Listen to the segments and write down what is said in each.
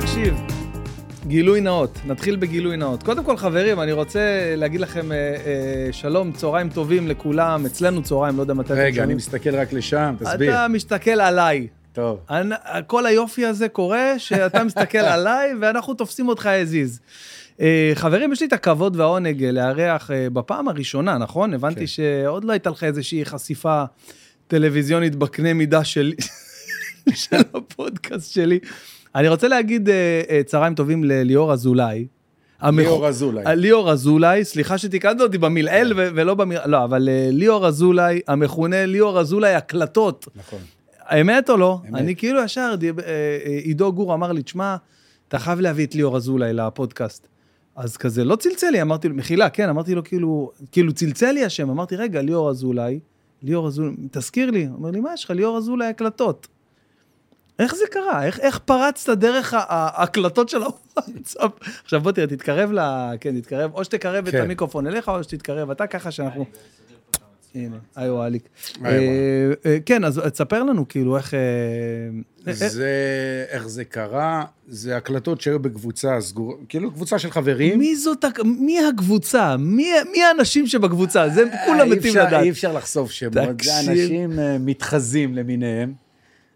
תקשיב, גילוי נאות, נתחיל בגילוי נאות. קודם כל, חברים, אני רוצה להגיד לכם אה, אה, שלום, צהריים טובים לכולם, אצלנו צהריים, לא יודע מתי... רגע, אני מסתכל רק לשם, תסביר. אתה מסתכל עליי. טוב. אני, כל היופי הזה קורה שאתה מסתכל עליי ואנחנו תופסים אותך הזיז. אה, חברים, יש לי את הכבוד והעונג אה, לארח אה, בפעם הראשונה, נכון? הבנתי כן. שעוד לא הייתה לך איזושהי חשיפה טלוויזיונית בקנה מידה שלי, של הפודקאסט שלי. אני רוצה להגיד אה, אה, צהריים טובים לליאור אזולאי. ליאור אזולאי. אה, ליאור אזולאי, סליחה שתיקנת אותי במלעיל ו- ולא במל... לא, אבל ליאור אזולאי, המכונה ליאור אזולאי הקלטות. נכון. האמת או לא? אמת. אני כאילו ישר, עידו גור אמר לי, תשמע, אתה חייב להביא את ליאור אזולאי לפודקאסט. אז כזה, לא צלצל לי, אמרתי לו, מחילה, כן, אמרתי לו, כאילו, כאילו צלצל לי השם, אמרתי, רגע, ליאור אזולאי, ליאור אזולאי, תזכיר לי, אומר לי, מה יש לך, ליאור אזולאי הקלטות. איך זה קרה? איך, איך פרצת דרך ההקלטות של הוואטסאפ? עכשיו בוא תראה, תתקרב ל... כן, תתקרב, או שתקרב את כן. המיקרופון אליך, או שתתקרב אתה ככה שאנחנו... הנה, היי וואליק. היי, וואליק. אה, אה, כן, אז תספר לנו, כאילו, איך... אה, אה, זה, איך זה קרה, זה הקלטות שהיו בקבוצה סגורה, כאילו קבוצה של חברים. מי זאת, מי הקבוצה? מי מי האנשים שבקבוצה? זה כולם אה, מתים לדעת. אי אפשר לחשוף שמות, זה. אנשים אה, מתחזים למיניהם.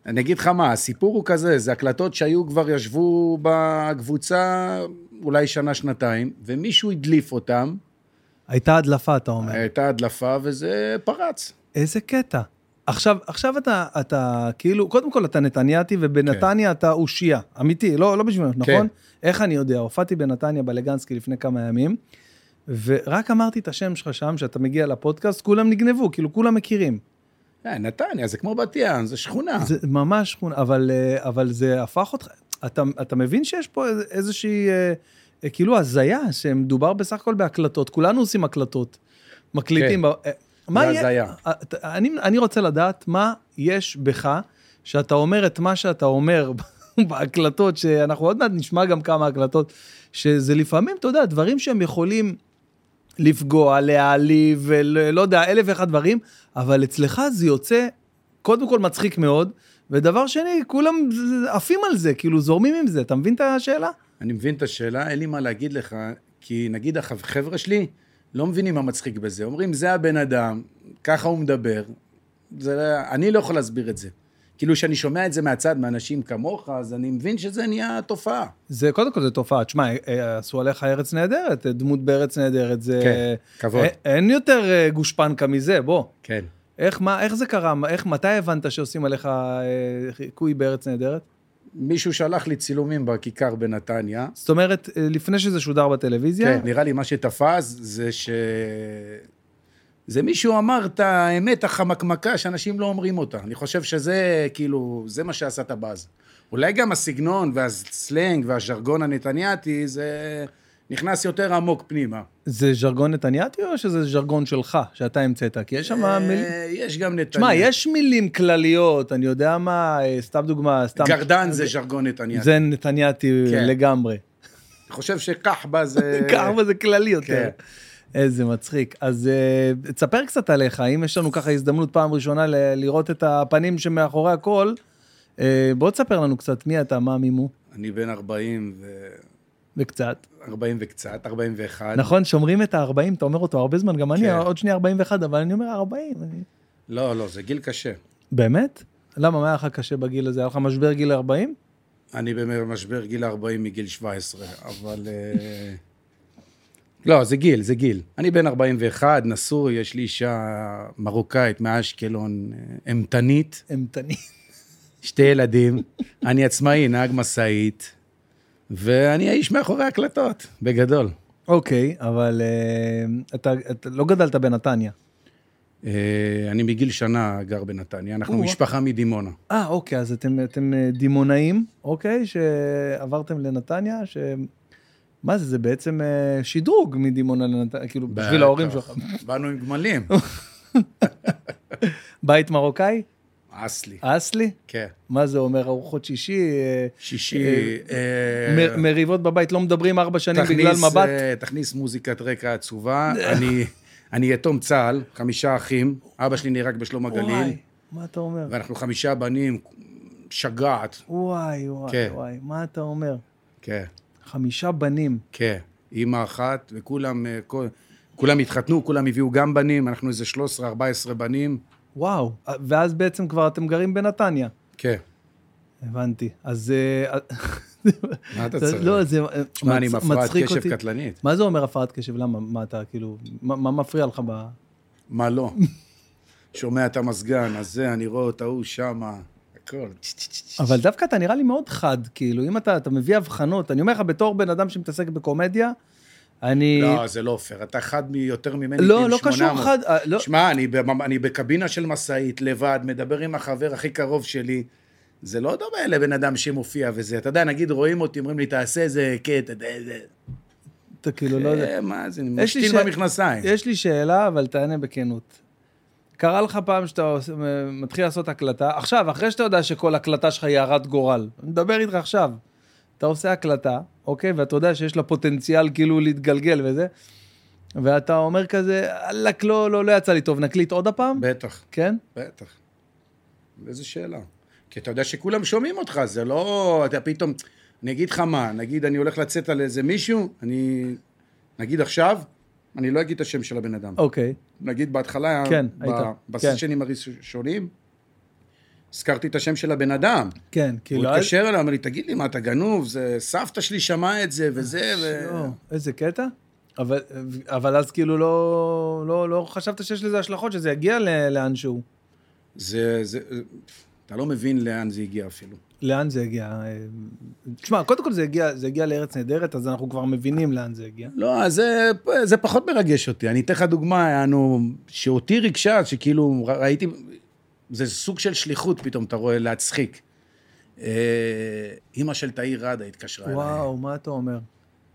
אני אגיד לך מה, הסיפור הוא כזה, זה הקלטות שהיו כבר ישבו בקבוצה אולי שנה, שנתיים, ומישהו הדליף אותם, הייתה הדלפה, אתה אומר. הייתה הדלפה וזה פרץ. איזה קטע. עכשיו, עכשיו אתה, אתה כאילו, קודם כל אתה נתניאתי, ובנתניה אתה אושייה, אמיתי, לא, לא נכון? כן. איך אני יודע? הופעתי בנתניה בלגנסקי לפני כמה ימים, ורק אמרתי את השם שלך שם, שאתה מגיע לפודקאסט, כולם נגנבו, כאילו כולם מכירים. אה, נתניה, זה כמו בת ים, זה שכונה. זה ממש שכונה, אבל, אה, אבל זה הפך אותך, אתה, אתה מבין שיש פה איז- איזושהי, אה, כאילו הזיה, שמדובר בסך הכל בהקלטות, כולנו עושים הקלטות, מקליטים. כן. מה יהיה- הזיה. אני, אני רוצה לדעת מה יש בך, שאתה אומר את מה שאתה אומר בהקלטות, שאנחנו עוד מעט נשמע גם כמה הקלטות, שזה לפעמים, אתה יודע, דברים שהם יכולים לפגוע, להעליב, ולא יודע, אלף ואחד דברים, אבל אצלך זה יוצא, קודם כל מצחיק מאוד, ודבר שני, כולם עפים על זה, כאילו זורמים עם זה, אתה מבין את השאלה? אני מבין את השאלה, אין לי מה להגיד לך, כי נגיד החבר'ה שלי לא מבינים מה מצחיק בזה. אומרים, זה הבן אדם, ככה הוא מדבר. זה, אני לא יכול להסביר את זה. כאילו, כשאני שומע את זה מהצד, מאנשים כמוך, אז אני מבין שזה נהיה תופעה. זה, קודם כל, זה תופעה. תשמע, אה, עשו עליך ארץ נהדרת, דמות בארץ נהדרת, זה... כן, כבוד. אין, אין יותר אה, גושפנקה מזה, בוא. כן. איך, מה, איך זה קרה? איך, מתי הבנת שעושים עליך אה, חיקוי בארץ נהדרת? מישהו שלח לי צילומים בכיכר בנתניה. זאת אומרת, אה, לפני שזה שודר בטלוויזיה, כן, נראה לי מה שתפס זה ש... זה מישהו אמר את האמת החמקמקה שאנשים לא אומרים אותה. אני חושב שזה, כאילו, זה מה שעשה את הבאז. אולי גם הסגנון והסלנג והז'רגון הנתניאתי, זה נכנס יותר עמוק פנימה. זה ז'רגון נתניאתי או שזה ז'רגון שלך, שאתה המצאת? כי יש שם מילים... אה, יש גם נתניה. תשמע, יש מילים כלליות, אני יודע מה, אה, סתם דוגמה, סתם... גרדן זה ז'רגון נתניאתי. זה נתניאתי כן. לגמרי. אני חושב שכחבה זה... ככה זה כללי יותר. איזה מצחיק. אז אה, תספר קצת עליך, אם יש לנו ככה הזדמנות פעם ראשונה ל- לראות את הפנים שמאחורי הכל, אה, בוא תספר לנו קצת מי אתה, מה מימו, אני בן 40 ו... וקצת. 40 וקצת, 41. נכון, שומרים את ה-40, אתה אומר אותו הרבה זמן, גם אני כן. עוד שנייה 41, אבל אני אומר 40. אני... לא, לא, זה גיל קשה. באמת? למה, מה היה לך קשה בגיל הזה? היה לך משבר גיל 40? אני במשבר גיל 40 מגיל 17, אבל... לא, זה גיל, זה גיל. אני בן 41, נשוי, יש לי אישה מרוקאית מאשקלון, אה, אימתנית, אימתני. שתי ילדים, אני עצמאי, נהג משאית, ואני האיש מאחורי ההקלטות, בגדול. אוקיי, אבל אה, אתה, אתה לא גדלת בנתניה. אה, אני מגיל שנה גר בנתניה, אנחנו או. משפחה מדימונה. אה, אוקיי, אז אתם, אתם דימונאים, אוקיי, שעברתם לנתניה, ש... מה זה, זה בעצם אה, שדרוג מדימונה לנתניה, כאילו, בשביל ההורים. שלך. באנו עם גמלים, בית מרוקאי? אסלי, אסלי? כן. מה זה אומר, ארוחות שישי? אה, שישי, אה, מריבות בבית, לא מדברים ארבע שנים בגלל מבט? תכניס מוזיקת רקע עצובה. אני, יתום צה"ל, חמישה אחים, אבא שלי נהרג בשלום הגליל, וואי, מה אתה אומר? ואנחנו חמישה בנים, משגעת. וואי, וואי, כן. וואי, מה אתה אומר? כן, חמישה בנים. כן. אימא אחת, וכולם, אה, כל, כולם התחתנו, כולם הביאו גם בנים, אנחנו איזה 13-14 בנים. וואו, ואז בעצם כבר אתם גרים בנתניה. כן. הבנתי. אז... אה, מה אתה צריך? לא, זה שמע, אני עם הפרעת מצחיק קשב אותי. קטלנית. מה זה אומר הפרעת קשב? למה? מה אתה, כאילו, מה מה מפריע לך ב... מה לא? שומע את המזגן, אז זה, אני רואה את ההוא שמה, הכל. אבל דווקא אתה נראה לי מאוד חד, כאילו, אם אתה, אתה מביא הבחנות, אני אומר לך, בתור בן אדם שמתעסק בקומדיה, אני... לא, זה לא פייר. אתה חד מיותר ממני. לא, כאילו לא קשור 800. חד, אה, לא, שמע, אני, אני בקבינה של משאית, לבד, מדבר עם החבר הכי קרוב שלי. זה לא דומה לבן אדם שמופיע וזה. אתה יודע, נגיד רואים אותי, אומרים לי, תעשה איזה קטע, ת- זה... אתה כאילו לא יודע. אה, מה זה, יש לי משתיל במכנסיים. יש לי שאלה, אבל תענה בכנות. קרה לך פעם שאתה מתחיל לעשות הקלטה, עכשיו, אחרי שאתה יודע שכל הקלטה שלך היא הרת גורל, אני מדבר איתך עכשיו, אתה עושה הקלטה, אוקיי, ואתה יודע שיש לה פוטנציאל כאילו להתגלגל וזה, ואתה אומר כזה, וואלכ, לא, לא, לא יצא לי טוב, נקליט עוד הפעם? בטח, כן? בטח. איזה שאלה. כי אתה יודע שכולם שומעים אותך, זה לא... אתה פתאום... אני אגיד לך מה, נגיד אני הולך לצאת על איזה מישהו, אני... נגיד עכשיו, אני לא אגיד את השם של הבן אדם. אוקיי. נגיד בהתחלה, כן, ב- היית, בסשנים הראשונים, הזכרתי את השם של הבן אדם. כן, הוא כאילו... התקשר אליי, אמר לי, תגיד לי, מה, אתה גנוב? זה סבתא שלי שמעה את זה וזה, ו... לא, איזה קטע. אבל, אבל אז כאילו לא, לא, לא חשבת שיש לזה השלכות, שזה יגיע לאנשהו. זה, זה... אתה לא מבין לאן זה הגיע אפילו. לאן זה הגיע? תשמע, קודם כל זה הגיע, זה הגיע לארץ נהדרת, אז אנחנו כבר מבינים לאן זה הגיע. לא, זה, זה פחות מרגש אותי. אני אתן לך דוגמה, יענו, שאותי ריגשה, שכאילו ראיתי, זה סוג של שליחות פתאום, אתה רואה, להצחיק. אה, אימא של תאיר ראדה התקשרה אליי. וואו, מה אתה אומר?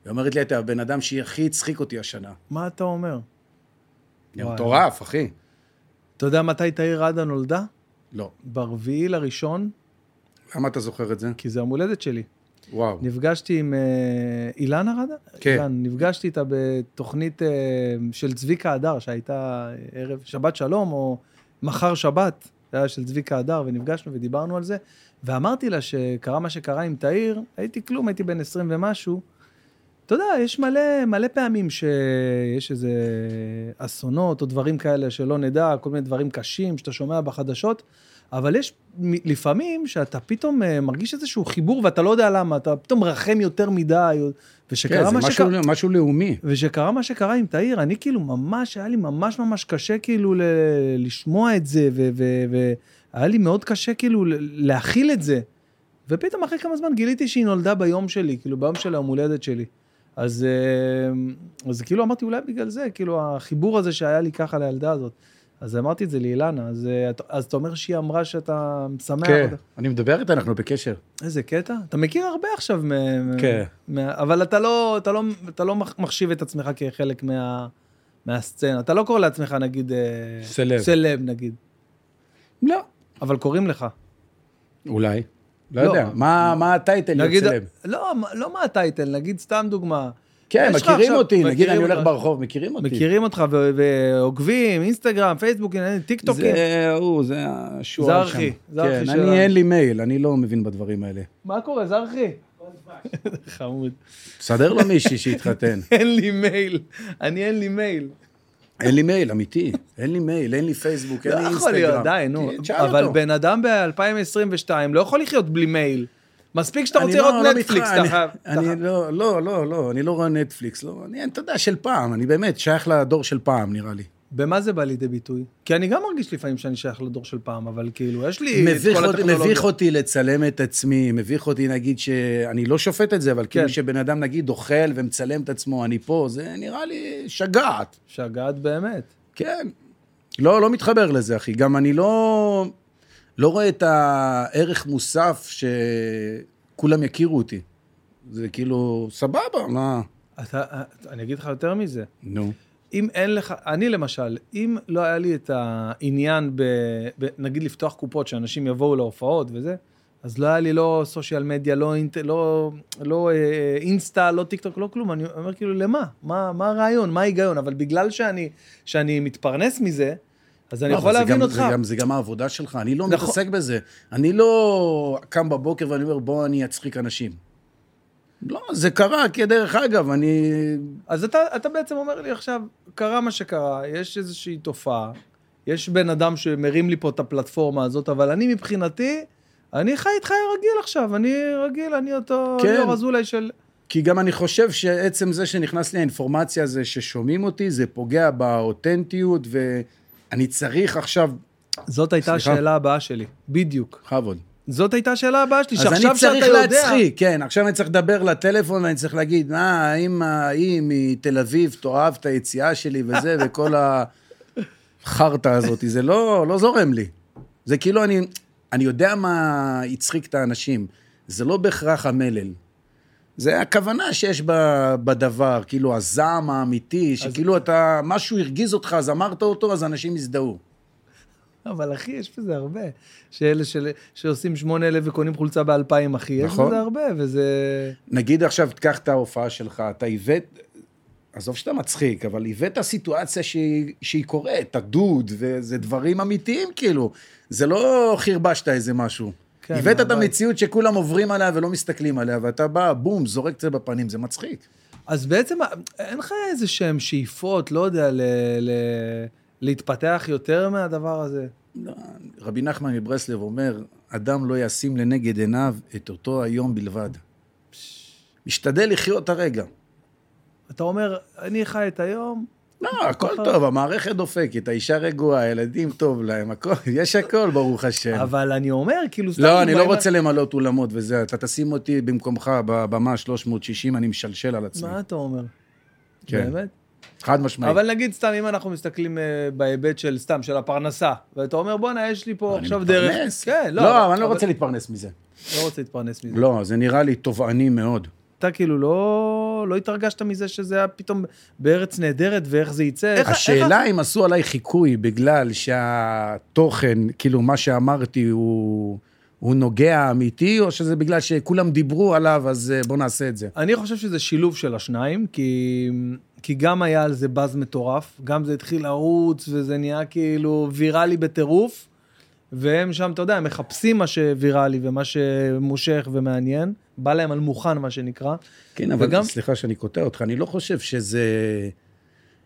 היא אומרת לי, אתה הבן אדם שהכי הצחיק אותי השנה. מה אתה אומר? זה וואי. מטורף, אחי. אתה יודע מתי תאיר ראדה נולדה? לא. ברביעי לראשון, למה אתה זוכר את זה? כי זה יום הולדת שלי. וואו. נפגשתי עם אה, אילנה ראדה? כן. אילן, נפגשתי איתה בתוכנית אה, של צביקה הדר, שהייתה ערב שבת שלום, או מחר שבת, זה היה של צביקה הדר, ונפגשנו ודיברנו על זה, ואמרתי לה שקרה מה שקרה עם תאיר, הייתי כלום, הייתי בן 20 ומשהו. אתה יודע, יש מלא, מלא פעמים שיש איזה אסונות או דברים כאלה שלא נדע, כל מיני דברים קשים שאתה שומע בחדשות, אבל יש לפעמים שאתה פתאום אה, מרגיש איזשהו חיבור ואתה לא יודע למה, אתה פתאום מרחם יותר מדי, ושקרה כן, זה מה משהו, שקרה, משהו לאומי. ושקרה מה שקרה עם תאיר, אני כאילו ממש, היה לי ממש ממש קשה כאילו ל- לשמוע את זה, והיה לי מאוד קשה כאילו ל- להכיל את זה. ופתאום אחרי כמה זמן גיליתי שהיא נולדה ביום שלי, כאילו ביום של היום הולדת שלי. אז, אה, אז כאילו אמרתי, אולי בגלל זה, כאילו החיבור הזה שהיה לי ככה לילדה הזאת. אז אמרתי את זה לאילנה, אז, אה, אז אתה אומר שהיא אמרה שאתה משמח כן, אותה. אני מדבר איתה, אנחנו בקשר. איזה קטע. אתה מכיר הרבה עכשיו, מ- כן. מה, אבל אתה לא, אתה, לא, אתה לא מח- מחשיב את עצמך כחלק מה, מהסצנה. אתה לא קורא לעצמך, נגיד... אה, סלב. סלב, נגיד. לא. אבל קוראים לך. אולי. לא לא. יודע. מה מה ה title להיות סלב? לא, לא מה ה title, נגיד סתם דוגמה. כן, מכירים עכשיו- אותי, נגיד אני הולך. ברחוב, מכירים אותי. מכירים אותך ועוקבים, אינסטגרם, פייסבוק, טיק טוקים. זה הוא, זה זרחי, שם. זרחי כן, שלנו. אני אין לי מייל, אני לא מבין בדברים האלה. מה קורה, זרחי? חמוד. תסדר לו מישהי שיתחתן. אין לי מייל, אני אין לי מייל. אין לי מייל, אמיתי. אין לי מייל, אין לי פייסבוק, אין לא לי יכול אינסטגרם. להיות, די, נו. כן, אבל. בן אדם ב-2022 לא יכול לחיות בלי מייל. מספיק שאתה רוצה לא- לראות לא נטפליקס, אתה חייב... אני- לא, לא, לא, לא, אני לא רואה נטפליקס, לא, אני, אתה יודע, של פעם, אני באמת שייך לדור של פעם, נראה לי. במה זה בא לידי ביטוי? כי אני גם מרגיש לפעמים שאני שייך לדור של פעם, אבל כאילו, יש לי את כל הטכנולוגיה. מביך אותי לצלם את עצמי, מביך אותי, נגיד, שאני לא שופט את זה, אבל כאילו כן. שבן אדם, נגיד, אוכל ומצלם את עצמו, אני פה, זה נראה לי שגעת. שגעת באמת. כן. לא, לא מתחבר לזה, אחי. גם אני לא, לא רואה את הערך מוסף שכולם יכירו אותי. זה כאילו, סבבה, מה? אתה, אני אגיד לך יותר מזה. נו. אם אין לך, אני למשל, אם לא היה לי את העניין ב... ב נגיד לפתוח קופות, שאנשים יבואו להופעות וזה, אז לא היה לי לא סושיאל מדיה, לא, אינט, לא, לא אה, אינסטה, לא טיק טוק, לא כלום. אני אומר כאילו, למה? מה, מה הרעיון? מה ההיגיון? אבל בגלל שאני, שאני מתפרנס מזה, אז אני לא, יכול להבין גם- אותך. זה גם, זה גם העבודה שלך, אני לא נכון. מתעסק בזה. אני לא קם בבוקר ואני אומר, בוא אני אצחיק אנשים. לא, זה קרה, כי דרך אגב, אני... אז אתה, אתה בעצם אומר לי עכשיו, קרה מה שקרה, יש איזושהי תופעה, יש בן אדם שמרים לי פה את הפלטפורמה הזאת, אבל אני מבחינתי, אני חי איתך רגיל עכשיו, אני רגיל, אני אותו כן. ליאור אזולאי של... כי גם אני חושב שעצם זה שנכנס לי האינפורמציה הזה ששומעים אותי, זה פוגע באותנטיות, ואני צריך עכשיו... זאת הייתה סליחה? השאלה הבאה שלי, בדיוק. בכבוד. זאת הייתה השאלה הבאה שלי, אז שעכשיו אני שאתה צריך יודע... להצחיק, כן, עכשיו אני צריך לדבר לטלפון ואני צריך להגיד, אה, האם ההיא מתל אביב תאהב את היציאה שלי וזה, וכל החרטא הזאת, זה לא, לא זורם לי. זה כאילו אני, אני יודע מה הצחיק את האנשים, זה לא בהכרח המלל. זה הכוונה שיש בדבר, כאילו הזעם האמיתי, שכאילו אתה, משהו הרגיז אותך, אז אמרת אותו, אז אנשים יזדהו. אבל אחי, יש בזה הרבה. שאלה של... שעושים שמונה אלף וקונים חולצה באלפיים, אחי, יש נכון. בזה הרבה, וזה... נגיד עכשיו, תקח את ההופעה שלך, אתה הבאת, עזוב שאתה מצחיק, אבל הבאת סיטואציה שהיא, שהיא קורית, הדוד, וזה דברים אמיתיים כאילו. זה לא חרבשת איזה משהו. כן, הבאת את. המציאות שכולם עוברים עליה ולא מסתכלים עליה, ואתה בא, בום, זורק את זה בפנים, זה מצחיק. אז בעצם אין לך איזה שהם שאיפות, לא יודע, ל... ל... להתפתח יותר מהדבר הזה? לא, רבי נחמן מברסלב אומר, אדם לא ישים לנגד עיניו את אותו היום בלבד. משתדל לחיות הרגע. אתה אומר, אני חי את היום, לא, הכל ככה- טוב, המערכת דופקת, האישה רגועה, הילדים טוב להם, הכל, יש הכל, ברוך השם. אבל אני אומר, כאילו. לא, אני לא רוצה למלות אולמות וזה, אתה תשים אותי במקומך בבמה 360, אני משלשל על עצמי. מה אתה אומר? כן. באמת? חד משמעית. אבל נגיד סתם, אם אנחנו מסתכלים אה, בהיבט של סתם, של הפרנסה, ואתה אומר, בואנה, יש לי פה אני עכשיו דרך... מתפרנס. כן, לא. לא, אבל אני לא רוצה להתפרנס מזה. לא רוצה להתפרנס מזה. לא, זה נראה לי תובעני מאוד. אתה כאילו לא, לא התרגשת מזה שזה היה פתאום בארץ נהדרת ואיך זה יצא? איך, השאלה אם עשו עליי חיקוי בגלל שהתוכן, כאילו מה שאמרתי הוא, הוא נוגע אמיתי, או שזה בגלל שכולם דיברו עליו, אז אה, בוא נעשה את זה. אני חושב שזה שילוב של השניים, כי, כי גם היה על זה באז מטורף, גם זה התחיל לרוץ וזה נהיה כאילו ויראלי בטירוף, והם שם, אתה יודע, מחפשים מה שוויראלי ומה שמושך ומעניין, בא להם על מוכן, מה שנקרא. כן, אבל וגם- סליחה שאני קוטע אותך, אני לא חושב שזה,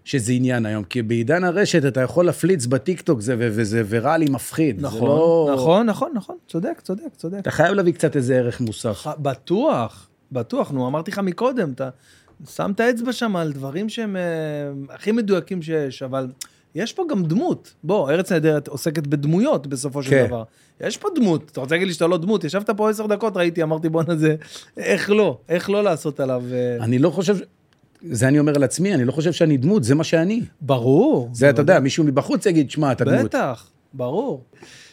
שזה עניין היום, כי בעידן הרשת אתה יכול להפליץ בטיקטוק זה, וזה ויראלי מפחיד. נכון, לא... נכון, נכון, נכון, צודק, צודק, צודק. אתה חייב להביא קצת איזה ערך מוסף. ח- בטוח, בטוח, נו, אמרתי לך מקודם, אתה שם את האצבע שם על דברים שהם אה, הכי מדויקים שיש, אבל יש פה גם דמות. בוא, ארץ נהדרת עוסקת בדמויות בסופו של כן. דבר. יש פה דמות, אתה רוצה להגיד לי שאתה לא דמות? ישבת פה עשר דקות, ראיתי, אמרתי בואנה זה, איך לא, איך לא לעשות עליו... אה, אני לא חושב... זה אני אומר על עצמי, אני לא חושב שאני דמות, זה מה שאני. ברור. זה, אתה יודע, מישהו מבחוץ יגיד, שמע, אתה דמות. בטח, ברור.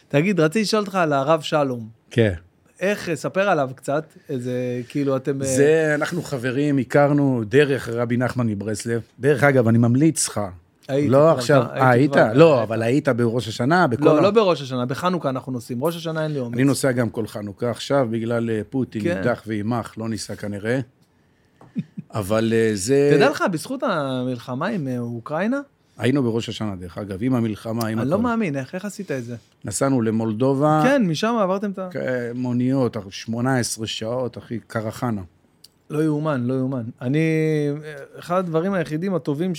תגיד, רציתי לשאול אותך על הרב שלום. כן. איך, ספר עליו קצת, איזה, כאילו, אתם... אה, זה, אנחנו חברים, הכרנו דרך רבי נחמן מברסלב. דרך אגב, אני ממליץ לך. הייתי לא עכשיו, אה, היית? לא. אבל היית בראש השנה, בכל לא. לא בראש השנה, בחנוכה אנחנו נוסעים. ראש השנה אין לי אומץ. אני נוסע גם כל חנוכה עכשיו, בגלל אה, פוטין, כן. אידך ועימך, לא ניסע כנראה. אבל אה, זה... תדע לך, בזכות המלחמה עם אה, אוקראינה, היינו בראש השנה, דרך אגב, עם המלחמה, עם אני. לא מאמין, איך איך עשית את זה? נסענו למולדובה, כן, משם עברתם את ה... מוניות, 18 שעות, אחי, קרחנה. לא יאומן, לא יאומן. אני, אחד הדברים היחידים הטובים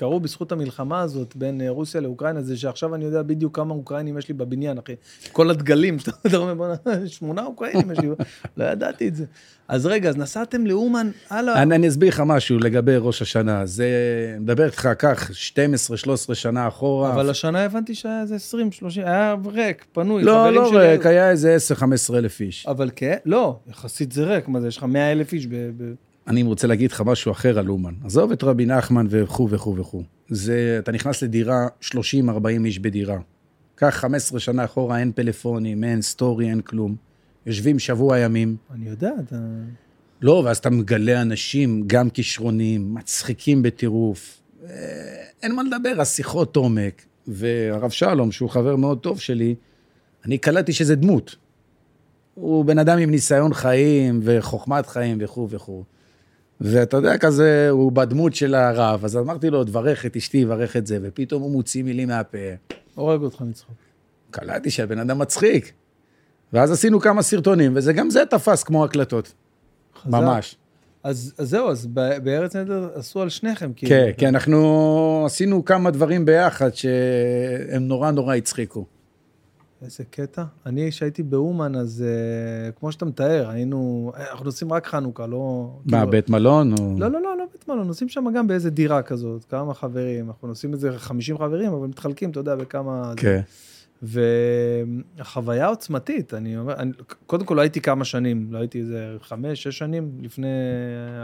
שקרו בזכות המלחמה הזאת בין אה, רוסיה לאוקראינה, זה שעכשיו אני יודע בדיוק כמה אוקראינים יש לי בבניין, אחי. כל הדגלים, אתה אומר, בוא'נה, שמונה אוקראינים יש לי, לא ידעתי את זה. אז רגע, אז נסעתם לאומן, הלאה. אני, אני אסביר לך משהו לגבי ראש השנה. זה, מדבר איתך כך, 12-13 שנה אחורה. אבל השנה הבנתי שהיה איזה 20, 30, היה ריק, פנוי. לא, לא ריק, היה איזה 10-15 אלף איש. אבל כן, לא, יחסית זה ריק, מה זה, יש לך 100 אלף איש ב... ב... אני רוצה להגיד לך משהו אחר על אומן. עזוב את רבי נחמן וכו' וכו' וכו'. זה, אתה נכנס לדירה, 30-40 איש בדירה. קח 15 שנה אחורה, אין פלאפונים, אין סטורי, אין כלום. יושבים שבוע ימים. אני יודע, אתה... לא, ואז אתה מגלה אנשים, גם כישרוניים, מצחיקים בטירוף. אה, אין מה לדבר, השיחות עומק. והרב שלום, שהוא חבר מאוד טוב שלי, אני קלטתי שזה דמות. הוא בן אדם עם ניסיון חיים וחוכמת חיים וכו' וכו'. ואתה יודע, כזה, הוא בדמות של הרב, אז אמרתי לו, תברך את אשתי, תברך את זה, ופתאום הוא מוציא מילים מהפה. הורג אותך מצחוק. קלטתי שהבן אדם מצחיק. ואז עשינו כמה סרטונים, וזה גם זה תפס כמו הקלטות. חזק. ממש. אז, אז זהו, אז בארץ נהדר עשו על שניכם, כאילו. כן, כי אנחנו עשינו כמה דברים ביחד שהם נורא נורא הצחיקו. איזה קטע. אני, כשהייתי באומן, אז uh, כמו שאתה מתאר, היינו, אנחנו נוסעים רק חנוכה, לא... מה, כאילו- בית מלון? או... לא, לא, לא, לא בית מלון, נוסעים שם גם באיזה דירה כזאת, כמה חברים, אנחנו נוסעים איזה 50 חברים, אבל מתחלקים, אתה יודע, בכמה... כן. והחוויה עוצמתית, אני אומר, אני, קודם כל לא הייתי כמה שנים, לא הייתי איזה חמש, שש שנים לפני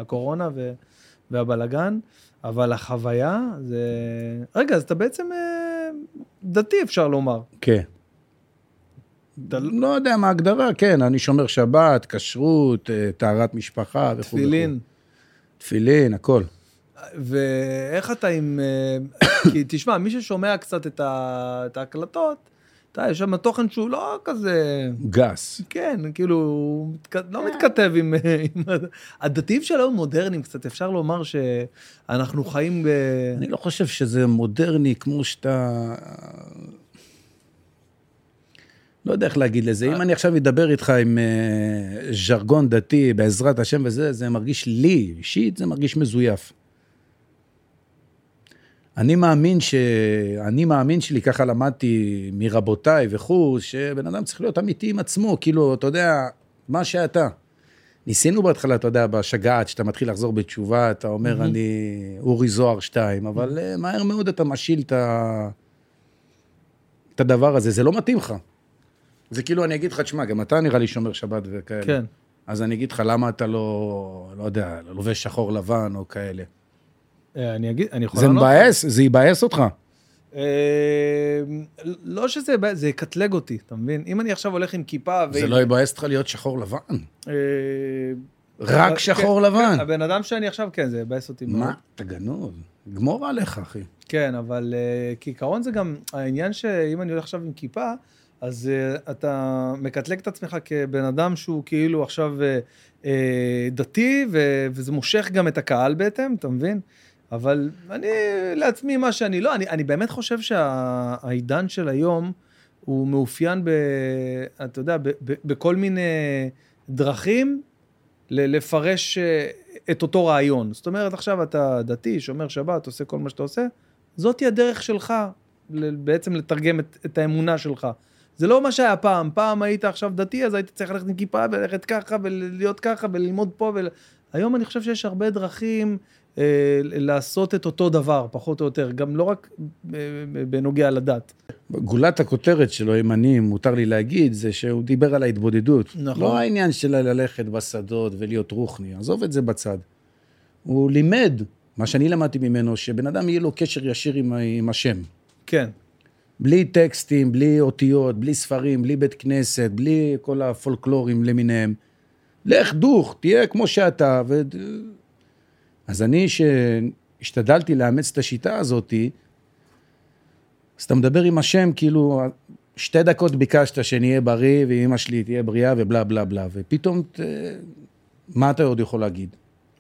הקורונה ו, והבלגן, אבל החוויה זה... רגע, אז אתה בעצם אה, דתי, אפשר לומר. כן. אתה לא- לא יודע מה ההגדרה, כן, אני שומר שבת, כשרות, אה, טהרת משפחה וכו'. תפילין. וכו'. תפילין, הכל. ואיך אתה עם... אה, כי תשמע, מי ששומע קצת את, ה, את ההקלטות, אתה יודע, יש שם תוכן שהוא לא כזה... גס. כן, כאילו, הוא מתכ- לא מתכתב עם... עם ה- הדתיים של היום מודרניים קצת, אפשר לומר שאנחנו חיים ב... אני לא חושב שזה מודרני כמו שאתה... לא יודע איך להגיד לזה. אם אני עכשיו אדבר איתך עם אה, ז'רגון דתי, בעזרת השם וזה, זה מרגיש לי, אישית, זה מרגיש מזויף. אני מאמין ש... אני מאמין שלי, ככה למדתי מרבותיי וכו', שבן אדם צריך להיות אמיתי עם עצמו, כאילו, אתה יודע, מה שאתה. ניסינו בהתחלה, אתה יודע, בשגעת, שאתה מתחיל לחזור בתשובה, אתה אומר, אני אורי זוהר 2, אבל אה, מהר מאוד אתה משיל את ה... את הדבר הזה, זה לא מתאים לך. זה כאילו, אני אגיד לך, תשמע, גם אתה נראה לי שומר שבת וכאלה. כן. אז אני אגיד לך, למה אתה לא, לא יודע, לובש שחור לבן או כאלה? אה, אני אגיד, אני יכול זה לענות? מבאס, זה יבאס אותך. אה, לא שזה, יבאס, זה יקטלג אותי, אתה מבין? אם אני עכשיו הולך עם כיפה... זה ועם- לא יבאס אותך להיות שחור לבן. אה, רק כן, שחור כן, לבן. הבן אדם שאני עכשיו, כן, זה יבאס אותי מאוד. מה? אתה גנוב. גמור עליך, אחי. כן, אבל uh, כעיקרון זה גם העניין שאם אני הולך עכשיו עם כיפה, אז uh, אתה מקטלג את עצמך כבן אדם שהוא כאילו עכשיו uh, uh, דתי, ו- וזה מושך גם את הקהל בהתאם, אתה מבין? אבל אני לעצמי מה שאני לא, אני, אני באמת חושב שהעידן של היום הוא מאופיין ב... אתה יודע, ב, ב, בכל מיני דרכים ל- לפרש אה, את אותו רעיון. זאת אומרת, עכשיו אתה דתי, שומר שבת, עושה כל מה שאתה עושה, זאתי הדרך שלך בעצם לתרגם את, את האמונה שלך. זה לא מה שהיה פעם, פעם היית עכשיו דתי, אז היית צריך ללכת עם כיפה וללכת ככה ולהיות ככה וללמוד פה. ול... היום אני חושב שיש הרבה דרכים אה, לעשות את אותו דבר, פחות או יותר, גם לא רק אה, בנוגע לדת. גולת הכותרת שלו, אם אני, מותר לי להגיד, זה שהוא דיבר על ההתבודדות. נכון. לא העניין של ללכת בשדות ולהיות רוחני, עזוב את זה בצד. הוא לימד, מה שאני למדתי ממנו, שבן אדם יהיה לו קשר ישיר עם, עם השם. כן, בלי טקסטים, בלי אותיות, בלי ספרים, בלי בית כנסת, בלי כל הפולקלורים למיניהם. לך דוך, תהיה כמו שאתה. ו... אז אני, שהשתדלתי לאמץ את השיטה הזאתי, אז אתה מדבר עם השם, כאילו, שתי דקות ביקשת שנהיה בריא, ואימא שלי תהיה בריאה, ובלה בלה בלה, ופתאום, ת... מה אתה עוד יכול להגיד?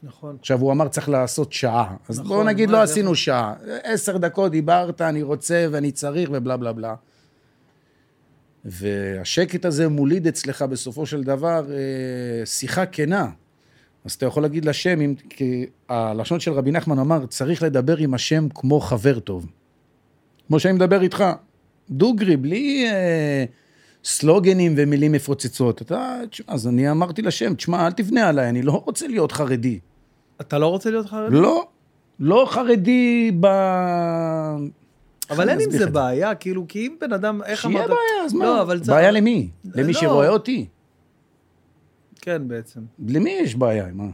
נכון. עכשיו, הוא אמר, צריך לעשות שעה. אז נכון, בואו נגיד, לא זה עשינו יכול- שעה. עשר דקות דיברת, אני רוצה ואני צריך, ובלה בלה בלה. והשקט הזה מוליד אצלך בסופו של דבר אה, שיחה כנה. אז אתה יכול להגיד לשם, אם, כי הלשון של רבי נחמן אמר, צריך לדבר עם השם כמו חבר טוב. כמו שאני מדבר איתך. דוגרי, בלי אה, סלוגנים ומילים מפוצצות. אתה, תשמע, אז אני אמרתי לשם, תשמע, אל תבנה עליי, אני לא רוצה להיות חרדי. אתה לא רוצה להיות חרדי? לא, לא חרדי ב... אבל אין עם זה בעיה, כאילו, כי אם בן אדם, איך שיהיה אמרת? בעיה, אז מה? לא, אבל צריך- בעיה למי? למי לא. שרואה אותי? כן, בעצם. למי יש בעיה? מה?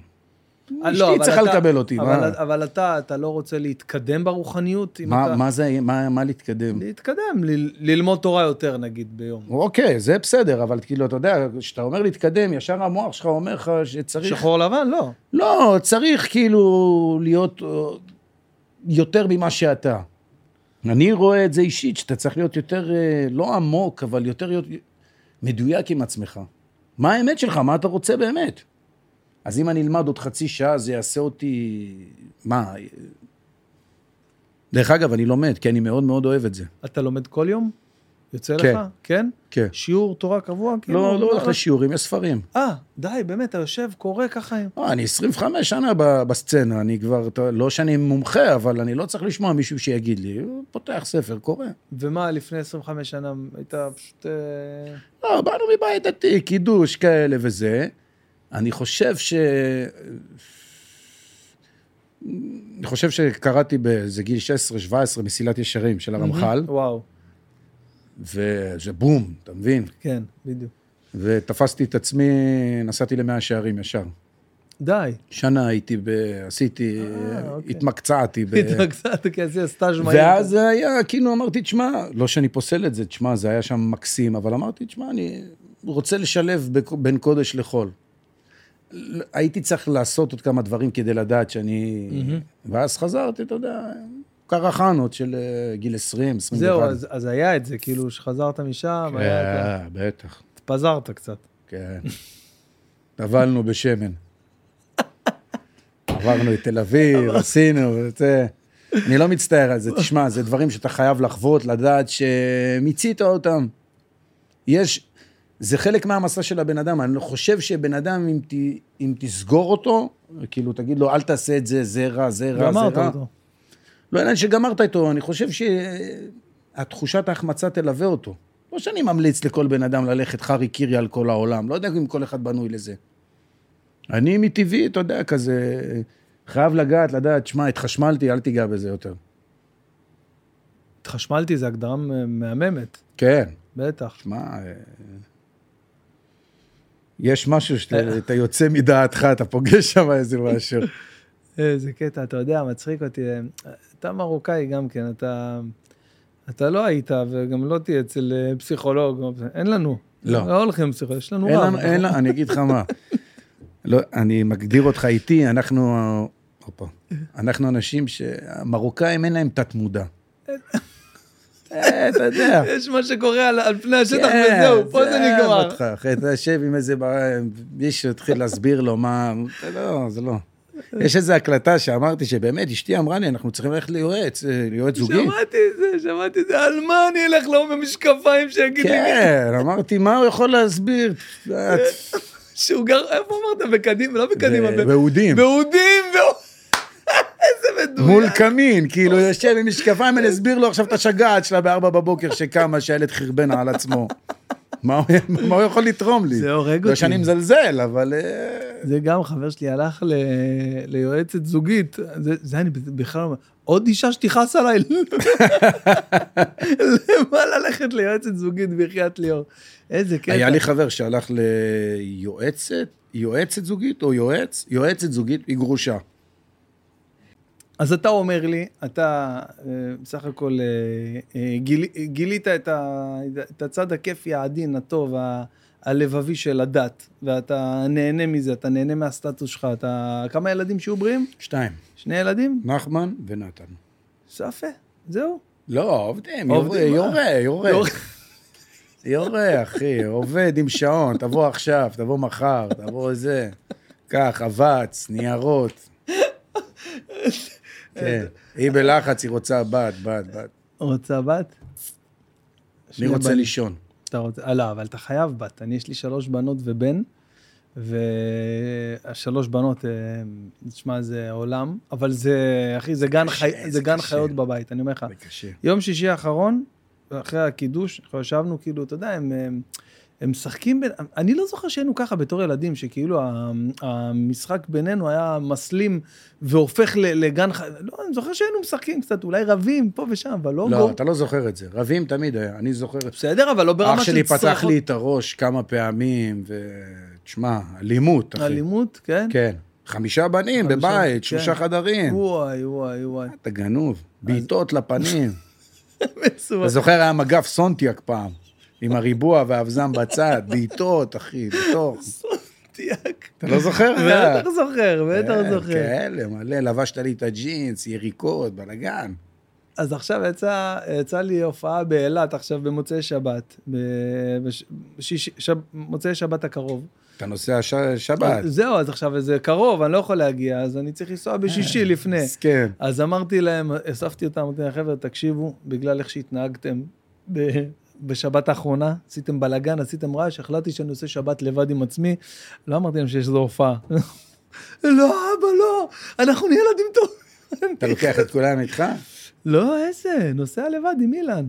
אה, אשתי לא, אבל צריכה לקבל אותי, אבל, אתה, אתה לא רוצה להתקדם ברוחניות? מה, זה, מה, להתקדם? להתקדם, ללמוד תורה יותר, נגיד, ביום. אוקיי, זה בסדר, אבל כאילו, אתה יודע, כשאתה אומר להתקדם, ישר המוח שלך אומר לך שצריך... שחור לבן? לא. לא, צריך כאילו להיות אה, יותר ממה שאתה. אני רואה את זה אישית, שאתה צריך להיות יותר, אה, לא עמוק, אבל יותר מדויק עם עצמך. מה האמת שלך? מה אתה רוצה באמת? אז אם אני אלמד עוד חצי שעה, זה יעשה אותי... מה? דרך אגב, אני לומד, כי אני מאוד מאוד אוהב את זה. אתה לומד כל יום? יוצא כן. לך? כן? כן. שיעור תורה קבוע? כאילו? לא, לא הולך לשיעורים, יש ספרים. אה, די, באמת, אתה יושב, קורא ככה. לא, אני 25 שנה בסצנה, אני כבר, לא שאני מומחה, אבל אני לא צריך לשמוע מישהו שיגיד לי, הוא פותח ספר, קורא. ומה, לפני 25 שנה היית פשוט... אה, לא, באנו מבית דתי, קידוש כאלה וזה. אני חושב ש... אני חושב שקראתי באיזה גיל 16-17 מסילת ישרים של הרמח"ל, וואו, וזה בום, אתה מבין? כן, בדיוק. ותפסתי את עצמי, נסעתי למאה שערים ישר. די. שנה הייתי ב... עשיתי, אה, אוקיי. התמקצעתי ב... התמקצעת, כי עשית סטאז' מהיר. ואז זה היה, כאילו אמרתי, תשמע, לא שאני פוסל את זה, תשמע, זה היה שם מקסים, אבל אמרתי, תשמע, אני רוצה לשלב בין קודש לחול. הייתי צריך לעשות עוד כמה דברים כדי לדעת שאני... ואז חזרתי, אתה יודע, קרחנות של אה, גיל 20, 21. זהו, אז, אז היה את זה, כאילו, שחזרת משם, היה את זה. כן, בטח, התפזרת קצת. כן. טבלנו בשמן. עברנו את תל אביב, עשינו, וזה... אני לא מצטער על זה, תשמע, זה דברים שאתה חייב לחוות, לדעת שמיצית אותם. יש, זה חלק מהמסע של הבן אדם, אני חושב שבן אדם, אם, ת, אם תסגור אותו, כאילו, תגיד לו, אל תעשה את זה, זה רע, זה רע, זה רע. גמרת אותו. לא עניין שגמרת איתו, אני חושב שהתחושת ההחמצה תלווה אותו. לא שאני ממליץ לכל בן אדם ללכת חרי קירי על כל העולם, לא יודע אם כל אחד בנוי לזה. אני מטבעי, אתה יודע, כזה, חייב לגעת, לדעת, שמע, התחשמלתי, אל תיגע בזה יותר. התחשמלתי, זו הגדרה מהממת, כן, בטח. שמע, אה, יש משהו שאתה אתה יוצא מדעתך, אתה פוגש שם איזה משהו. איזה קטע, אתה יודע, מצחיק אותי. אתה מרוקאי גם כן, אתה... אתה לא היית וגם לא תהיה אצל אה, פסיכולוג, אין לנו. לא. לא הולכים לפסיכולוג, יש לנו אין רב. לנו, אין לנו, אני אגיד לך מה. לא, אני מגדיר אותך איתי, אנחנו, הופה, אנחנו אנשים שהמרוקאים אין להם תת מודע. אה, אתה יודע. יש מה שקורה על, פני השטח כן, וזהו, פה זה נגמר. אחרי אתה יושב עם איזה, מישהו התחיל להסביר לו מה, לא, זה לא. יש איזו הקלטה שאמרתי שבאמת, אשתי אמרה לי, אנחנו צריכים ללכת ליועץ, אה, ליועץ זוגי. שמעתי את זה, שמעתי את זה, על מה אני אלך לו במשקפיים שיגיד לי כן, אמרתי, מה הוא יכול להסביר? שהוא גר, איפה אמרת? בקדימה, לא בקדימה, באודים. באודים, באודים. מדויק. מול קמין, כאילו יושב עם משקפיים, אני אסביר לו עכשיו את השגעת שלה בארבע בבוקר שקמה, שהילד חרבנה על עצמו. מה הוא- יכול לתרום לי? זה הורג לא אותי. שאני מזלזל, אבל... אה, זה גם חבר שלי הלך. ליועצת זוגית, זה, זה אני בכלל עוד אישה שתכעס עליי, למה ללכת ליועצת זוגית בחייאת ליאור? איזה קטע. היה לי חבר שהלך ליועצת, יועצת זוגית או יועץ? יועצת זוגית, היא גרושה. אז אתה אומר לי, אתה אה, בסך הכל אה, אה, גיל, גילית את, ה, את הצד הכיפי, העדין, הטוב, ה- הלבבי של הדת, ואתה נהנה מזה, אתה נהנה מהסטטוס שלך, אתה... כמה ילדים שיהיו בריאים? שתיים, שני ילדים? נחמן ונתן. ספה, זהו. לא, עובדים, עובדים, יורה? יורה, יורה. יורה, אחי, עובד עם שעון, תבוא עכשיו, תבוא מחר, תבוא זה. קח, אבץ, ניירות. כן, היא בלחץ, היא רוצה בת, בת, בת. רוצה בת? אני רוצה בנים. לישון. אתה רוצה, אה, לא, אבל אתה חייב בת. אני, יש לי שלוש בנות ובן, והשלוש בנות, אה, תשמע, זה עולם, אבל זה, אחי, זה גן, קשה, חי... זה גן קשה. חיות בבית, אני אומר לך. זה קשה. יום שישי האחרון, אחרי הקידוש, אנחנו ישבנו, כאילו, אתה יודע, הם, הם, הם משחקים, בין, אני לא זוכר שהיינו ככה בתור ילדים, שכאילו המשחק בינינו היה מסלים והופך לגן, ח- לא, אני זוכר שהיינו משחקים קצת, אולי רבים פה ושם, אבל לא, לא, גור... אתה לא זוכר את זה. רבים תמיד היה, אני זוכר. בסדר, אבל לא ברמה אח של שלי פתח צרחות. לי את הראש כמה פעמים, ותשמע, אלימות, אחי. אלימות, כן? כן. חמישה בנים חמישה, בבית, כן. שלושה חדרים. וואי, וואי, וואי. אתה גנוב. בעיטות לפנים. מסובך. אתה זוכר, היה מגף סונטיאק פעם, עם הריבוע והאבזם בצד, בעיטות, אחי, בתוך. טיאק. אתה לא זוכר? בטח זוכר, בטח כן, זוכר. כאלה, מלא, לבשת לי את הג'ינס, יריקות, בלאגן. אז עכשיו יצא, יצא לי הופעה באילת עכשיו במוצאי שבת, ב- בש- בשישי, שב, מוצאי שבת הקרוב. אתה נוסע ש... שבת. זהו, אז עכשיו זה קרוב, אני לא יכול להגיע, אז אני צריך לנסוע בשישי לפני. כן. אז אמרתי להם, אספתי אותם, אמרתי להם, חבר'ה, תקשיבו, בגלל איך שהתנהגתם בשבת האחרונה, עשיתם בלאגן, עשיתם רעש, החלטתי שאני עושה שבת לבד עם עצמי, לא אמרתי להם שיש איזו הופעה. לא, אבא, לא, אנחנו נהיה ילדים טובים. אתה לוקח את כולם איתך? לא, איזה, נוסע לבד עם אילן.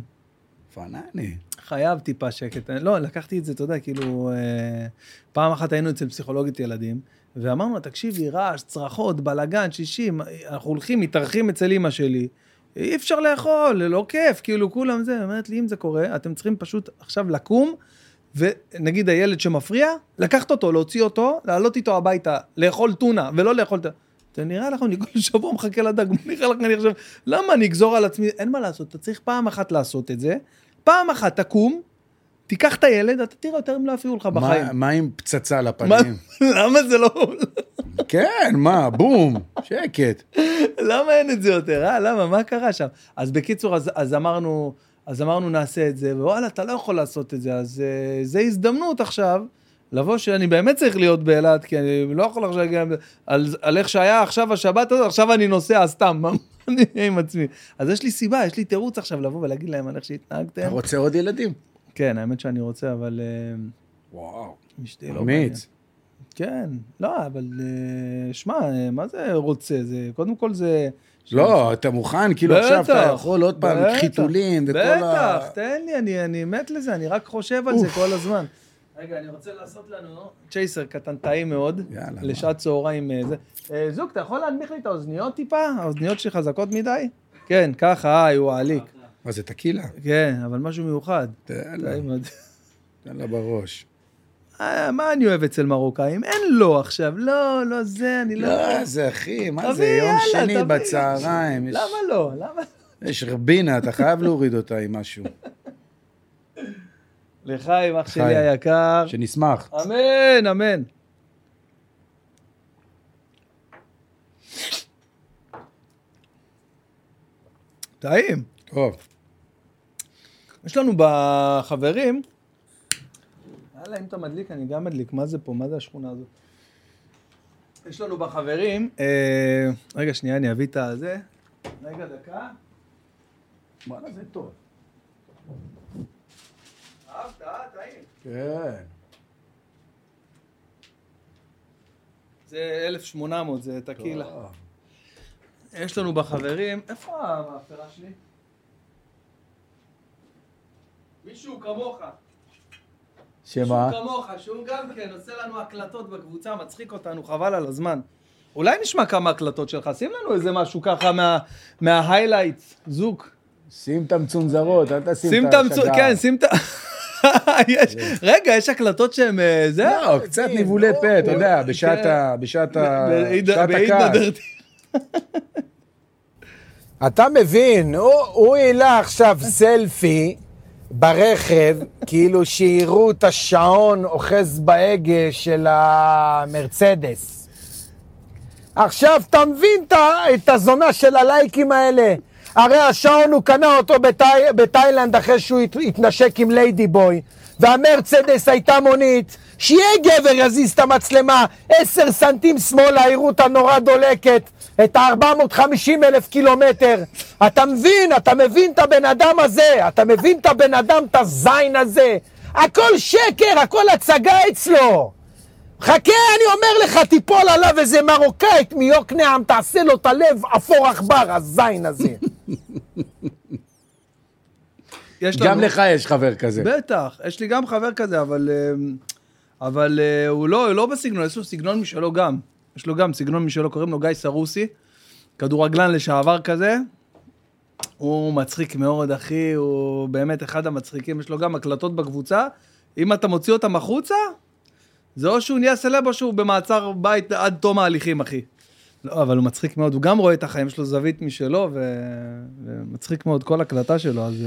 פנני. חייב טיפה שקט. לא, לקחתי את זה, אתה יודע, כאילו, אה, פעם אחת היינו אצל פסיכולוגית ילדים, ואמרנו לה, תקשיבי, רעש, צרחות, בלאגן, שישים, אנחנו הולכים, מתארחים אצל אימא שלי, אי אפשר לאכול, לא כיף, כאילו, כולם זה, אומרת לי, אם זה קורה, אתם צריכים פשוט עכשיו לקום, ונגיד הילד שמפריע, לקחת אותו, להוציא אותו, לעלות איתו הביתה, לאכול טונה, ולא לאכול את ה... זה נראה לך, אני כל שבוע מחכה לדג, נראה לך, אני עכשיו, למה אני אגזור על עצמי, אין מה לעשות, אתה צריך פעם אחת לעשות את זה, פעם אחת תקום, תיקח את הילד, אתה תראה יותר אם לא יפריעו לך בחיים. מה- עם פצצה מה- לפנים? למה זה לא... כן, מה, בום, שקט. למה אין את זה יותר, אה? למה? מה קרה שם? אז בקיצור, אז, אז אמרנו, אז אמרנו נעשה את זה, ווואלה, אתה לא יכול לעשות את זה, אז uh, זה הזדמנות עכשיו, לבוא שאני באמת צריך להיות באילת, כי אני לא יכול עכשיו להגיע על, על איך שהיה עכשיו השבת הזאת, עכשיו אני נוסע סתם, מה אני עם עצמי? אז יש לי סיבה, יש לי תירוץ עכשיו לבוא ולהגיד להם על איך אתה שהתנהגתם. רוצה עוד ילדים? כן, האמת שאני רוצה, אבל uh, וואו, אשתי לא מעניין. אמיץ. כן, לא, אבל uh, שמע, אה, מה זה רוצה? זה, קודם כל זה... לא, אתה מוכן? כאילו עכשיו אתה בטח, יכול עוד פעם בטח, חיתולים וכל ה... בטח, תן לי, אני, אני מת לזה, אני רק חושב על זה כל הזמן. רגע, אני רוצה לעשות לנו צ'ייסר קטן טעים מאוד, יאללה, מה? לשעת צהריים אה, זה. אה, זוק, אתה יכול להנמיך לי את האוזניות טיפה? האוזניות שלי חזקות מדי? כן, ככה, אה, הוא העליק. מה זה, טקילה? כן, אבל משהו מיוחד. תן לה, בראש. אה, מה אני אוהב אצל מרוקאים? אין לא עכשיו, לא, לא זה, אני לא... לא, זה אחי, מה זה, יום שני. בצהריים. למה לא? למה? יש רבינה, אתה חייב להוריד אותה עם משהו. לחיים, אח שלי. היקר. שנשמח. אמן, אמן. טעים. טוב. יש לנו בחברים, יאללה, אם אתה מדליק, אני גם מדליק. מה זה פה? מה זה השכונה הזאת? יש לנו בחברים, אה, רגע, שנייה, אני אביא את הזה. רגע, דקה. וואלה, זה טוב. אהבת, אה? טעים. כן. זה 1800, זה טקילה. יש לנו בחברים, איפה המאפרה שלי? מישהו כמוך. שמה? מישהו כמוך, שהוא גם כן עושה לנו הקלטות בקבוצה, מצחיק אותנו, חבל על הזמן. אולי נשמע כמה הקלטות שלך, שים לנו איזה משהו ככה מה- מה highlights, זוק. שים את המצונזרות, אל תשים שים את. השגר. כן, שים את רגע, יש הקלטות שהן אה, זה? לא, קצת ניבולי פה, אתה יודע, בשעת כן. ה... בשעת הכעס. אתה מבין, הוא, הוא העלה עכשיו סלפי ברכב, כאילו שיראו את השעון אוחז בהגה של המרצדס. עכשיו, אתה מבין את הזונה של הלייקים האלה? הרי השעון, הוא קנה אותו בתאי, בתאילנד אחרי שהוא הת- התנשק עם ליידי בוי, והמרצדס הייתה מונית, שיהיה גבר יזיז את המצלמה, עשר סנטים שמאלה, יראו את הנורה דולקת, את ה-450 אלף קילומטר. אתה מבין, אתה מבין את הבן אדם הזה, אתה מבין את הבן אדם, את הזין הזה. הכל שקר, הכל הצגה אצלו. חכה, אני אומר לך, תיפול עליו איזה מרוקאית מיוקנעם, תעשה לו את הלב אפור עכבר, הזין הזה. יש גם לנו- לך יש חבר כזה. בטח, יש לי גם חבר כזה, אבל, אה, אבל אה, הוא לא, הוא לא בסגנון, יש לו סגנון משלו גם. יש לו גם סגנון משלו, קוראים לו גיא סרוסי, כדורגלן לשעבר כזה. הוא מצחיק מאוד, אחי, הוא באמת אחד המצחיקים, יש לו גם הקלטות בקבוצה. אם אתה מוציא אותם החוצה, זה או שהוא נהיה סלב או שהוא במעצר בית עד תום ההליכים, אחי. לא, אבל הוא מצחיק מאוד, הוא גם רואה את החיים, יש לו זווית משלו, ו... ומצחיק מאוד כל הקלטה שלו, אז...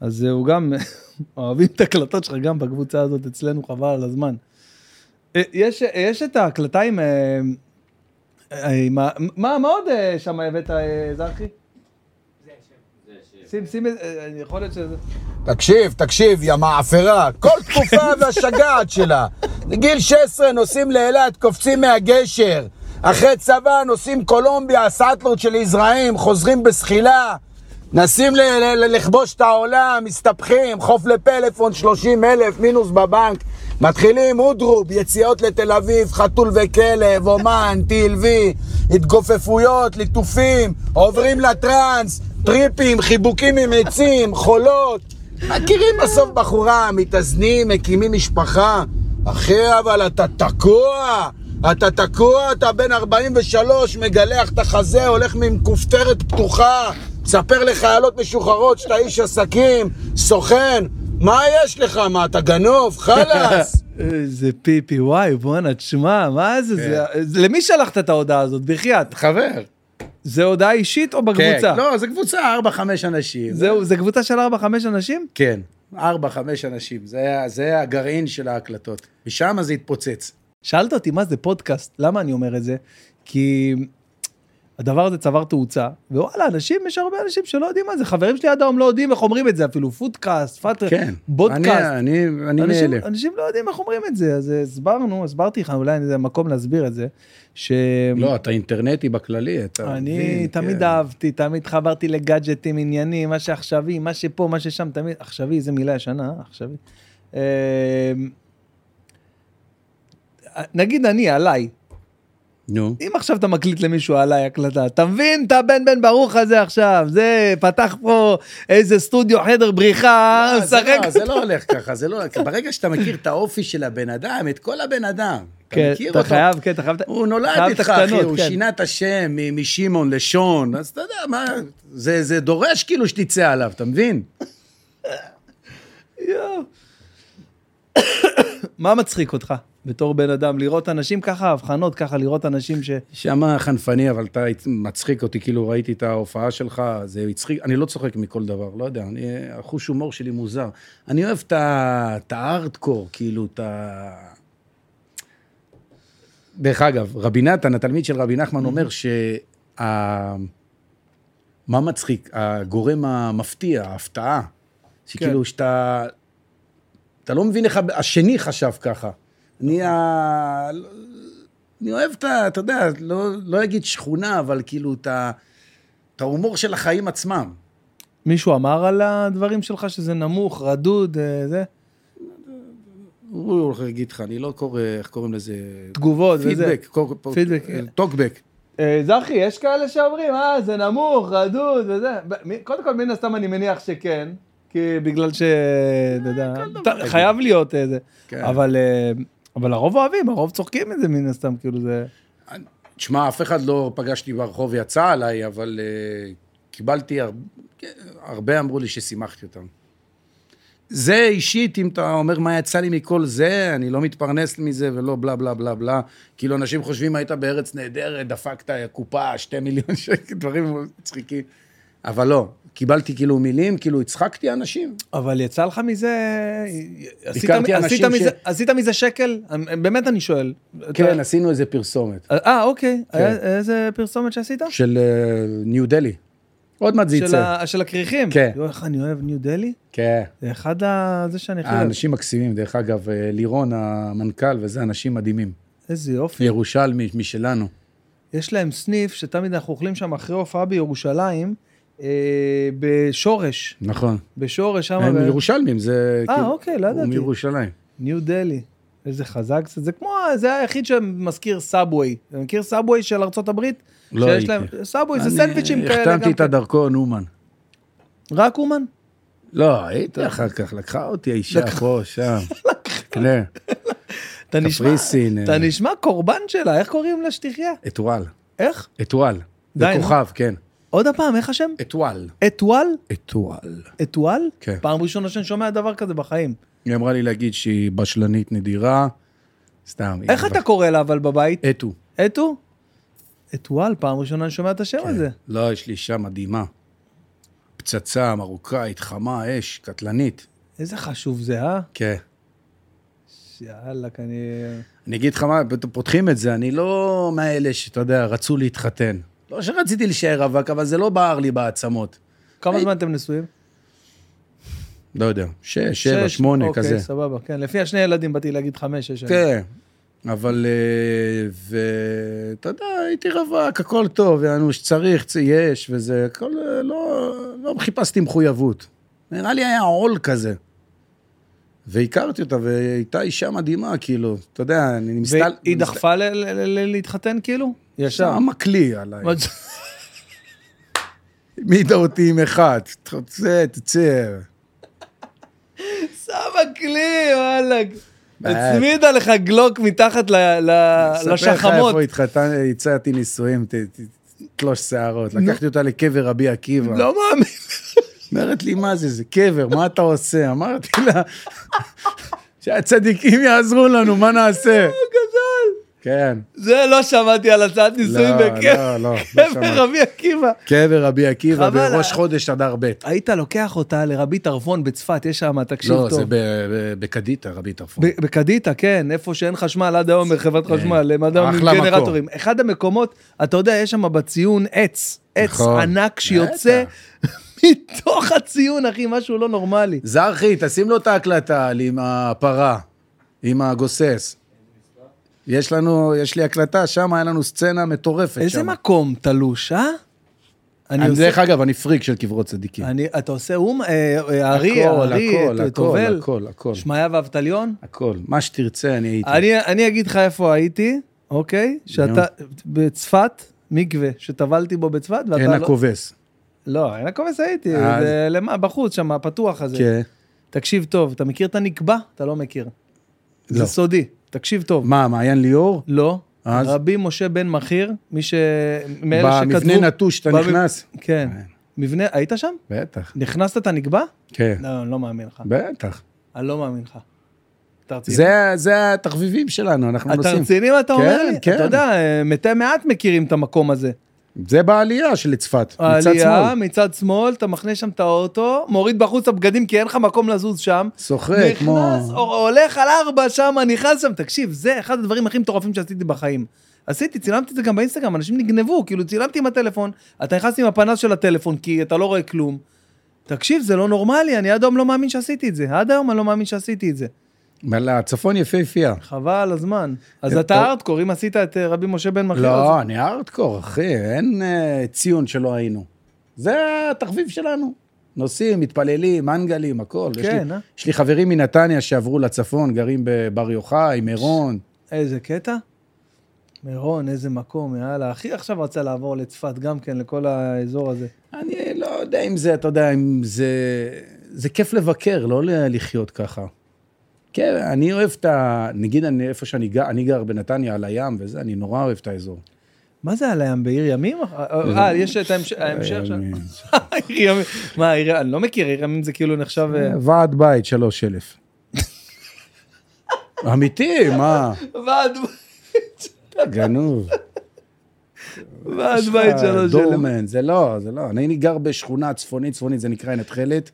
אז הוא גם, אוהבים את ההקלטות שלך גם בקבוצה הזאת אצלנו, חבל על הזמן. יש, יש את ההקלטה עם... אה, אה, עם ה- מה, מה עוד אה, שם הבאת, זרחי? שים, שים, יכול להיות שזה... תקשיב, תקשיב, יא מעפרה, כל תקופה והשגעת שלה. גיל 16 נוסעים לאילת, קופצים מהגשר. אחרי צבא נוסעים קולומביה, סאטלות של יזרעים, חוזרים בזחילה. נסים לכבוש את העולם, מסתבכים, חוף לפלאפון, 30 אלף, מינוס בבנק. מתחילים אודרוב, יציאות לתל אביב, חתול וכלב, אומן, TLV, התגופפויות, ליטופים, עוברים לטראנס, טריפים, חיבוקים עם עצים, חולות. מכירים בסוף בחורה, מתאזנים, מקימים משפחה. אחי, אבל אתה תקוע. אתה תקוע, אתה בן 43, מגלח את החזה, הולך עם כופתרת פתוחה, מספר לחיילות משוחררות שאתה איש עסקים, סוכן. מה יש לך? מה, אתה גנוב? חלאס. איזה פיפי, וואי, בואנה, תשמע, מה זה, זה, זה- למי שלחת את ההודעה הזאת? בחייאת. חבר. זה הודעה אישית או בקבוצה? כן. לא, זה קבוצה, ארבע, חמש אנשים. זהו, זה קבוצה של 4-5 אנשים? כן, ארבע, חמש אנשים. זה, היה- זה הגרעין של ההקלטות. ושם זה התפוצץ. שאלת אותי מה זה פודקאסט, למה אני אומר את זה? כי הדבר הזה צבר תאוצה, ווואלה, אנשים, יש הרבה אנשים שלא יודעים מה זה, חברים שלי עד היום לא יודעים איך אומרים את זה, אפילו פודקאסט, פאט... כן. בודקאסט. אני, אני, אני אנשים, מאלה. אנשים לא יודעים איך אומרים את זה, אז הסברנו, הסברתי לך, אולי זה מקום להסביר את זה, ש... לא, אתה אינטרנטי בכללי, אתה אני מבין, תמיד כן. אהבתי, תמיד חברתי לגאדג'טים, עניינים, מה שעכשווי, מה שפה, מה ששם, תמיד, עכשווי, זה מילה ישנה, עכשווי. אה, נגיד אני, עליי, נו. אם עכשיו אתה מקליט למישהו עליי הקלטה, אתה מבין את הבן בן ברוך הזה עכשיו, זה פתח פה איזה סטודיו חדר בריחה, לא, זה משחק. לא, זה לא הולך ככה, זה לא... ברגע שאתה מכיר את האופי של הבן אדם, את כל הבן אדם, אתה כן, מכיר אתה. חייב, כן, אתה חייב... הוא נולד איתך, אחי, הוא כן. שינה את השם משמעון לשון, אז אתה יודע מה, זה זה דורש כאילו שתצא עליו, אתה מבין? יואו. מה מצחיק אותך בתור בן אדם? לראות אנשים ככה, הבחנות ככה, לראות אנשים ש... שמע חנפני, אבל אתה מצחיק אותי, כאילו ראיתי את ההופעה שלך, זה הצחיק, אני לא צוחק מכל דבר, לא יודע, אני, החוש הומור שלי מוזר. אני אוהב את הארדקור, כאילו, את ה... דרך אגב, רבי נתן, התלמיד של רבי נחמן, אומר שה... מה מצחיק? הגורם המפתיע, ההפתעה, שכאילו שאתה... אתה לא מבין איך השני חשב ככה. אני ה... אני אוהב את ה... אתה יודע, לא, לא אגיד שכונה, אבל כאילו את ההומור של החיים עצמם. מישהו אמר על הדברים שלך שזה נמוך, רדוד, אה, זה? הוא הולך להגיד לך, אני לא קורא, איך קוראים לזה? תגובות וזה. פידבק. פידבק. טוקבק. אה, זכי, יש כאלה שאומרים, אה, זה נמוך, רדוד וזה. קודם כל, מן הסתם אני מניח שכן, כי בגלל ש... אתה יודע, אתה- חייב להיות איזה. כן. אבל אה, אבל הרוב אוהבים, הרוב צוחקים את זה מן הסתם, כאילו זה... תשמע, אף אחד לא פגשתי ברחוב יצא עליי, אבל uh, קיבלתי, הר... הרבה אמרו לי ששימחתי אותם. זה אישית, אם אתה אומר מה יצא לי מכל זה, אני לא מתפרנס מזה ולא בלה בלה בלה בלה. כאילו, אנשים חושבים, היית בארץ נהדרת, דפקת קופה, שתי מיליון שקל, דברים מצחיקים. אבל לא, קיבלתי כאילו מילים, כאילו הצחקתי אנשים. אבל יצא לך מזה... עשית- עשית אנשים מזה- ש- עשית מזה שקל? באמת אני שואל. כן, אתה- עשינו איזה פרסומת. אה, אוקיי. כן. היה- איזה פרסומת שעשית? של ניו דלי. עוד מעט זה יצא. ה- של הכריכים? כן. יואו, איך אני אוהב ניו דלי? כן. זה אחד ה... זה שאני חייב. האנשים מקסימים, דרך אגב, אה, לירון המנכ"ל וזה, אנשים מדהימים. איזה יופי. ירושלמי משלנו. יש להם סניף שתמיד אנחנו אוכלים שם אחרי הופעה בירושלים, אה, בשורש. נכון. בשורש שם. הם ב- ירושלמים, זה אה, כאילו... אוקיי, לא הוא ידעתי. מירושלים. ניו דלי. איזה חזק זה. זה כמו, זה היחיד שמזכיר סאבווי. אתה מכיר סאבווי של ארצות הברית? לא שיש הייתי. להם, סאבווי זה אני סנדוויצ'ים כאלה. החתמתי גם את כן. הדרכון, אומן. רק אומן? לא, הייתי אחר כך, לקחה אותי האישה פה, שם. כן, אתה נשמע, קפריסין, אתה אה. נשמע קורבן שלה, איך קוראים לשטיחיה? אתואל. איך? אתואל. די, זה. כוכב, כן. עוד הפעם, איך השם? אתואל. אתואל? אתואל. אתואל? כן. פעם ראשונה שאני שומע דבר כזה בחיים. היא אמרה לי להגיד שהיא בשלנית נדירה. סתם. איך אתה קורא לה אבל בבית? אתו. אתו? אתואל, פעם ראשונה אני שומע את השם הזה. לא, יש לי אישה מדהימה. פצצה מרוקאית, חמה, אש, קטלנית. איזה חשוב זה, אה? כן. יאללה, אני... אני אגיד לך מה, פותחים את זה, אני לא מאלה שאתה יודע, רצו להתחתן. לא שרציתי להישאר רווק, אבל זה לא בער לי בעצמות. כמה. זמן אתם נשואים? לא יודע, שש, שבע, שמונה, אוקיי, כזה. סבבה, כן. לפי השני ילדים באתי להגיד חמש, שש שנים. כן, אבל, אה, ואתה יודע, הייתי רווק, הכל טוב, יענו שצריך, יש, וזה, הכל, אה, לא, לא חיפשתי מחויבות. נראה לי היה עול כזה. והכרתי אותה, והייתה אישה מדהימה, כאילו, אתה יודע, אני מסתל... והיא דחפה ל- ל- ל- להתחתן כאילו? ישר. שמה כלי עליי. העמידה אותי עם אחד, תצא, תצא. שמה כלי, וואלכ. הצמידה לך גלוק מתחת ל- ל- אספר לך לשחמות. איפה התחתן, הצעתי נישואים, תלוש שערות. לקחתי אותה לקבר רבי עקיבא. לא מאמין. אומרת לי, מה זה, זה קבר, מה אתה עושה? אמרתי לה, שהצדיקים יעזרו לנו, מה נעשה? כן, זה לא שמעתי על הצעת נישואים לא, בקבר לא, לא, לא. רבי עקיבא. קבר רבי עקיבא בראש. חודש אדר ב'. היית לוקח אותה לרבי טרפון בצפת, יש שם, תקשיב לא, טוב. זה ב- ב- בקדיטה, רבי טרפון. בקדיטה, כן, איפה שאין חשמל עד היום בחברת חשמל, הם עד היום עם כן. גנרטורים. אחד המקומות, אתה יודע, יש שם בציון עץ, עץ נכון. ענק שיוצא מתוך הציון, אחי, משהו לא נורמלי. זרחי, תשים לו את ההקלטה עם הפרה, עם הגוסס. יש לנו, יש לי הקלטה, שם היה לנו סצנה מטורפת. איזה שם. מקום תלוש, אה? אני אני, עושה... דרך אגב, אני פריק של קברות צדיקים. אני, אתה עושה אום, אה, אה, הארי, הכל, הארי, הכל, הכל, הכל. שמעיה ואבטליון. הכל. מה שתרצה, אני הייתי. אני, אני אגיד לך איפה הייתי, אוקיי? שאתה, בצפת, מקווה, שטבלתי בו בצפת, ואתה עין לא... הכובס. לא, עין הכובס הייתי, אז- זה למה, בחוץ שם, הפתוח הזה. כן. תקשיב טוב, אתה מכיר את הנקבע? אתה לא מכיר. זה לא. סודי, תקשיב טוב. מה, מעיין ליאור? לא. אז? רבי משה בן מחיר, מי ש... מאלה במבנה שכתבו... נטוש שאתה במב- נכנס? כן. מבנה, היית שם? בטח. נכנסת, אתה נקבע? כן. לא, אני לא מאמין לך. בטח. אני לא מאמין לך. אתה? זה, זה התחביבים שלנו, אנחנו אתה נוסעים. רציני מה אתה כן, אומר לי? כן. אתה יודע, מתי מעט מכירים את המקום הזה. זה בעלייה של צפת, מצד העלייה, שמאל. מצד שמאל, אתה מכניס שם את האוטו, מוריד בחוץ את הבגדים כי אין לך מקום לזוז שם. שוחק, כמו... נכנס, הולך על ארבע שם, נכנס שם, תקשיב, זה אחד הדברים הכי מטורפים שעשיתי בחיים. עשיתי, צילמתי את זה גם באינסטגרם, אנשים נגנבו, כאילו צילמתי עם הטלפון, אתה נכנס עם הפנס של הטלפון כי אתה לא רואה כלום. תקשיב, זה לא נורמלי, אני עד היום לא מאמין שעשיתי את זה, עד היום אני לא מאמין שעשיתי את זה. אבל הצפון יפהפייה. חבל על הזמן. אז אתה. ארטקור, אם עשית את אה, רבי משה בן מחיר, לא, אני ארטקור, אחי, אין אה, ציון שלא היינו. זה התחביב שלנו. נוסעים, מתפללים, מנגלים, הכל. יש כן, לי- אה? יש לי חברים מנתניה שעברו לצפון, גרים בבר יוחאי, מירון. איזה קטע. מירון, איזה מקום, יאללה. אחי עכשיו רצה לעבור לצפת גם כן, לכל האזור הזה. אני לא יודע אם זה, אתה יודע, אם זה... זה כיף לבקר, לא לחיות ככה. כן, אני אוהב את ה... נגיד, אני, איפה שאני גר, אני גר בנתניה על הים וזה, אני נורא אוהב את האזור. מה זה על הים? בעיר ימים? אה, יש את ההמש- ההמשך שם. ימים. עיר ימים. מה, עיר- אני לא מכיר, עיר ימים זה כאילו נחשב... אה, ועד בית, שלוש אלף. אמיתי, מה? ועד גנוב. ועד בית שלוש אלף. דורמן, זה לא, זה לא. אני גר בשכונה צפונית, צפונית, זה נקרא עין התכלת.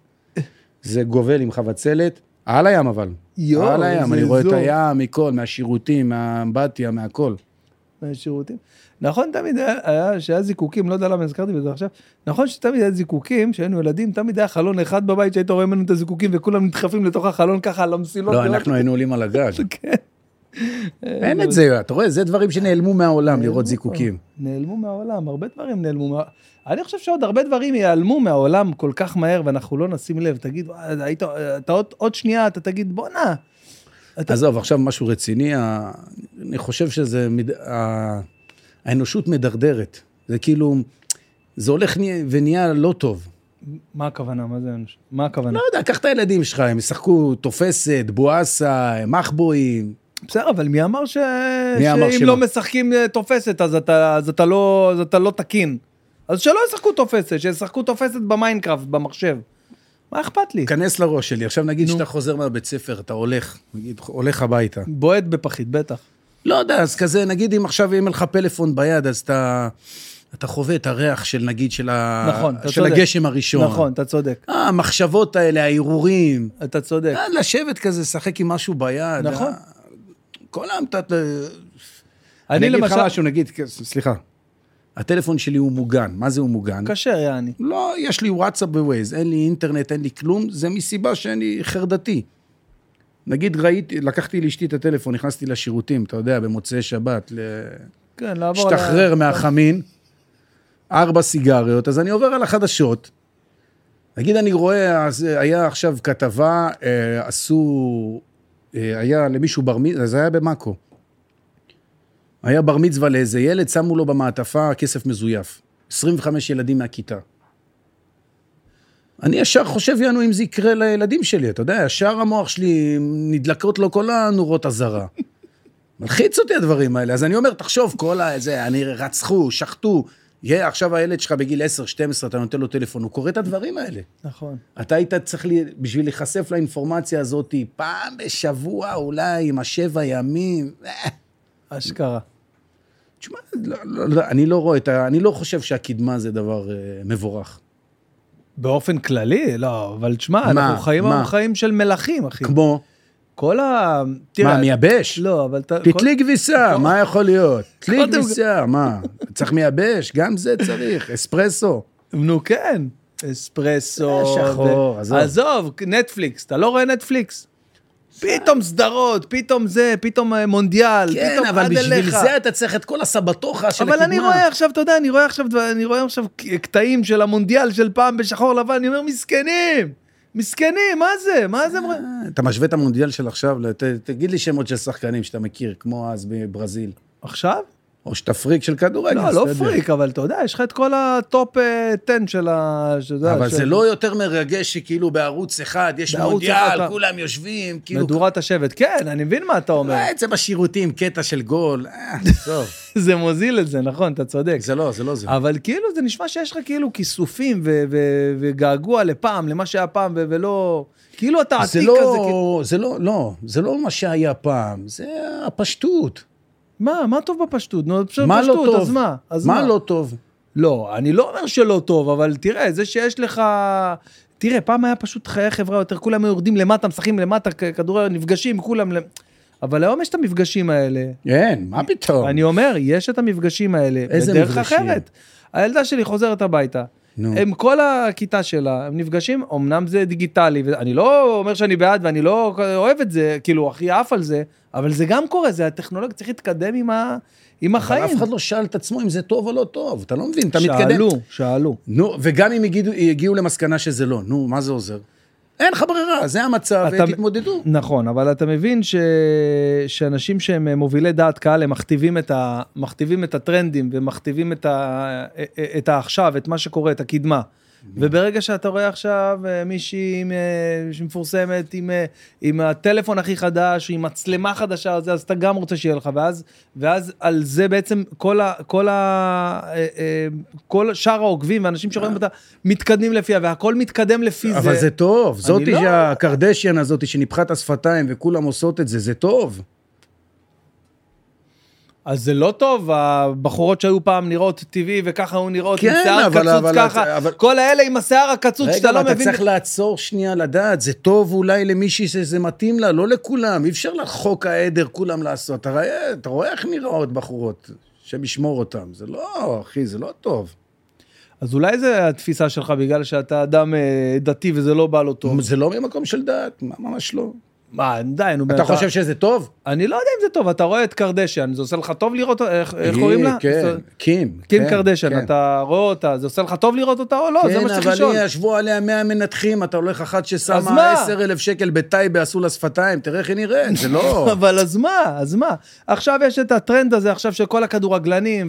זה גובל עם חבצלת. על הים אבל. יואו, על הים, איזה אני רואה את. הים מכל, מהשירותים, מהאמבטיה, מהכל. מהשירותים. נכון, תמיד היה- היה, שהיה זיקוקים, לא יודע למה הזכרתי בזה עכשיו, נכון שתמיד היה זיקוקים, כשהיינו ילדים, תמיד היה חלון אחד בבית שהיית רואה ממנו את הזיקוקים וכולם נדחפים לתוך החלון ככה על המסילות. לא, אנחנו היינו עולים על הגג. כן. אין את זה, אתה רואה, זה דברים שנעלמו מהעולם, לראות זיקוקים. נעלמו מהעולם, הרבה דברים נעלמו. אני חושב שעוד הרבה דברים ייעלמו מהעולם כל כך מהר, ואנחנו לא נשים לב. תגיד, "וואי, היית, אתה עוד, עוד שנייה, אתה תגיד, בואנה. אתה- עזוב, עכשיו משהו רציני, אני חושב שזה, האנושות מדרדרת. זה כאילו, זה הולך ונהיה לא טוב. מה הכוונה? מה זה אנוש? מה הכוונה? לא יודע, קח את הילדים שלך, הם ישחקו תופסת, בואסה, מחבואים. בסדר, אבל מי אמר ש... מי אמר שאם שמה? לא משחקים אה, תופסת, אז אתה, אז, אתה לא, אז אתה לא תקין. אז שלא ישחקו תופסת, שישחקו תופסת במיינקראפט, במחשב. מה אכפת לי? כנס לראש שלי, עכשיו נגיד נו. שאתה חוזר מהבית ספר, אתה הולך, נגיד, הולך הביתה. בועט בפחית, בטח. לא יודע, אז כזה, נגיד אם עכשיו יהיה לך פלאפון ביד, אז אתה, אתה חווה את הריח של נגיד, של, ה... נכון, אתה של צודק. הגשם הראשון. נכון, אתה צודק. אה, המחשבות האלה, ההרהורים. אתה צודק. אה, לשבת כזה, לשחק עם משהו ביד. נכון. אה, כל אתה... אני אני אגיד לך למשל... משהו, נגיד, סליחה. הטלפון שלי הוא מוגן. מה זה הוא מוגן? כשר, יעני. לא, יש לי וואטסאפ ווייז, אין לי אינטרנט, אין לי כלום, זה מסיבה שאני חרדתי. נגיד ראיתי, לקחתי לאשתי את הטלפון, נכנסתי לשירותים, אתה יודע, במוצאי שבת, כן, לעבור... להשתחרר מהחמין, ארבע סיגריות, אז אני עובר על החדשות. נגיד אני רואה, אז היה עכשיו כתבה, אה, עשו, אה, היה למישהו בר מצווה, זה היה במאקו. היה בר מצווה לאיזה ילד, שמו לו במעטפה כסף מזויף. 25 ילדים מהכיתה. אני ישר חושב, יענו, אם זה יקרה לילדים שלי, אתה יודע, ישר המוח שלי, נדלקות לו כל הנורות אזהרה. מלחיץ אותי הדברים האלה. אז אני אומר, תחשוב, כל ה... זה, אני רצחו, שחטו. יהיה, עכשיו הילד שלך בגיל 10, 12, אתה נותן לו טלפון, הוא קורא את הדברים האלה. נכון. אתה היית צריך, לי, בשביל להיחשף לאינפורמציה הזאת, פעם בשבוע אולי, עם השבע ימים. אה, אשכרה. תשמע, לא, לא, לא, אני לא רואה את ה... אני לא חושב שהקדמה זה דבר אה, מבורך. באופן כללי, לא, אבל תשמע? אנחנו חיים? היום חיים של מלכים, אחי. כמו, כל ה... מה, תראה, מייבש? לא, אבל אתה... תתלי כביסה, מה יכול להיות? תלי קודם- כביסה, מה? צריך מייבש? גם זה צריך, אספרסו. נו, כן. אספרסו. אה, שחור, עזוב. עזוב, נטפליקס, אתה לא רואה נטפליקס? פתאום סדרות, פתאום זה, פתאום אה, מונדיאל, כן, פתאום אבל עד בשביל אליך. זה אתה צריך את כל הסבתוכה של אבל הקדמה. אני רואה עכשיו, אתה יודע, אני רואה עכשיו, אני רואה עכשיו קטעים של המונדיאל של פעם בשחור לבן, אני אומר, מסכנים, מסכנים, מה זה? מה זה? אתה משווה את המונדיאל של עכשיו, תגיד לי שמות של שחקנים שאתה מכיר, כמו אז בברזיל. עכשיו? או שאתה פריק של כדורגל. לא, לא. פריק, אבל אתה יודע, יש לך את כל ה top 10 של ה... אבל זה לא יותר מרגש שכאילו בערוץ אחד, יש מונדיאל, כולם יושבים, כאילו... מדורת השבט. כן, אני מבין מה אתה אומר. רואה את זה בשירותים, קטע של גול, אה, טוב. זה מוזיל את זה, נכון, אתה צודק. זה לא, זה לא זה. אבל כאילו, זה נשמע שיש לך כאילו כיסופים וגעגוע לפעם, למה שהיה פעם, ולא... כאילו אתה זה עתיק כזה. כאילו- לא, זה לא, לא, זה לא מה שהיה פעם, זה הפשטות. מה, מה טוב בפשטות? נו, פשוט מה לא פשטות, טוב? אז מה? אז מה לא טוב? לא, אני לא אומר שלא טוב, אבל תראה, זה שיש לך... תראה, פעם היה פשוט חיי חברה יותר, כולם היו יורדים למטה, משחקים למטה, כ- כדורגל, נפגשים, כולם... אבל היום יש את המפגשים האלה. אין, מה פתאום? אני אומר, יש את המפגשים האלה, איזה בדרך מפגשים? אחרת. הילדה שלי חוזרת הביתה. נו. הם כל הכיתה שלה, הם נפגשים, אמנם זה דיגיטלי, ואני לא אומר שאני בעד ואני לא אוהב את זה, כאילו, הכי עף על זה, אבל זה גם קורה, זה הטכנולוגיה, צריך להתקדם עם, ה... עם אבל החיים. אף אחד לא שאל את עצמו אם זה טוב או לא טוב, אתה לא מבין, אתה מתקדם. שאלו, שאלו. נו, וגם אם הגיעו, יגיעו למסקנה שזה לא, נו, מה זה עוזר? אין לך ברירה, זה המצב, אתה- ותתמודדו. נכון, אבל אתה מבין ש... שאנשים שהם מובילי דעת קהל, הם מכתיבים את, ה... מכתיבים את הטרנדים ומכתיבים את, ה... את העכשיו, את מה שקורה, את הקדמה. וברגע שאתה רואה עכשיו אה, מישהי אה, שמפורסמת עם, אה, עם הטלפון הכי חדש, עם מצלמה חדשה, אז, אז אתה גם רוצה שיהיה לך, ואז, ואז על זה בעצם כל, ה, כל, ה, כל שאר העוקבים ואנשים שרואים אותה מתקדמים לפיה, והכל מתקדם לפי זה. אבל זה טוב, זאתי לא- שהקרדשיאן הזאתי שניפחה את השפתיים וכולם עושות את זה, זה טוב. אז זה לא טוב, הבחורות שהיו פעם נראות טבעי וככה היו נראות עם כן, שיער אבל- קצוץ אבל- ככה, אבל- כל האלה עם השיער הקצוץ שאתה רגע, לא אבל אתה מבין. צריך לעצור שנייה לדעת, זה טוב אולי למישהי שזה מתאים לה, לא לכולם, אי אפשר לחוק העדר כולם לעשות. אתה רואה, אתה רואה איך נראות בחורות, השם ישמור אותם, זה לא, אחי, זה לא טוב. אז אולי זה התפיסה שלך בגלל שאתה אדם אה, דתי וזה לא בא לו טוב. זה לא ממקום של דת, ממש לא. מה, די, נו. אתה חושב שזה טוב? אני לא יודע אם זה טוב, אתה רואה את קרדשיאן, זה עושה לך טוב לראות, איך איך קוראים לה? כן, קים. קים כן, קרדשיאן, כן. אתה רואה אותה, זה עושה לך טוב לראות אותה או לא? זה מה כן, שצריך אבל לשאול. היא ישבו עליה 100 מנתחים, אתה הולך אחת ששמה מה? 10 אלף שקל בטייבה, עשו לה שפתיים, תראה איך היא נראית, זה לא... אבל אז מה, אז מה? עכשיו יש את הטרנד הזה עכשיו של כל הכדורגלנים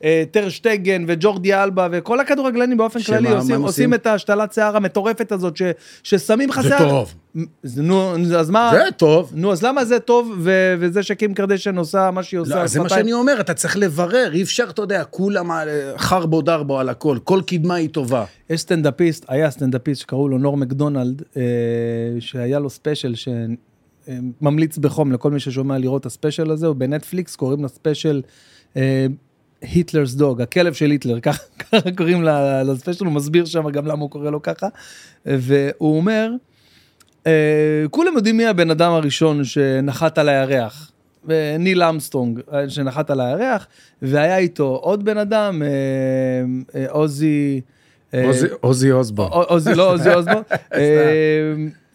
וטר שטגן וג'ורדי אלבה וכל הכדורגלנים באופן שמה, כללי מה עושים, עושים עושים? את ההשתלת שיער המטורפת הזאת ש, ששמים לך זה שיער. טוב. זה, נו, אז מה? זה טוב. נו, אז למה זה טוב ו- וזה שקים קרדשן עושה מה שהיא עושה? לא, זה מה? שאני אומר, אתה צריך לברר, אי אפשר, אתה יודע, כולם על- חרבו דרבו על הכל, כל קדמה היא טובה. יש סטנדאפיסט, היה סטנדאפיסט שקראו לו נורם מקדונלד, אה, שהיה לו ספיישל שממליץ בחום לכל מי ששומע לראות את הספיישל הזה, הוא בנטפליקס, קוראים לספיישל Hitler's Dog, הכלב של היטלר, ככה קוראים לספיישל, הוא מסביר שם גם למה הוא קורא לו ככה, והוא אומר, אה, כולם יודעים מי הבן אדם הראשון שנחת על הירח. אה, ניל אמסטרונג, אה, שנחת על הירח, והיה איתו עוד בן אדם, אה, אה, עוזי... אה, עוזי- אוסבורן. עוזי, לא עוזי אוסבורן. אה,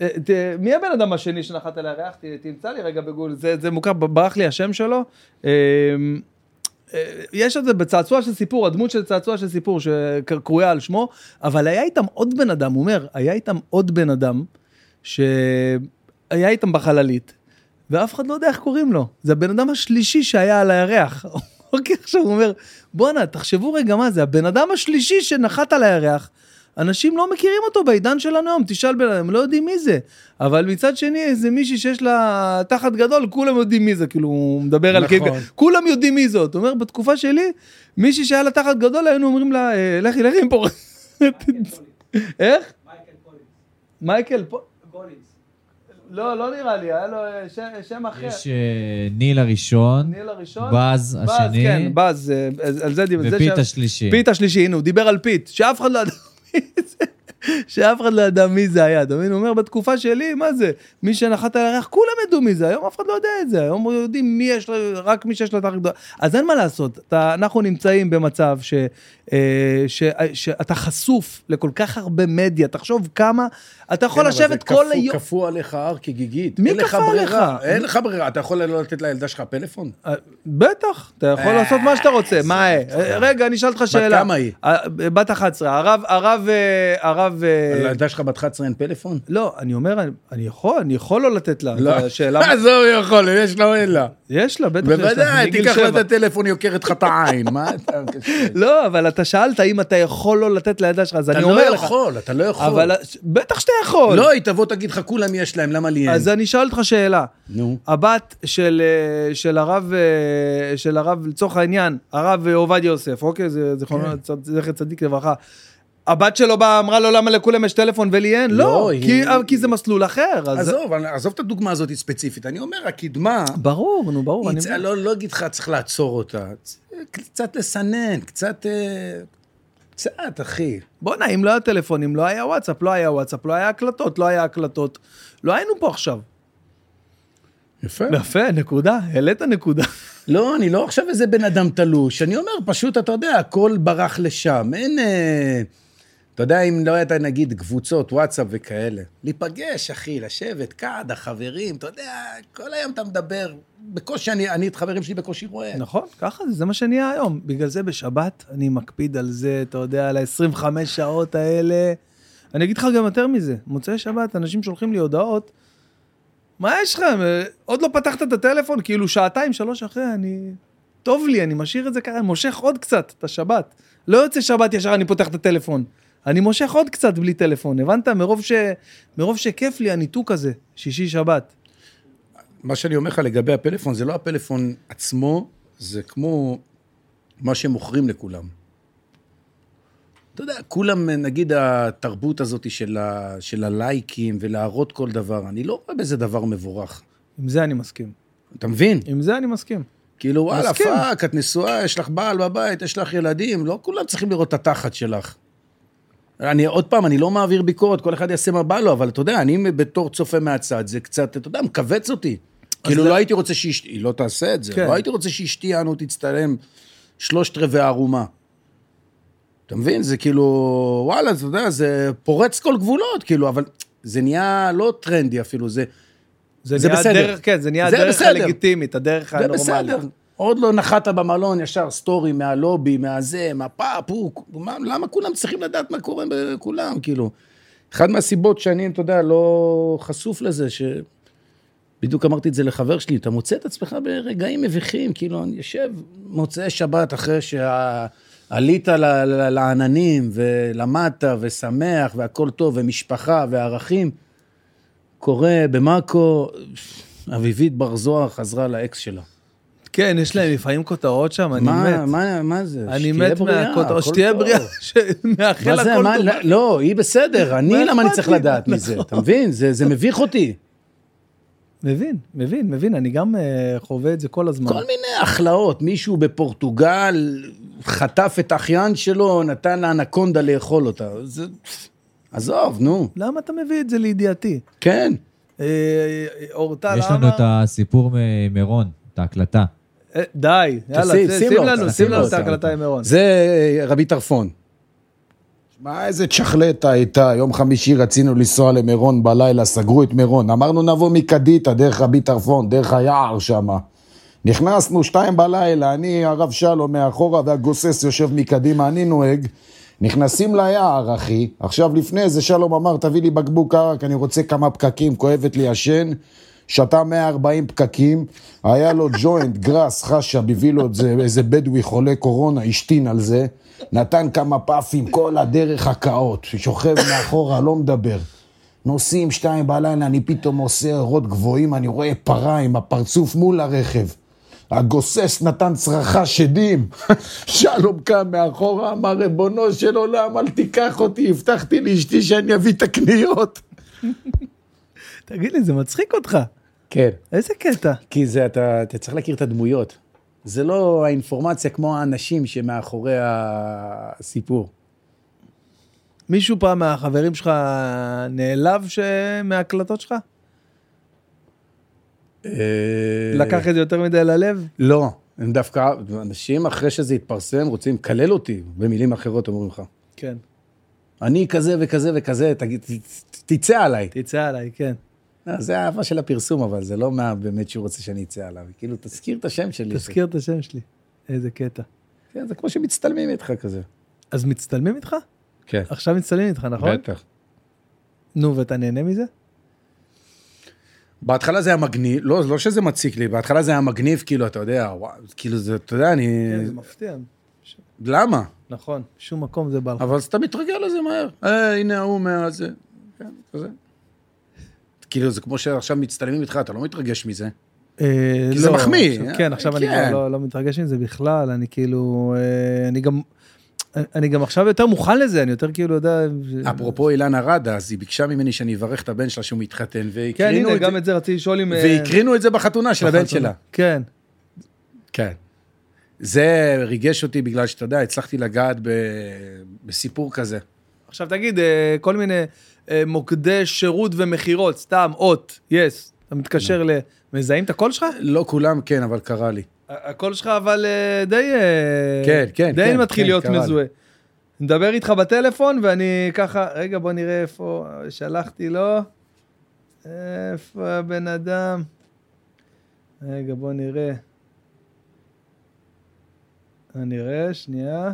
אה, מי הבן אדם השני שנחת על הירח? תמצא לי רגע בגול, זה זה מוכר, ברח לי השם שלו. אה, אה, יש את זה בצעצוע של סיפור, הדמות של צעצוע של סיפור שקרויה על שמו, אבל היה איתם עוד בן אדם, הוא אומר, היה איתם עוד בן אדם, שהיה איתם בחללית, ואף אחד לא יודע איך קוראים לו. זה הבן אדם השלישי שהיה על הירח. אוקיי, עכשיו הוא אומר, בואנה, תחשבו רגע מה זה, הבן אדם השלישי שנחת על הירח, אנשים לא מכירים אותו בעידן שלנו היום, תשאל בן אדם, הם לא יודעים מי זה. אבל מצד שני, איזה מישהי שיש לה תחת גדול, כולם יודעים מי זה, כאילו, הוא מדבר על נכון. קיק, כולם יודעים מי זאת. הוא אומר, בתקופה שלי, מישהי שהיה לה תחת גדול, היינו אומרים לה, "אה, לכי, לכי מפה. איך? מייקל פו... לא, לא נראה לי, היה לו אה, ש- שם אחר. יש אה, ניל הראשון, ניל הראשון? בז השני, כן, בז, אה, על זה דיבר. ופיט שה- השלישי. פיט השלישי, הנה, הוא דיבר על פיט, שאף אחד לא ידע מי זה. שאף אחד לא ידע מי זה היה, אתה מבין? הוא אומר, בתקופה שלי, מה זה? מי שנחת על הירח, כולם ידעו מי זה, היום אף אחד לא יודע את זה, היום יודעים מי יש לו, רק מי שיש לו תחת גדול. אז אין מה לעשות, אתה, אנחנו נמצאים במצב ש, אה, ש, שאתה חשוף לכל כך הרבה מדיה, תחשוב כמה, אתה יכול כן, לשבת כל קפוא- היום. קפוא עליך הר כגיגית. מי כפה עליך? אין לך ברירה. אתה יכול לא לתת לילדה שלך פלאפון? אה, בטח, אתה יכול אה, לעשות מה שאתה רוצה, מה, אה, רגע, אני אשאל אותך שאלה. כמה היא? בת 11, הרב, הרב, הרב, לילדה שלך בת 11 אין פלאפון? לא, אני אומר, אני- יכול, אני יכול לא לתת לה. לא. עזוב, יכול, יש לה או אין לה. יש לה, בטח יש לה. בוודאי, תיקח לה. את הטלפון, היא עוקרת לך את העין. מה אתה... לא, אבל אתה שאלת אם אתה יכול לא לתת לילדה שלך, אז אתה אני לא אומר לך. יכול, אתה לא יכול. בטח שאתה יכול. לא, היא תבוא תגיד לך, כולם יש להם, למה לי אין? אז אני אשאל אותך שאלה. נו. הבת של, אה, של הרב, אה, של הרב, לצורך העניין, הרב אה, עובדיה יוסף, אוקיי? זה כן. זכר צדיק לברכה. הבת שלו באה, אמרה לו, למה לכולם יש טלפון ולי אין? לא, לא, היא- כי, כי זה מסלול אחר. אז... עזוב, אני- עזוב את הדוגמה הזאת ספציפית. אני אומר, הקדמה, ברור, נו, ברור. אני... צ- לא לא אגיד לך, צריך לעצור אותה. קצת לסנן, קצת... קצת, אחי. בואנה, אם לא היה טלפונים, לא היה וואטסאפ, לא היה וואטסאפ, לא היה הקלטות, לא היה הקלטות. לא היינו פה עכשיו. יפה. יפה, נקודה, העלית נקודה. לא, אני לא עכשיו איזה בן אדם תלוש. אני אומר, פשוט, אתה יודע, הכל ברח לשם. אין... אה, אתה יודע, אם לא הייתה, נגיד, קבוצות, וואטסאפ וכאלה. להיפגש, אחי, לשבת, קעדה, חברים, אתה יודע, כל היום אתה מדבר. בקושי, אני, אני את חברים שלי בקושי רואה. נכון, ככה זה, זה מה שנהיה היום. בגלל זה בשבת אני מקפיד על זה, אתה יודע, על ה-25 שעות האלה. אני אגיד לך גם יותר מזה, מוצאי שבת, אנשים שולחים לי הודעות, מה יש לכם? עוד לא פתחת את הטלפון? כאילו שעתיים, שלוש אחרי, אני... טוב לי, אני משאיר את זה ככה, אני מושך עוד קצת את השבת. לא יוצא שבת ישר אני פותח את הטלפון. אני מושך עוד קצת בלי טלפון, הבנת? מרוב, ש... מרוב שכיף לי הניתוק הזה, שישי-שבת. מה שאני אומר לך לגבי הפלאפון, זה לא הפלאפון עצמו, זה כמו מה שמוכרים לכולם. אתה יודע, כולם, נגיד התרבות הזאת של, ה, של הלייקים ולהראות כל דבר, אני לא רואה בזה דבר מבורך. עם זה אני מסכים. אתה מבין? עם זה אני מסכים. כאילו, וואלה, מסכים. fuck, את נשואה, יש לך בעל בבית, יש לך ילדים, לא כולם צריכים לראות את התחת שלך. אני, עוד פעם, אני לא מעביר ביקורת, כל אחד יעשה מה בא לו, אבל אתה יודע, אני בתור צופה מהצד, זה קצת, אתה יודע, מכווץ אותי. כאילו, זה- לא הייתי רוצה שאשתי, היא לא תעשה את זה, כן. לא הייתי רוצה שאשתי, יענו, תצטלם שלושת רבעי ערומה. אתה מבין? זה כאילו, וואלה, אתה יודע, זה פורץ כל גבולות, כאילו, אבל זה נהיה לא טרנדי אפילו, זה... זה, זה בסדר. כן, זה נהיה זה הדרך. הלגיטימית, הדרך זה הנורמלית. בסדר. עוד לא נחת במלון, ישר סטורי מהלובי, מהזה, מהפאפ, למה כולם צריכים לדעת מה קורה בכולם, כאילו? אחת מהסיבות שאני, אתה יודע, לא חשוף לזה, ש... בדיוק אמרתי את זה לחבר שלי, אתה מוצא את עצמך ברגעים מביכים, כאילו, אני יושב מוצאי שבת אחרי שעלית לעננים, ולמדת, ושמח, והכל טוב, ומשפחה, וערכים, קורא במאקו, אביבית בר זוהר חזרה לאקס שלה. כן, יש להם לפעמים כותרות שם, אני מה, מת. מה, מה זה? אני מת מהכותרות, שתהיה. בריאה, שמאחל הכל מה, טוב. לא, היא בסדר, אני, מה למה אני צריך? לדעת מזה, נכון. אתה מבין? זה מביך אותי. מבין, מבין, מבין, אני גם אה, חווה את זה כל הזמן. כל מיני הכלאות, מישהו בפורטוגל חטף את האחיין שלו, נתן לאנקונדה לאכול אותה. זה... עזוב, נו. למה אתה מביא את זה לידיעתי? כן. אה, אורטל יש לנו אמר, את הסיפור ממירון. את ההקלטה. אה, די, יאללה, שים לנו, שים לנו את. ההקלטה עם מירון. זה אה, רבי טרפון. מה, איזה צ'חלטה הייתה, יום חמישי רצינו לנסוע למירון בלילה, סגרו את מירון. אמרנו נבוא מקדיטה, דרך רבי טרפון, דרך היער שמה. נכנסנו שתיים בלילה, אני, הרב שלום מאחורה והגוסס יושב מקדימה, אני נוהג. נכנסים ליער, אחי. עכשיו לפני זה שלום אמר, תביא לי בקבוק ערק, אני רוצה כמה פקקים, כואבת לי השן. שתה 140 פקקים, היה לו ג'וינט, גראס, חשה, זה, איזה בדואי חולה קורונה, השתין על זה, נתן כמה פאפים, כל הדרך הקאות, שוכב מאחורה, לא מדבר. נוסעים שתיים בלילה, אני פתאום עושה אורות גבוהים, אני רואה פרה עם הפרצוף מול הרכב. הגוסס נתן צרחה שדים. שלום קם מאחורה, אמר, ריבונו של עולם, אל תיקח אותי, הבטחתי לאשתי שאני אביא את הקניות. תגיד לי, זה מצחיק אותך. כן. איזה קטע. כי זה, אתה, אתה צריך להכיר את הדמויות. זה לא האינפורמציה כמו האנשים שמאחורי הסיפור. מישהו פעם מהחברים שלך נעלב ש- מההקלטות שלך? לקח את זה יותר מדי ללב? לא, הם דווקא, אנשים אחרי שזה התפרסם רוצים לקלל אותי, במילים אחרות אומרים לך. כן. אני כזה וכזה וכזה, תגיד, תצא עליי. תצא עליי, כן. אה, זה האהבה של הפרסום, אבל זה לא מה באמת שהוא רוצה שאני אצא עליו. כאילו, תזכיר את השם שלי. תזכיר את השם שלי. איזה קטע. כן, זה כמו שמצטלמים איתך כזה. אז מצטלמים איתך? כן. עכשיו מצטלמים איתך, נכון? בטח. נו, ואתה נהנה מזה? בהתחלה זה היה מגניב, לא, לא שזה מציק לי, בהתחלה זה היה מגניב, כאילו, אתה יודע, וואו, כאילו, זה, אתה יודע, אני... כן, זה מפתיע. למה? נכון, שום מקום זה בא לך. אבל אז אתה מתרגל לזה מהר. אה, הנה ההוא מה... זה... כן, כזה. כאילו, זה כמו שעכשיו מצטלמים איתך, אתה לא מתרגש מזה. אה, כי זה לא, מחמיא. עכשיו- כן, עכשיו אני כן. לא- לא מתרגש מזה בכלל, אני כאילו, אה, אני גם, אני גם עכשיו יותר מוכן לזה, אני יותר כאילו יודע... אפרופו אילנה רדה, אז היא ביקשה ממני שאני אברך את הבן שלה שהוא מתחתן, כן, והקרינו הנה, את גם זה. את זה רציתי לשאול אם... אה, והקרינו את זה בחתונה של הבן. שלה. כן. כן. זה ריגש אותי בגלל שאתה יודע, הצלחתי לגעת ב... בסיפור כזה. עכשיו תגיד, אה, כל מיני אה, מוקדי שירות ומכירות, סתם, אות, יס, אתה מתקשר ל... מזהים את הקול שלך? לא כולם, כן, אבל קרה לי. הקול שלך אבל אה, די... אה, כן, כן, די כן, מתחיל כן, להיות. מזוהה. נדבר איתך בטלפון ואני ככה, רגע בוא נראה איפה, שלחתי לו, איפה הבן אדם, רגע בוא נראה. נראה, שנייה.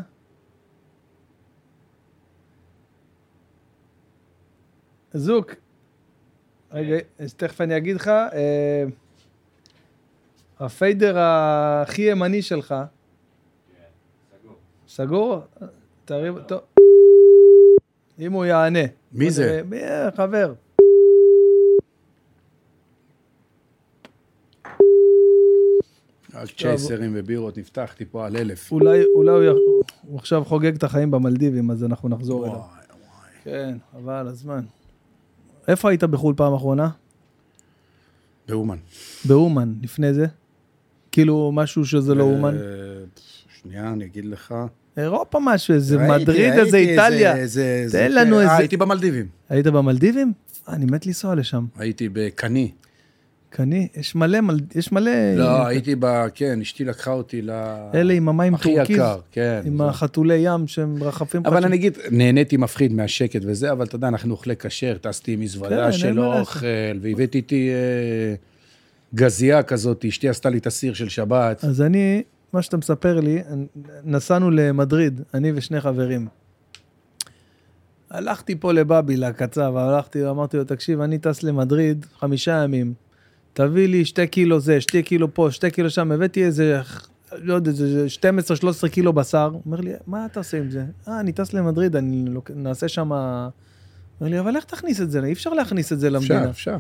זוק, רגע, תכף אני אגיד לך, אה, הפיידר הכי ימני שלך, סגור? תרים, טוב. אם הוא יענה. מי זה? מי, אה, חבר. רק צ'ייסרים ובירות, נפתחתי פה על אלף. אולי, אולי הוא, י- הוא עכשיו חוגג את החיים במלדיבים, אז אנחנו נחזור וואי, אליו. וואי. כן, אבל הזמן. איפה היית בחו"ל פעם אחרונה? באומן. באומן, לפני זה? כאילו משהו שזה לא אומן? אה, שנייה, אני אגיד לך. אירופה משהו, איזה מדריד, איזה איטליה. תן לנו אה, איזה- הייתי במלדיבים. היית במלדיבים? אה, אני מת לנסוע לשם. הייתי בקני. קני, יש מלא, מל- יש מלא... לא, הייתי ב... כן, אשתי לקחה אותי ל... אלה עם המים הכי טורקיז, יקר, כן. עם זה- החתולי ים שהם רחפים אבל שם. אני אגיד, נהניתי מפחיד מהשקט וזה, אבל אתה יודע, אנחנו אוכלי כשר, טסתי עם כן, מזוודה אין של. אוכל, והבאתי איתי אה, גזייה כזאת, אשתי עשתה לי את הסיר של שבת. אז אני, מה שאתה מספר לי, נסענו למדריד, אני ושני חברים. הלכתי פה לבאבי, לקצב, הלכתי, אמרתי לו, תקשיב, אני טס למדריד חמישה ימים, תביא לי שתי קילו זה, שתי קילו פה, שתי קילו שם, הבאתי איזה, לא יודע, איזה 12-13 קילו בשר. אומר לי, מה אתה עושה עם זה? אה, אני טס למדריד, אני לוק... נעשה שם... אומר לי, אבל איך תכניס את זה? אי אפשר להכניס את זה למדינה. אפשר, אפשר.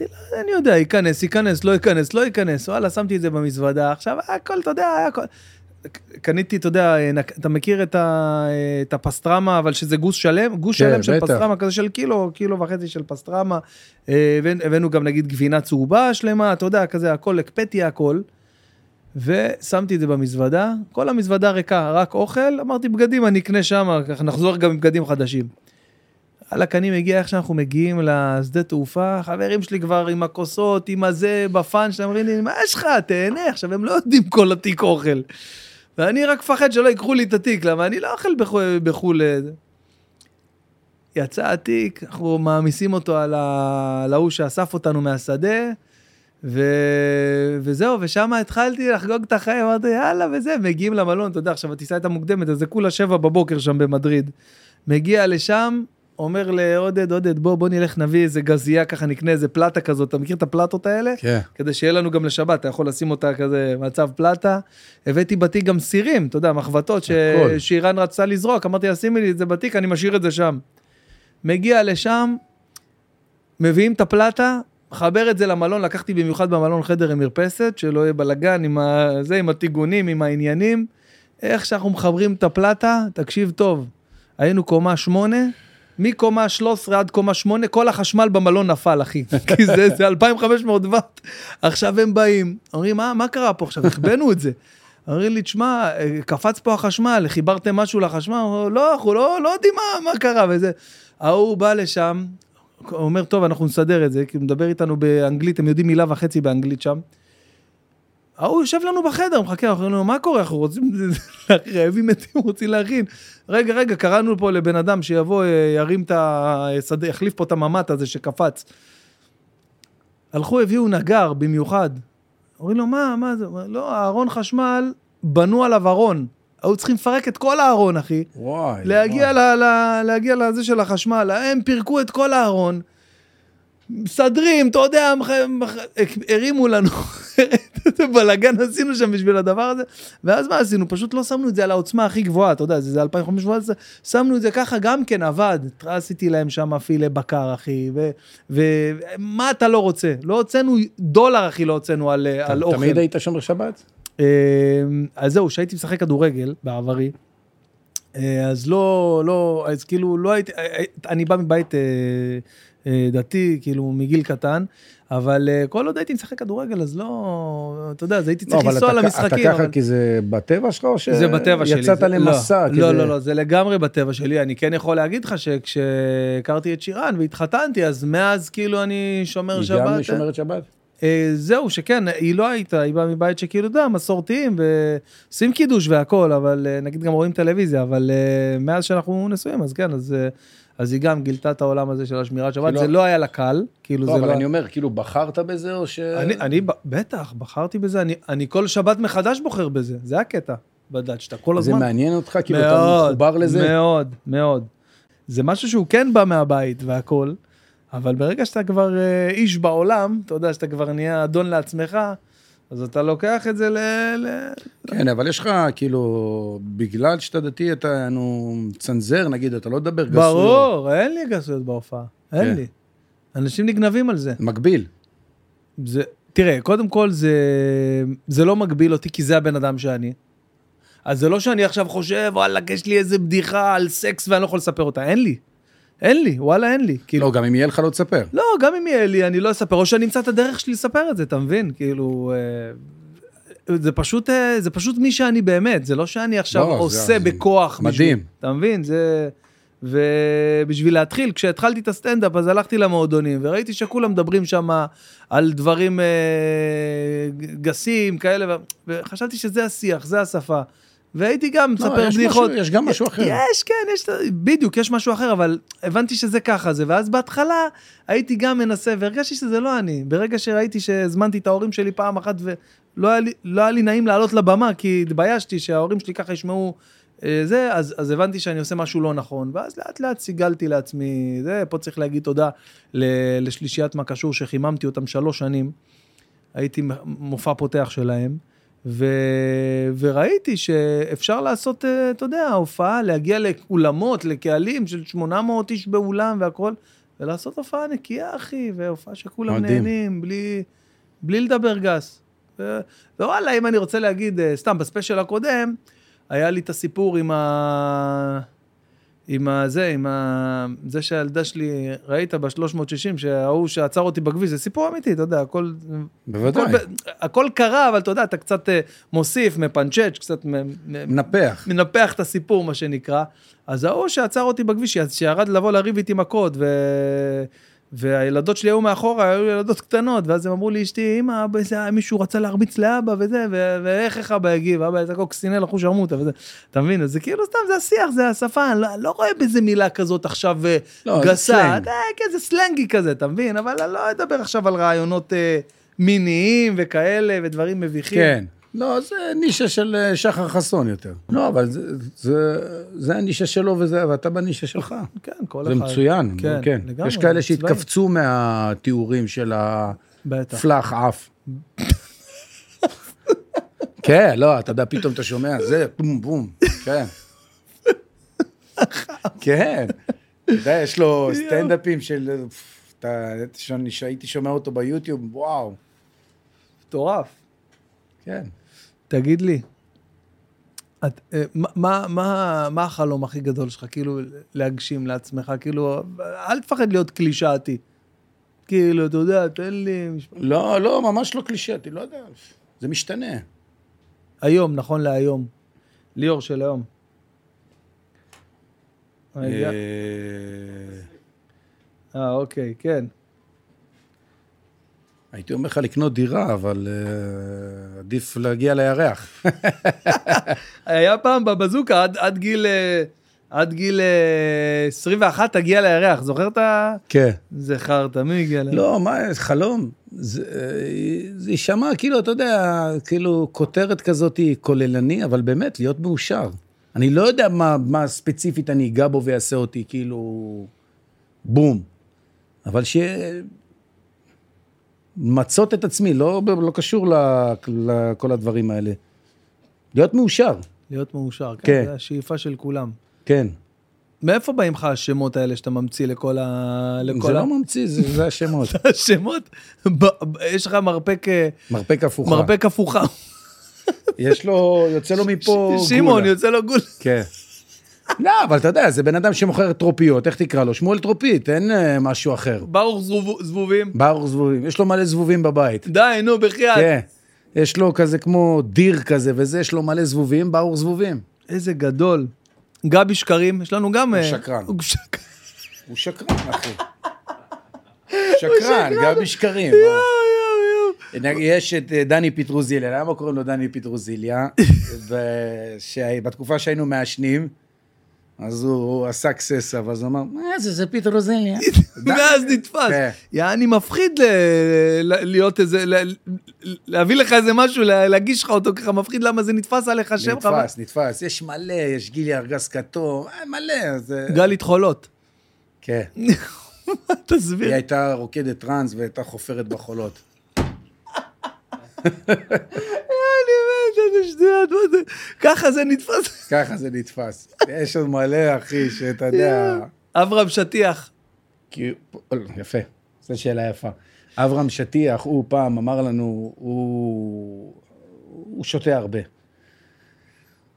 לו, אני יודע, ייכנס, ייכנס, לא ייכנס, לא ייכנס, וואלה, שמתי את זה במזוודה, עכשיו הכל, אתה יודע, הכל. קניתי, אתה יודע, אתה מכיר את, ה, את הפסטרמה, אבל שזה גוש שלם, גוש כן, שלם של בטח. פסטרמה, כזה של קילו, קילו וחצי של פסטרמה. אה, הבאנו- גם נגיד גבינה צהובה שלמה, אתה יודע, כזה הכל, הקפאתי הכל. ושמתי את זה במזוודה, כל המזוודה ריקה, רק אוכל, אמרתי בגדים אני אקנה שם, נחזור גם עם בגדים חדשים. וואלכ, אני מגיע איך שאנחנו מגיעים לשדה תעופה, חברים שלי כבר עם הכוסות, עם הזה, בפאן, שאתם אומרים לי, מה יש לך, תהנה, עכשיו הם לא יודעים כל התיק אוכל. ואני רק מפחד שלא ייקחו לי את התיק, למה אני לא אוכל בחו"ל. בחו"ל. יצא התיק, אנחנו מעמיסים אותו על ההוא שאסף אותנו מהשדה, ו... וזהו, ושם התחלתי לחגוג את החיים, אמרתי, יאללה, וזה, מגיעים למלון, אתה יודע, עכשיו הטיסה הייתה מוקדמת, אז זה כולה שבע בבוקר שם במדריד. מגיע לשם, אומר לעודד, עודד, בוא, בוא נלך נביא איזה גזייה, ככה נקנה איזה פלטה כזאת, אתה מכיר את הפלטות האלה? כן. כדי שיהיה לנו גם לשבת, אתה יכול לשים אותה כזה מצב פלטה. הבאתי בתיק גם סירים, אתה יודע, מחבטות ש... שאיראן רצתה לזרוק, אמרתי לה, שימי לי את זה בתיק, אני משאיר את זה שם. מגיע לשם, מביאים את הפלטה, מחבר את זה למלון, לקחתי במיוחד במלון חדר עם מרפסת, שלא יהיה בלאגן עם, ה... זה, עם הטיגונים, עם העניינים. איך שאנחנו מחברים את הפלטה, תקשיב טוב, היינו קומה שמונה, מקומה 13 עד קומה 8, כל החשמל במלון נפל, אחי. כי זה, זה 2,500 ואט. עכשיו הם באים, אומרים, מה, מה קרה פה עכשיו? החבאנו את זה. אומרים לי, תשמע, אה, קפץ פה החשמל, חיברתם משהו לחשמל? אמרו, לא, אנחנו לא, לא יודעים מה, מה קרה וזה. ההוא בא לשם, אומר, טוב, אנחנו נסדר את זה, כי הוא מדבר איתנו באנגלית, הם יודעים מילה וחצי באנגלית שם. ההוא יושב לנו בחדר, מחכה, אנחנו אומרים לו, מה קורה? אנחנו רוצים, רעבים מתים, רוצים להכין. רגע, רגע, קראנו פה לבן אדם שיבוא, אה, ירים את השדה, יחליף פה את הממ"ט הזה שקפץ. הלכו, הביאו נגר במיוחד. אומרים לו, מה, מה זה? לא, הארון חשמל, בנו עליו ארון. היו צריכים לפרק את כל הארון, אחי. וואי. להגיע, ל, ל, להגיע לזה של החשמל, הם פירקו את כל הארון, מסדרים, אתה יודע, הרימו לנו, איזה בלאגן עשינו שם בשביל הדבר הזה, ואז מה עשינו? פשוט לא שמנו את זה על העוצמה הכי גבוהה, אתה יודע, זה, זה 2017, שמנו את זה ככה, גם כן עבד, עשיתי להם שם פילה בקר, אחי, ומה אתה לא רוצה? לא הוצאנו דולר, אחי, לא הוצאנו על, על אוכל. תמיד היית שומר שבת? אה, אז זהו, כשהייתי משחק כדורגל בעברי, אה, אז לא, לא, אז כאילו לא הייתי, אה, אה, אני בא מבית דתי, כאילו מגיל קטן, אבל אה, כל עוד הייתי משחק כדורגל, אז לא, אתה יודע, אז הייתי לא, צריך אבל לנסוע אתה- למשחקים. אתה ככה אבל- כי זה בטבע שלך, או. שיצאת זה- למסע? לא, לא, לא, לא, זה לגמרי בטבע שלי. אני כן יכול להגיד לך שכשהכרתי את שירן והתחתנתי, אז מאז כאילו אני שומר היא שבת. גם שומרת שבת? אה, זהו, שכן, היא לא הייתה, היא באה מבית שכאילו, אתה יודע, מסורתיים, ועושים קידוש והכל, אבל אה, נגיד גם רואים טלוויזיה, אבל אה, מאז שאנחנו נשואים, אז כן, אז, אה, אז היא גם גילתה את העולם הזה של השמירת שבת, כאילו- זה לא היה לה קל, כאילו לא, זה אבל לא... אני אומר, כאילו, בחרת בזה, או ש... אני, בטח, בחרתי בזה, אני, כל שבת מחדש בוחר בזה, זה הקטע בדת, שאתה כל זה הזמן... מעניין אותך? כאילו, אתה מחובר לזה? מאוד, מאוד. זה משהו שהוא כן בא מהבית והכל, אבל ברגע שאתה כבר אה, איש בעולם, אתה יודע שאתה כבר נהיה אדון לעצמך, אז אתה לוקח את זה ל... ל... כן, אבל יש לך, כאילו, בגלל שאתה דתי, אתה, נו, מצנזר, נגיד, אתה לא מדבר גסויות. ברור, אין לי גסויות בהופעה, אין כן. לי. אנשים נגנבים על זה. מקביל. זה. תראה, קודם כל זה, זה לא מגביל אותי כי זה הבן אדם שאני. אז זה לא שאני עכשיו חושב, וואלה, יש לי איזה בדיחה על סקס ואני לא יכול לספר אותה, אין לי. אין לי, וואלה, אין לי. כאילו, לא, גם אם יהיה לך לא תספר. לא, גם אם יהיה לי, אני לא אספר, או שאני אמצא את הדרך שלי לספר את זה, אתה מבין? כאילו, אה, זה פשוט, אה, זה פשוט מי שאני באמת, זה לא שאני עכשיו לא, עושה זה בכוח. מדהים. בשביל, אתה מבין? זה... ובשביל להתחיל, כשהתחלתי את הסטנדאפ, אז הלכתי למועדונים, וראיתי שכולם מדברים שם על דברים אה, גסים, כאלה, וחשבתי שזה השיח, זה השפה. והייתי גם לא, מספר בדיחות. יש גם משהו אחר. יש, כן, יש, בדיוק, יש משהו אחר, אבל הבנתי שזה ככה זה, ואז בהתחלה הייתי גם מנסה, והרגשתי שזה לא אני. ברגע שראיתי שהזמנתי את ההורים שלי פעם אחת, ולא היה לי, לא היה לי נעים לעלות לבמה, כי התביישתי שההורים שלי ככה ישמעו אה, זה, אז, אז הבנתי שאני עושה משהו לא נכון, ואז לאט לאט סיגלתי לעצמי, זה, פה צריך להגיד תודה לשלישיית מה קשור, שחיממתי אותם שלוש שנים, הייתי מופע פותח שלהם. ו... וראיתי שאפשר לעשות, אה, אתה יודע, הופעה, להגיע לאולמות, לקהלים של 800 איש באולם והכל, ולעשות הופעה נקייה, אחי, והופעה שכולם מדהים. נהנים, בלי, בלי לדבר גס. ו... ווואלה, אם אני רוצה להגיד, אה, סתם, בספיישל הקודם, היה לי את הסיפור עם ה... עם הזה, עם ה... זה שהילדה שלי, ראית ב-360, שההוא שעצר אותי בכביש, זה סיפור אמיתי, אתה יודע, הכל... בוודאי. הכל, הכל קרה, אבל אתה יודע, אתה קצת אה, מוסיף, מפנצ'ץ', קצת מנפח. מנפח את הסיפור, מה שנקרא. אז ההוא שעצר אותי בכביש, שירד לבוא לריב איתי מכות, ו... והילדות שלי היו מאחורה, היו ילדות קטנות, ואז הם אמרו לי, אשתי, אמא, אבא, זה- מישהו רצה להרביץ לאבא וזה, ו- ואיך איך אבא הגיב, אבא איזה קוקסינל אחוז שרמוטה וזה. אתה מבין? זה כאילו סתם, זה השיח, זה השפה, אני לא, לא רואה בזה מילה כזאת עכשיו לא, זה גסה. סלנג. אה, כן, זה סלנגי כזה, אתה מבין? אבל אני לא אדבר עכשיו על רעיונות אה, מיניים וכאלה, ודברים מביכים. כן. לא, זה נישה של אה, שחר חסון יותר. לא, אבל זה, זה, זה הנישה שלו וזה, ואתה בנישה שלך. כן, כל זה אחד. מצוין, כן, כן. לגמרי, יש כאלה. שהתכווצו מהתיאורים של. הפלאח עף. כן, לא, אתה יודע, פתאום אתה שומע, זה, בום, בום, כן. כן. אתה יודע, יש לו סטנדאפים של... אתה, שומע אותו ביוטיוב, וואו. מטורף. כן. תגיד לי, את, אה, מה, מה, מה, מה החלום הכי גדול שלך, כאילו, להגשים לעצמך, כאילו, אל תפחד להיות קלישאתי. כאילו, אתה יודע, תן לי... לא, לא, ממש לא קלישאתי, לא יודע. זה משתנה. היום, נכון להיום. ליאור של היום. אה, אה, אוקיי, כן. הייתי אומר לך לקנות דירה, אבל אה, עדיף להגיע לירח. היה פעם בבזוקה, עד, עד גיל... אה, עד גיל אה, 21 תגיע לירח, זוכר את ה... כן. זה חרטא, מי הגיע לירח? לא, מה, חלום. אה, זה יישמע כאילו, אתה יודע, כאילו כותרת כזאת היא כוללני, אבל באמת, להיות מאושר. אני לא יודע מה, מה ספציפית אני אגע בו ויעשה אותי, כאילו, בום. אבל שיהיה... מצות את עצמי, לא, לא קשור ל- לכל הדברים האלה. להיות מאושר, להיות מאושר, כן, כן. זה השאיפה של כולם. כן. מאיפה באים לך השמות האלה שאתה ממציא לכל ה... לכל זה ה... לא ממציא, זה, זה השמות. השמות? ב... יש לך מרפק, אה, מרפק הפוכה. מרפק הפוכה. יש לו, יוצא לו מפה שמעון, גולה. יוצא לו גול. כן. לא, אבל אתה יודע, זה בן אדם שמוכר טרופיות, איך תקרא לו? שמואל טרופית, אין אה, משהו אחר. ברוך זבוב- זבובים. ברוך זבובים, יש לו מלא זבובים בבית. די, נו, בחייאת. כן. יש לו כזה כמו דיר כזה וזה, יש לו מלא זבובים, ברוך זבובים. איזה גדול. גבי שקרים, יש לנו גם... הוא אה, שקרן. הוא שקרן. הוא שקרן, אחי. שקרן, גבי שקרים. מה? יש את אה, דני פטרוזיליה, למה קוראים לו דני פטרוזיליה? בתקופה שהיינו מעשנים, אז הוא עשה קססה, ואז הוא אמר, מה זה, זה פטרוזיליה. ואז נתפס. כן. יעני מפחיד להיות איזה... להביא לך איזה משהו, לה- להגיש לך אותו ככה מפחיד, למה זה נתפס עליך שם? נתפס, נתפס. יש מלא, יש גילי ארגז כתום, אה, מלא. זה... גלית חולות. כן. תסביר. היא הייתה רוקדת טראנס והייתה חופרת בחולות. איזה שטויות, מה זה? ככה זה נתפס. ככה זה נתפס. יש עוד מלא, אחי, שאתה יודע... אברהם שטיח. יפה, זו שאלה יפה. אברהם שטיח, הוא פעם אמר לנו, הוא, הוא שותה הרבה.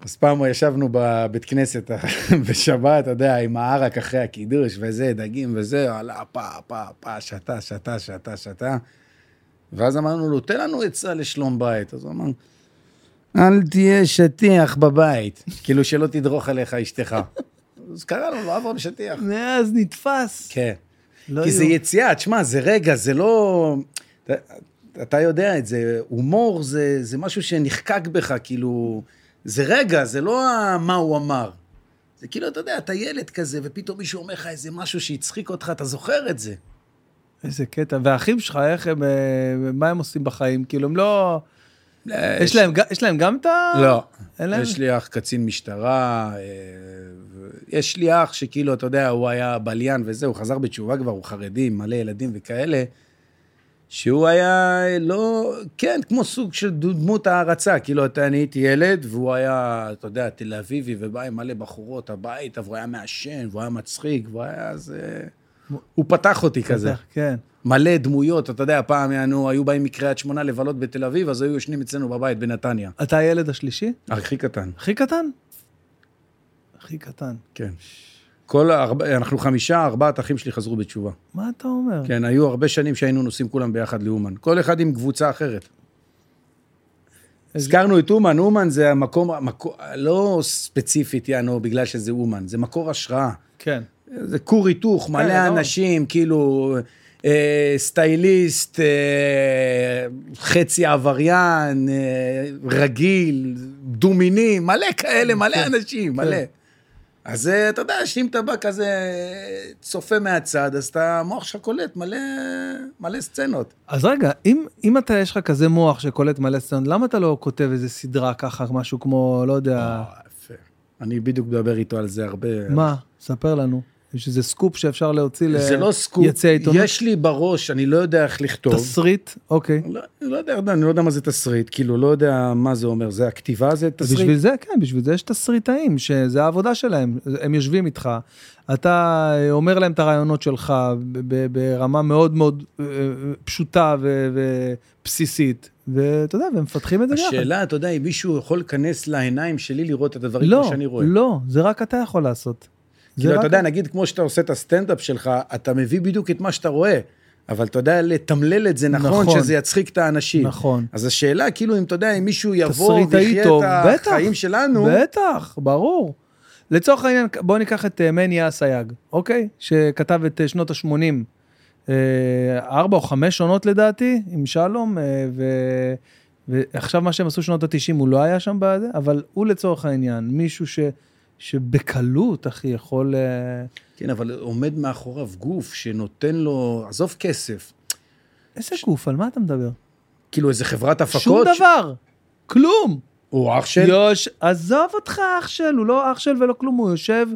אז פעם ישבנו בבית כנסת בשבת, אתה יודע, עם הערק אחרי הקידוש וזה, דגים וזה, עלה פה, פה, פה, שתה, שתה, שתה, שתה. ואז אמרנו לו, תן לנו עצה לשלום בית. אז הוא אמר, אל תהיה שטיח בבית, כאילו שלא תדרוך עליך אשתך. אז קראנו לו אברהם שטיח. מאז נתפס. כן. לא כי זה יהיו. יציאה, תשמע, זה רגע, זה לא... אתה, אתה יודע את זה, הומור זה, זה משהו שנחקק בך, כאילו... זה רגע, זה לא מה הוא אמר. זה כאילו, אתה יודע, אתה ילד כזה, ופתאום מישהו אומר לך איזה משהו שהצחיק אותך, אתה זוכר את זה. איזה קטע. והאחים שלך, איך הם, אה, מה הם עושים בחיים? כאילו, הם לא... יש להם, יש להם גם את ה... לא. יש לי אח קצין משטרה, אה, יש לי אח שכאילו, אתה יודע, הוא היה בליין וזה, הוא חזר בתשובה כבר, הוא חרדי, מלא ילדים וכאלה, שהוא היה לא, כן, כמו סוג של דמות הערצה, כאילו, אתה, אני הייתי ילד, והוא היה, אתה יודע, תל אביבי, ובא עם מלא בחורות הביתה, והוא היה מעשן, והוא היה מצחיק, והוא היה אז... אה, הוא פתח אותי כזה. כן. מלא דמויות, אתה יודע, פעם יענו, היו באים מקריית שמונה לבלות בתל אביב, אז היו יושנים אצלנו בבית בנתניה. אתה הילד השלישי? הכי קטן. הכי קטן? הכי קטן. כן. כל הארבע, אנחנו חמישה, ארבעת אחים שלי חזרו בתשובה. מה אתה אומר? כן, היו הרבה שנים שהיינו נוסעים כולם ביחד לאומן. כל אחד עם קבוצה אחרת. הזכרנו את אומן, אומן זה המקום, המקור, לא ספציפית, יענו, בגלל שזה אומן, זה מקור השראה. כן. זה כור היתוך, מלא לא. אנשים, כאילו, סטייליסט, אה, חצי עבריין, אה, רגיל, דומיני, מלא כאלה, מלא אנשים, מלא. אז אה, אתה יודע, שאם אתה בא כזה צופה מהצד, אז אתה, המוח שלך קולט מלא, מלא סצנות. אז רגע, אם, אם אתה, יש לך כזה מוח שקולט מלא סצנות, למה אתה לא כותב איזה סדרה ככה, משהו כמו, לא יודע, אה. אני בדיוק מדבר איתו על זה הרבה. מה? ספר לנו. יש איזה סקופ שאפשר להוציא ל... זה לא סקופ, עיתונות? יש לי בראש, אני לא יודע איך לכתוב. תסריט? אוקיי. לא, לא יודע, אני לא יודע מה זה תסריט, כאילו, לא יודע מה זה אומר, זה הכתיבה, זה תסריט. בשביל זה, כן, בשביל זה יש תסריטאים, שזה העבודה שלהם. הם יושבים איתך, אתה אומר להם את הרעיונות שלך ברמה מאוד מאוד אה, פשוטה ו- ובסיסית, ואתה יודע, והם מפתחים את זה ביחד. השאלה, אתה יודע, אם מישהו יכול להיכנס לעיניים שלי לראות את הדברים לא, כמו שאני רואה. לא, זה רק אתה יכול לעשות. כאילו, רק- אתה יודע, נגיד, כמו שאתה עושה את הסטנדאפ שלך, אתה מביא בדיוק את מה שאתה רואה, אבל אתה יודע לתמלל את זה נכון, נכון. שזה יצחיק את האנשים. נכון. אז השאלה, כאילו, אם אתה יודע, אם מישהו יבוא ויחיה טוב, את בטח. החיים שלנו, בטח, ברור. לצורך העניין, בואו ניקח את אה, מני אסייג, אוקיי? שכתב את אה, שנות ה-80, ארבע או חמש עונות לדעתי, עם שלום, אה, ו... ועכשיו מה שהם עשו שנות ה-90, הוא לא היה שם בזה, אבל הוא לצורך העניין, מישהו ש... שבקלות, אחי, יכול... אה, כן, אבל עומד מאחוריו גוף שנותן לו, עזוב כסף, איזה גוף, על מה אתה מדבר? כאילו איזה חברת הפקות. שום ש- דבר, כלום. הוא אח של... יוש... עזוב אותך אח של, הוא לא אח של ולא כלום, הוא יושב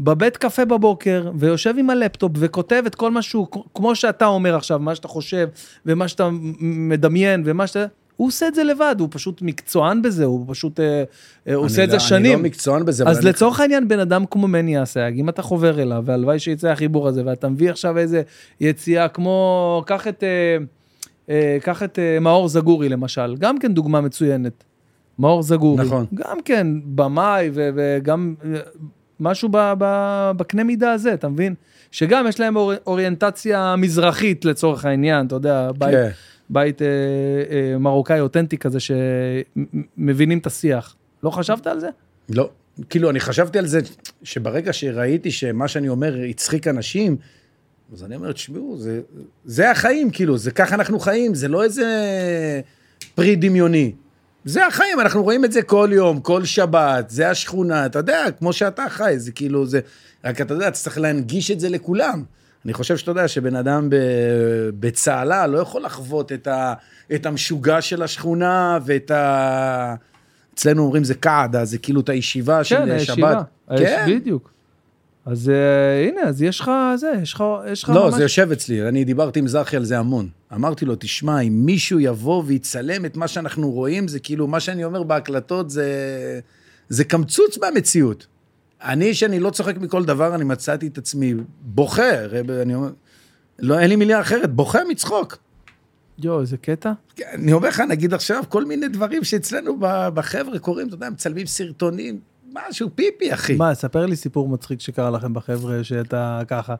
בבית קפה בבוקר, ויושב עם הלפטופ וכותב את כל מה שהוא, כמו שאתה אומר עכשיו, מה שאתה חושב, ומה שאתה מדמיין, ומה שאתה... הוא עושה את זה לבד, הוא פשוט מקצוען בזה, הוא פשוט אה, אה, עושה את זה אני שנים. לא מקצוען בזה, אז אני- לצורך העניין, בן אדם כמו מני אסייג, אם אתה חובר אליו, והלוואי שיצא החיבור הזה, ואתה מביא עכשיו איזה יציאה כמו, קח את, אה, אה, קח את אה, מאור זגורי למשל, גם כן דוגמה מצוינת. מאור זגורי. נכון. גם כן במאי ו- וגם אה, משהו ב- ב- בקנה מידה הזה, אתה מבין? שגם יש להם אור, אוריינטציה מזרחית לצורך העניין, אתה יודע, בית, כן. בית אה, אה, מרוקאי אותנטי כזה שמבינים את השיח. לא חשבת על זה? לא. כאילו, אני חשבתי על זה, שברגע שראיתי שמה שאני אומר הצחיק אנשים, אז אני אומר, תשמעו, זה, זה החיים, כאילו, זה ככה אנחנו חיים, זה לא איזה פרי דמיוני. זה החיים, אנחנו רואים את זה כל יום, כל שבת, זה השכונה, אתה יודע, כמו שאתה חי, זה כאילו, זה... רק אתה יודע, אתה צריך להנגיש את זה לכולם. אני חושב שאתה יודע שבן אדם בצהלה לא יכול לחוות את, ה, את המשוגע של השכונה ואת ה... אצלנו אומרים זה קעדה, זה כאילו את הישיבה של כן, שבת. הישיבה. כן. בדיוק. אז אה, הנה, אז יש לך זה, יש לך, יש לך לא, ממש... זה יושב אצלי, אני דיברתי עם זכי על זה המון. אמרתי לו, תשמע, אם מישהו יבוא ויצלם את מה שאנחנו רואים, זה כאילו, מה שאני אומר בהקלטות זה, זה קמצוץ מהמציאות. אני, שאני לא צוחק מכל דבר, אני מצאתי את עצמי בוכה, אני אומר, לא, אין לי מילה אחרת, בוכה מצחוק. יואו, איזה קטע. כן, אני אומר לך, נגיד עכשיו, כל מיני דברים שאצלנו בחבר'ה קורים, אתה יודע, מצלמים סרטונים, משהו פיפי, אחי. מה, ספר לי סיפור מצחיק שקרה לכם בחבר'ה, שאתה ככה.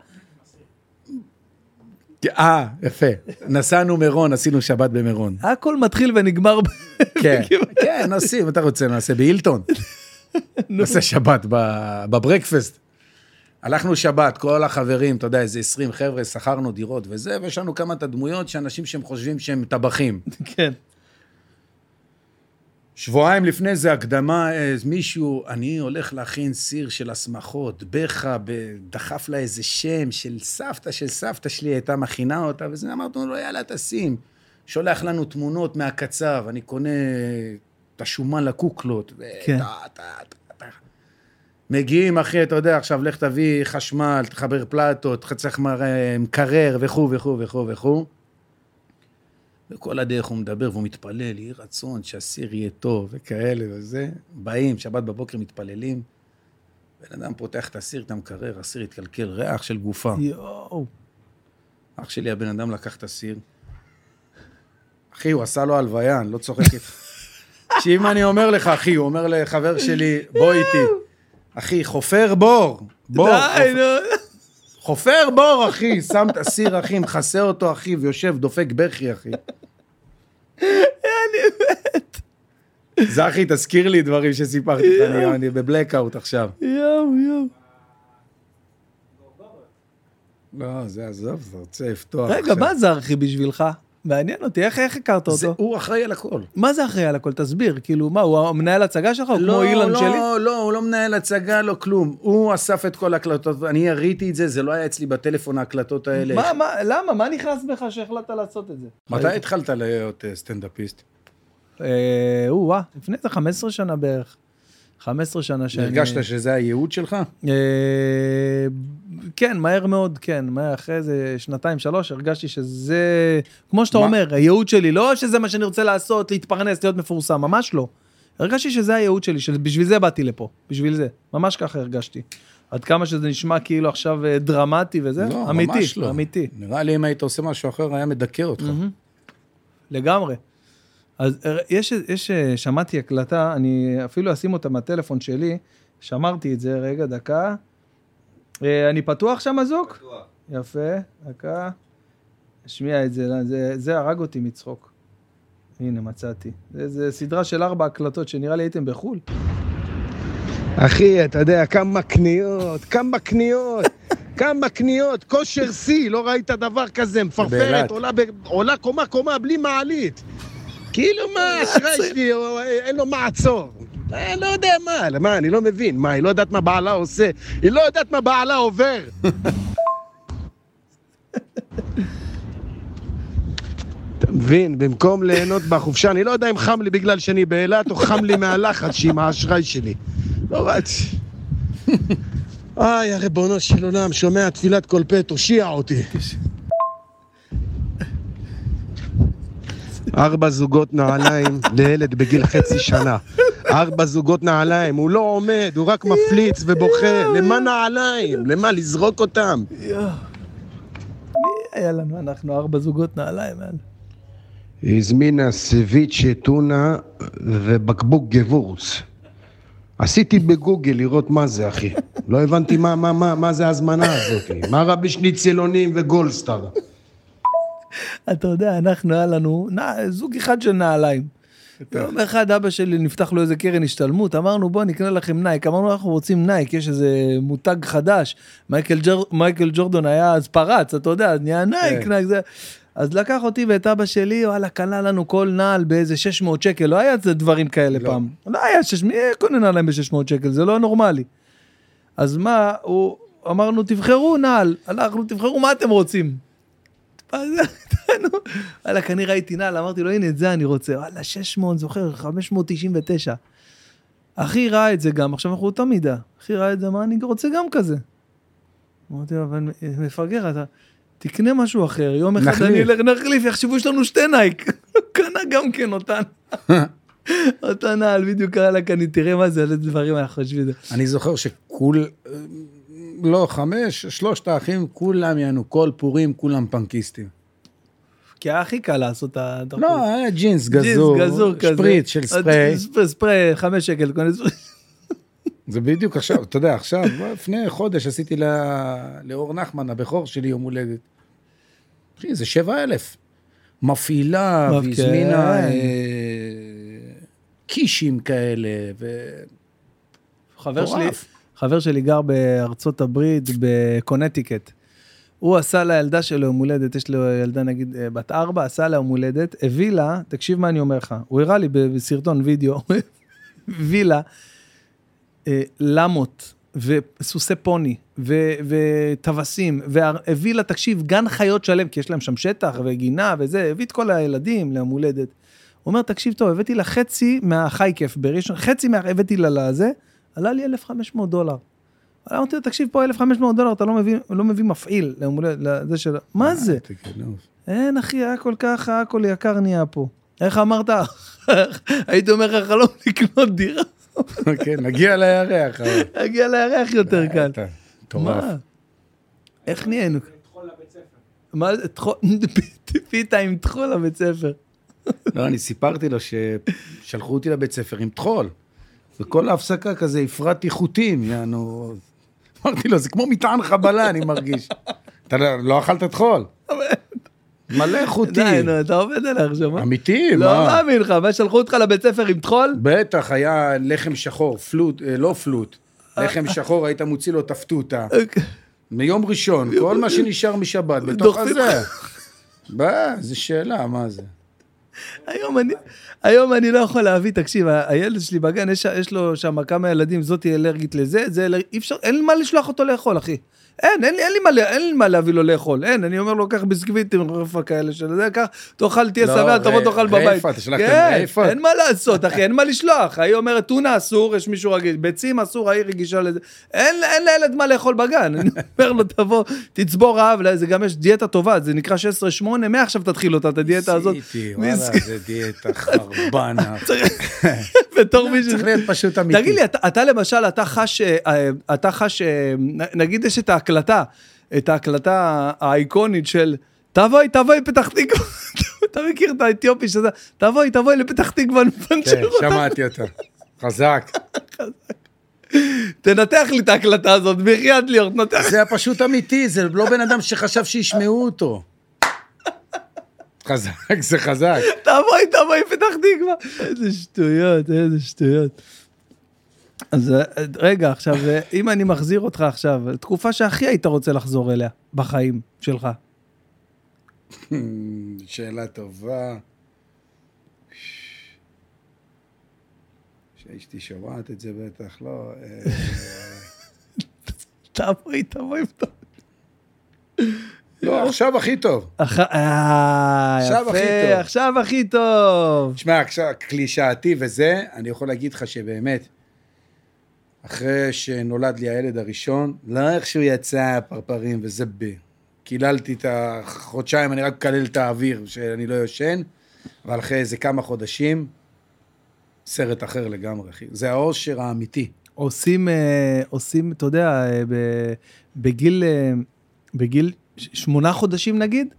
אה, יפה. נסענו מירון, עשינו שבת במירון. הכל מתחיל ונגמר. כן, כן, אם אתה רוצה, נעשה בהילטון. נעשה שבת בברקפסט. הלכנו שבת, כל החברים, אתה יודע, איזה 20 חבר'ה, שכרנו דירות וזה, ויש לנו כמה את הדמויות שאנשים שהם חושבים שהם טבחים. כן. שבועיים לפני זה הקדמה, איזה מישהו, אני הולך להכין סיר של הסמכות, בכה, דחף לה איזה שם של סבתא של סבתא שלי, הייתה מכינה אותה, וזה, אמרנו לו, יאללה, תשים. שולח לנו תמונות מהקצב, אני קונה את השומן לקוקלות. כן. מגיעים, אחי, אתה יודע, עכשיו לך תביא חשמל, תחבר פלטות, צריך מקרר וכו' וכו' וכו' וכו'. וכל הדרך הוא מדבר והוא מתפלל, יהי רצון שהסיר יהיה טוב וכאלה וזה. באים, שבת בבוקר מתפללים. בן אדם פותח את הסיר, את המקרר, הסיר התקלקל, ריח של גופה. יואו. אח שלי, הבן אדם לקח את הסיר. אחי, הוא עשה לו הלוויה, אני לא צוחק איתך. שאם אני אומר לך, אחי, הוא אומר לחבר שלי, בוא איתי. אחי, חופר בור. בור. די, נו. חופר בור, אחי. שם את הסיר, אחי, מכסה אותו, אחי, ויושב, דופק בכי, אחי. אני מת. זכי, תזכיר לי דברים שסיפרתי לך, אני- אני בבלקאוט עכשיו. יואו, יואו. לא, זה עזוב, אתה רוצה לפתוח רגע. מה זה ארכי בשבילך? מעניין אותי, איך איך הכרת זה- אותו? הוא אחראי על הכל. מה זה אחראי על הכל? תסביר. כאילו, מה, הוא המנהל הצגה שלך? הוא כמו לא, אילן לא, שלי? לא, הוא לא מנהל הצגה, לא כלום. הוא אסף את כל ההקלטות, אני יריתי את זה, זה לא היה אצלי בטלפון ההקלטות האלה. מה, מה, למה? מה נכנס בך שהחלטת לעשות את זה? מתי התחלת להיות אה, סטנדאפיסט? אה, לפני זה 15 שנה בערך. 15 שנה שאני... הרגשת שזה הייעוד שלך? אה, כן, מהר מאוד, כן. מהר, אחרי איזה שנתיים, שלוש, הרגשתי שזה, כמו שאתה מה? אומר, הייעוד שלי, לא שזה מה שאני רוצה לעשות, להתפרנס, להיות מפורסם, ממש לא. הרגשתי שזה הייעוד שלי, שבשביל זה באתי לפה, בשביל זה. ממש ככה הרגשתי. עד כמה שזה נשמע כאילו עכשיו אה, דרמטי וזה, לא, אמיתי, ממש לא. אמיתי. נראה לי אם היית עושה משהו אחר, היה מדכא אותך. מהמם. לגמרי. אז אה, יש, יש, אה, שמעתי הקלטה, אני אפילו אשים אותה מהטלפון שלי, שמרתי את זה, רגע, דקה. אה, אני פתוח שם, זוק? פתוח. יפה, דקה. השמיע את זה, זה, זה הרג אותי מצחוק. הנה, מצאתי. זה, זה סדרה של ארבע הקלטות שנראה לי הייתם בחו"ל. אחי, אתה יודע, כמה קניות, כמה קניות, כמה קניות, כושר שיא, לא ראית דבר כזה. מפרפרת, עולה, ב- עולה קומה קומה בלי מעלית. כאילו מה, האשראי שלי, אין לו מעצור. אה, לא יודע מה, מה, אני לא מבין. מה, היא לא יודעת מה בעלה עושה? היא לא יודעת מה בעלה עובר. אתה מבין, במקום ליהנות בחופשה, אני לא יודע אם חם לי בגלל שאני באילת או חם לי מהלחץ שעם האשראי שלי. לא רץ. איי, הריבונו של עולם, שומע תפילת כל פה, תושיע אותי. ארבע זוגות נעליים לילד בגיל חצי שנה. ארבע זוגות נעליים, הוא לא עומד, הוא רק מפליץ ובוכה. למה נעליים? למה, לזרוק אותם? היה לנו, אנחנו ארבע זוגות נעליים, הזמינה סביצ'ה טונה ובקבוק גבורץ. עשיתי בגוגל לראות מה זה, אחי. לא הבנתי מה, מה, מה, מה זה ההזמנה הזאת. מה רבי שניצלונים וגולדסטאר? אתה יודע, אנחנו, היה לנו זוג אחד של נעליים. יום אחד אבא שלי נפתח לו איזה קרן השתלמות, אמרנו בוא נקנה לכם נייק, אמרנו אנחנו רוצים נייק, יש איזה מותג חדש, מייקל, ג'ר, מייקל ג'ורדון היה אז פרץ, אתה יודע, נהיה נייק, כן. נייק זה. אז לקח אותי ואת אבא שלי, וואלה, קנה לנו כל נעל באיזה 600 שקל, לא היה את זה דברים כאלה לא. פעם. לא היה 600, מי קונה נעליים ב-600 שקל, זה לא נורמלי. אז מה, הוא, אמרנו תבחרו נעל, הלכנו תבחרו מה אתם רוצים. וואלה, כנראה ראיתי נעל, אמרתי לו, הנה, את זה אני רוצה. וואלה, 600, זוכר, 599. אחי ראה את זה גם, עכשיו אנחנו אותה מידה. אחי ראה את זה, אמר, אני רוצה גם כזה. אמרתי לו, אבל מפגר, אתה תקנה משהו אחר, יום אחד נחליף. אני אלך, נחליף, יחשבו שיש לנו שתי נייק. קנה גם כן אותן. אותה נעל, בדיוק קרא לה כאן, תראה מה זה, על איזה דברים אנחנו חושבים. אני זוכר שכול... לא, חמש, שלושת האחים, כולם יענו, כל פורים, כולם פנקיסטים. כי היה הכי קל לעשות את הדרכון. לא, היה ג'ינס ג'ינס גזור, גזור כזה. שפריץ של ספריי. ספרי, ספרי, חמש שקל, קונה ספרי. זה בדיוק עכשיו, אתה יודע, עכשיו, לפני חודש עשיתי לה- לאור נחמן, הבכור שלי, יום הולדת. אחי, זה שבע אלף. מפעילה, מפ- והזמינה כן. אה, קישים כאלה, ו... חבר שלי. חבר שלי גר בארצות הברית, בקונטיקט. הוא עשה לילדה שלו יום הולדת, יש לו ילדה נגיד אה, בת ארבע, עשה לה יום הולדת, הביא לה, תקשיב מה אני אומר לך, הוא הראה לי בסרטון וידאו, הביא לה אה, למות וסוסי פוני וטווסים, והביא לה, תקשיב, גן חיות שלם, כי יש להם שם שטח וגינה וזה, הביא את כל הילדים ליום הולדת. הוא אומר, תקשיב טוב, הבאתי לה חצי מהחי כיף בראשון, חצי מה... הבאתי לה לזה, עלה לי 1,500 דולר. אמרתי לו, תקשיב, פה 1,500 דולר, אתה לא מביא, לא מביא מפעיל לזה של... מה זה? תגנוב. אין, אחי, הכל ככה, הכל יקר נהיה פה. איך אמרת? הייתי אומר לך, חלום לקנות דירה, כן, נגיע לירח. להגיע לירח יותר קל. אתה מטורף. מה? איך נהיינו? מה זה, טחול, פיתה עם טחול לבית ספר. לא, אני סיפרתי לו ששלחו אותי לבית ספר עם טחול. וכל ההפסקה כזה הפרעתי חוטים, יענו... אמרתי לו, זה כמו מטען חבלה, אני מרגיש. אתה לא- לא אכלת טחול? מלא די, חוטים. נו, אתה עובד עליי עכשיו, מה? אמיתי, לא מה? מאמין לך, מה, שלחו אותך לבית ספר עם טחול? בטח, היה לחם שחור, פלוט, אה, לא פלוט. לחם שחור, היית מוציא לו את הפתותה. מיום ראשון, כל מה שנשאר משבת, בתוך הזה. מה, זו שאלה, מה זה? היום אני, היום אני לא יכול להביא, תקשיב, הילד שלי בגן, יש, יש לו שם כמה ילדים, זאתי אלרגית לזה, זה אלרגית, אי אפשר, אין מה לשלוח אותו לאכול, אחי. אין, אין, אין, לי מה, אין לי מה להביא לו לאכול, אין, אני אומר לו, קח ביסקוויט עם רפא כאלה של זה, קח, תאכל, תהיה לא, שבע, תבוא תאכל בבית. אתה שלחתם כן? אין מה לעשות, אחי, אין מה לשלוח. היא אומרת, טונה אסור, יש מישהו רגיש, ביצים אסור, ההיא רגישה לזה. אין, אין לילד מה לאכול בגן. אני אומר לו, תבוא, תצבור רעב, זה גם יש דיאטה טובה, זה נקרא 16-8, מעכשיו תתחיל אותה, את הדיאטה הזאת. עשיתי, וואלה. זה דיאטה חרבנה. בתור מישהו... צריך להיות פשוט אמיתי. תגיד לי, אתה, למשל, אתה חש, אה, אה, נ- נגיד יש את ההקלטה, את ההקלטה האיקונית של תבואי, תבואי פתח תקווה, אתה מכיר את האתיופי שזה, תבואי, תבואי לפתח תקווה, כן, נפנצ'ר אותה. שמעתי אותה. חזק. תנתח לי את ההקלטה הזאת, בחייאת ליאור, תנתח. זה היה פשוט אמיתי, זה לא בן אדם שחשב שישמעו אותו. חזק, זה חזק. תבואי, תבואי פתח תקווה. איזה שטויות, איזה שטויות. אז אה, רגע, עכשיו, אה, אם אני מחזיר אותך עכשיו, תקופה שהכי היית רוצה לחזור אליה בחיים שלך. שאלה טובה. שאשתי שומעת את זה בטח, לא. אה, תבואי, תבואי. לא, עכשיו הכי טוב. עכשיו הכי טוב. עכשיו הכי טוב. תשמע, קלישאתי וזה, אני יכול להגיד לך שבאמת, אחרי שנולד לי הילד הראשון, לא איך שהוא יצא פרפרים וזה ב... קיללתי את החודשיים, אני רק מקלל את האוויר, שאני לא יושן, אבל אחרי איזה כמה חודשים, סרט אחר לגמרי, אחי. זה האושר האמיתי. עושים, אה, עושים, אתה יודע, אה, בגיל, אה, בגיל שמונה חודשים נגיד,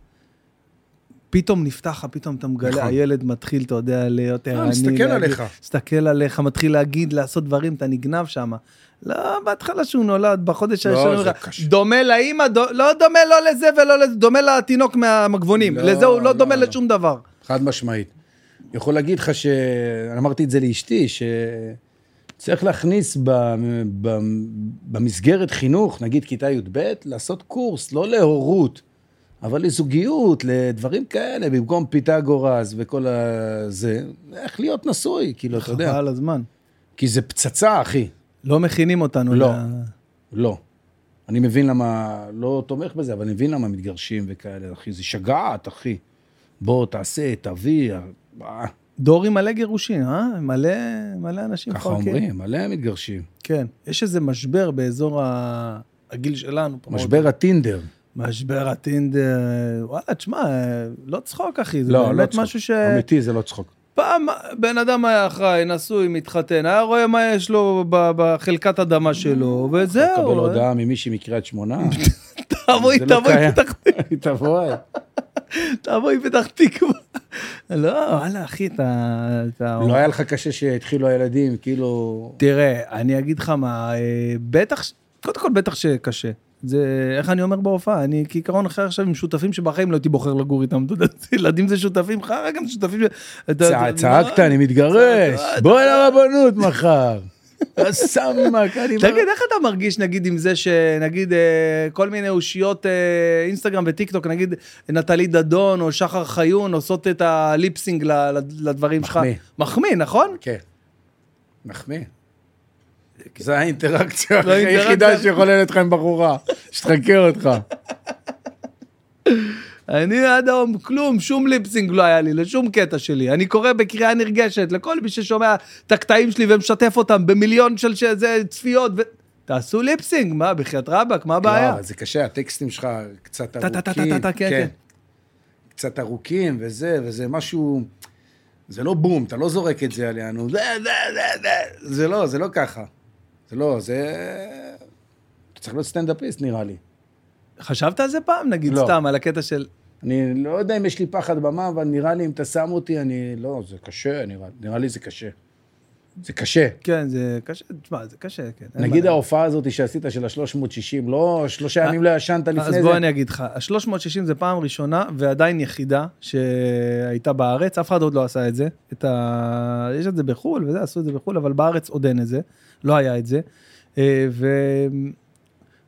פתאום נפתח לך, פתאום אתה מגלה, נכון. הילד מתחיל, אתה יודע, להיות ערני. מסתכל להגיד- עליך. מסתכל עליך, מתחיל להגיד, לעשות דברים, אתה נגנב שם. לא, בהתחלה שהוא נולד, בחודש לא, הראשון. דומה לאימא, דו- לא דומה לא לזה ולא לזה, דומה לתינוק מהמגבונים. לא, לזה הוא לא לא, דומה לא. לשום דבר. חד משמעית. אני יכול להגיד לך ש... אמרתי את זה לאשתי, שצריך להכניס ב... ב... במסגרת חינוך, נגיד כיתה י"ב, לעשות קורס, לא להורות, אבל לזוגיות, לדברים כאלה, במקום פיתגורס וכל הזה, איך להיות נשוי, כאילו, אתה יודע. חבל הזמן. כי זה פצצה, אחי. לא מכינים אותנו. לא. ל- לא. אני מבין למה, לא תומך בזה, אבל אני מבין למה מתגרשים וכאלה, אחי. זה שגעת, אחי. בוא, תעשה, תביא. אה, דור עם מלא גירושין, אה? מלא, מלא אנשים ככה חולקים. אומרים, מלא מתגרשים. כן. יש איזה משבר באזור ה... הגיל שלנו. משבר הטינדר. משבר הטינדר. וואלה, תשמע, לא צחוק, אחי. זה לא, לא באמת צחוק. משהו ש... אמיתי, זה לא צחוק. פעם בן אדם היה אחראי, נשוי, מתחתן, היה רואה מה יש לו בחלקת אדמה שלו, וזהו. הודעה ממישהי מקריית שמונה. תבואי, לא תבואי. פתח תבואי. תבואי, פתח תקווה. לא, וואלה, אחי, אתה... אתה- לא היה לך קשה שהתחילו הילדים, כאילו... תראה, אני אגיד לך מה, אה, בטח, קודם כל בטח שקשה. זה, איך אני אומר בהופעה, אני כעיקרון אחר עכשיו עם שותפים שבחיים לא הייתי בוחר לגור איתם, אתה יודע, ילדים זה שותפים, חרא גם שותפים צעקת, אני מתגרש. בוא לרבנות מחר. סמק, אני... תגיד, איך אתה מרגיש נגיד עם זה שנגיד אה, כל מיני אושיות אה, אינסטגרם וטיק טוק, נגיד נטלי דדון או שחר חיון עושות את ה lip sync לדברים שלך? מחמיא. מחמיא, נכון? כן. מחמיא. זה האינטראקציה האינטראקציה. היחידה שיכולה להיות לך עם בחורה, שתחקה אותך. אני עד היום כלום, שום lip sync לא היה לי, לשום קטע שלי. אני קורא בקריאה נרגשת לכל מי ששומע את הקטעים שלי ומשתף אותם במיליון של שזה, צפיות. ו... תעשו ליפסינג, מה, בחייאת רבאק, מה הבעיה? לא, זה קשה, הטקסטים שלך קצת טה, טה, טה, ארוכים. טה, טה, כן, כן. קצת ארוכים וזה, וזה משהו... זה לא בום, אתה לא זורק את זה עלינו. זה, זה, זה, זה. זה לא, זה לא ככה. זה לא, זה... אתה צריך להיות סטנדאפיסט נראה לי. חשבת על זה פעם, נגיד, לא. סתם, על הקטע של... אני לא יודע אם יש לי פחד במה, אבל נראה לי אם אתה שם אותי, אני... לא, זה קשה, נראה, נראה לי זה קשה. זה קשה. כן, זה קשה, תשמע, זה קשה, כן. נגיד ההופעה הזאת שעשית של ה-360, לא, שלושה ימים לא ישנת לפני אז זה. בוא אני אגיד לך, ה-360 זה פעם ראשונה ועדיין יחידה שהייתה בארץ, אף אחד עוד לא עשה את זה. את ה... יש את זה בחו"ל וזה, עשו את זה בחו"ל, אבל בארץ עוד אין את זה, לא היה את זה. אה, ו...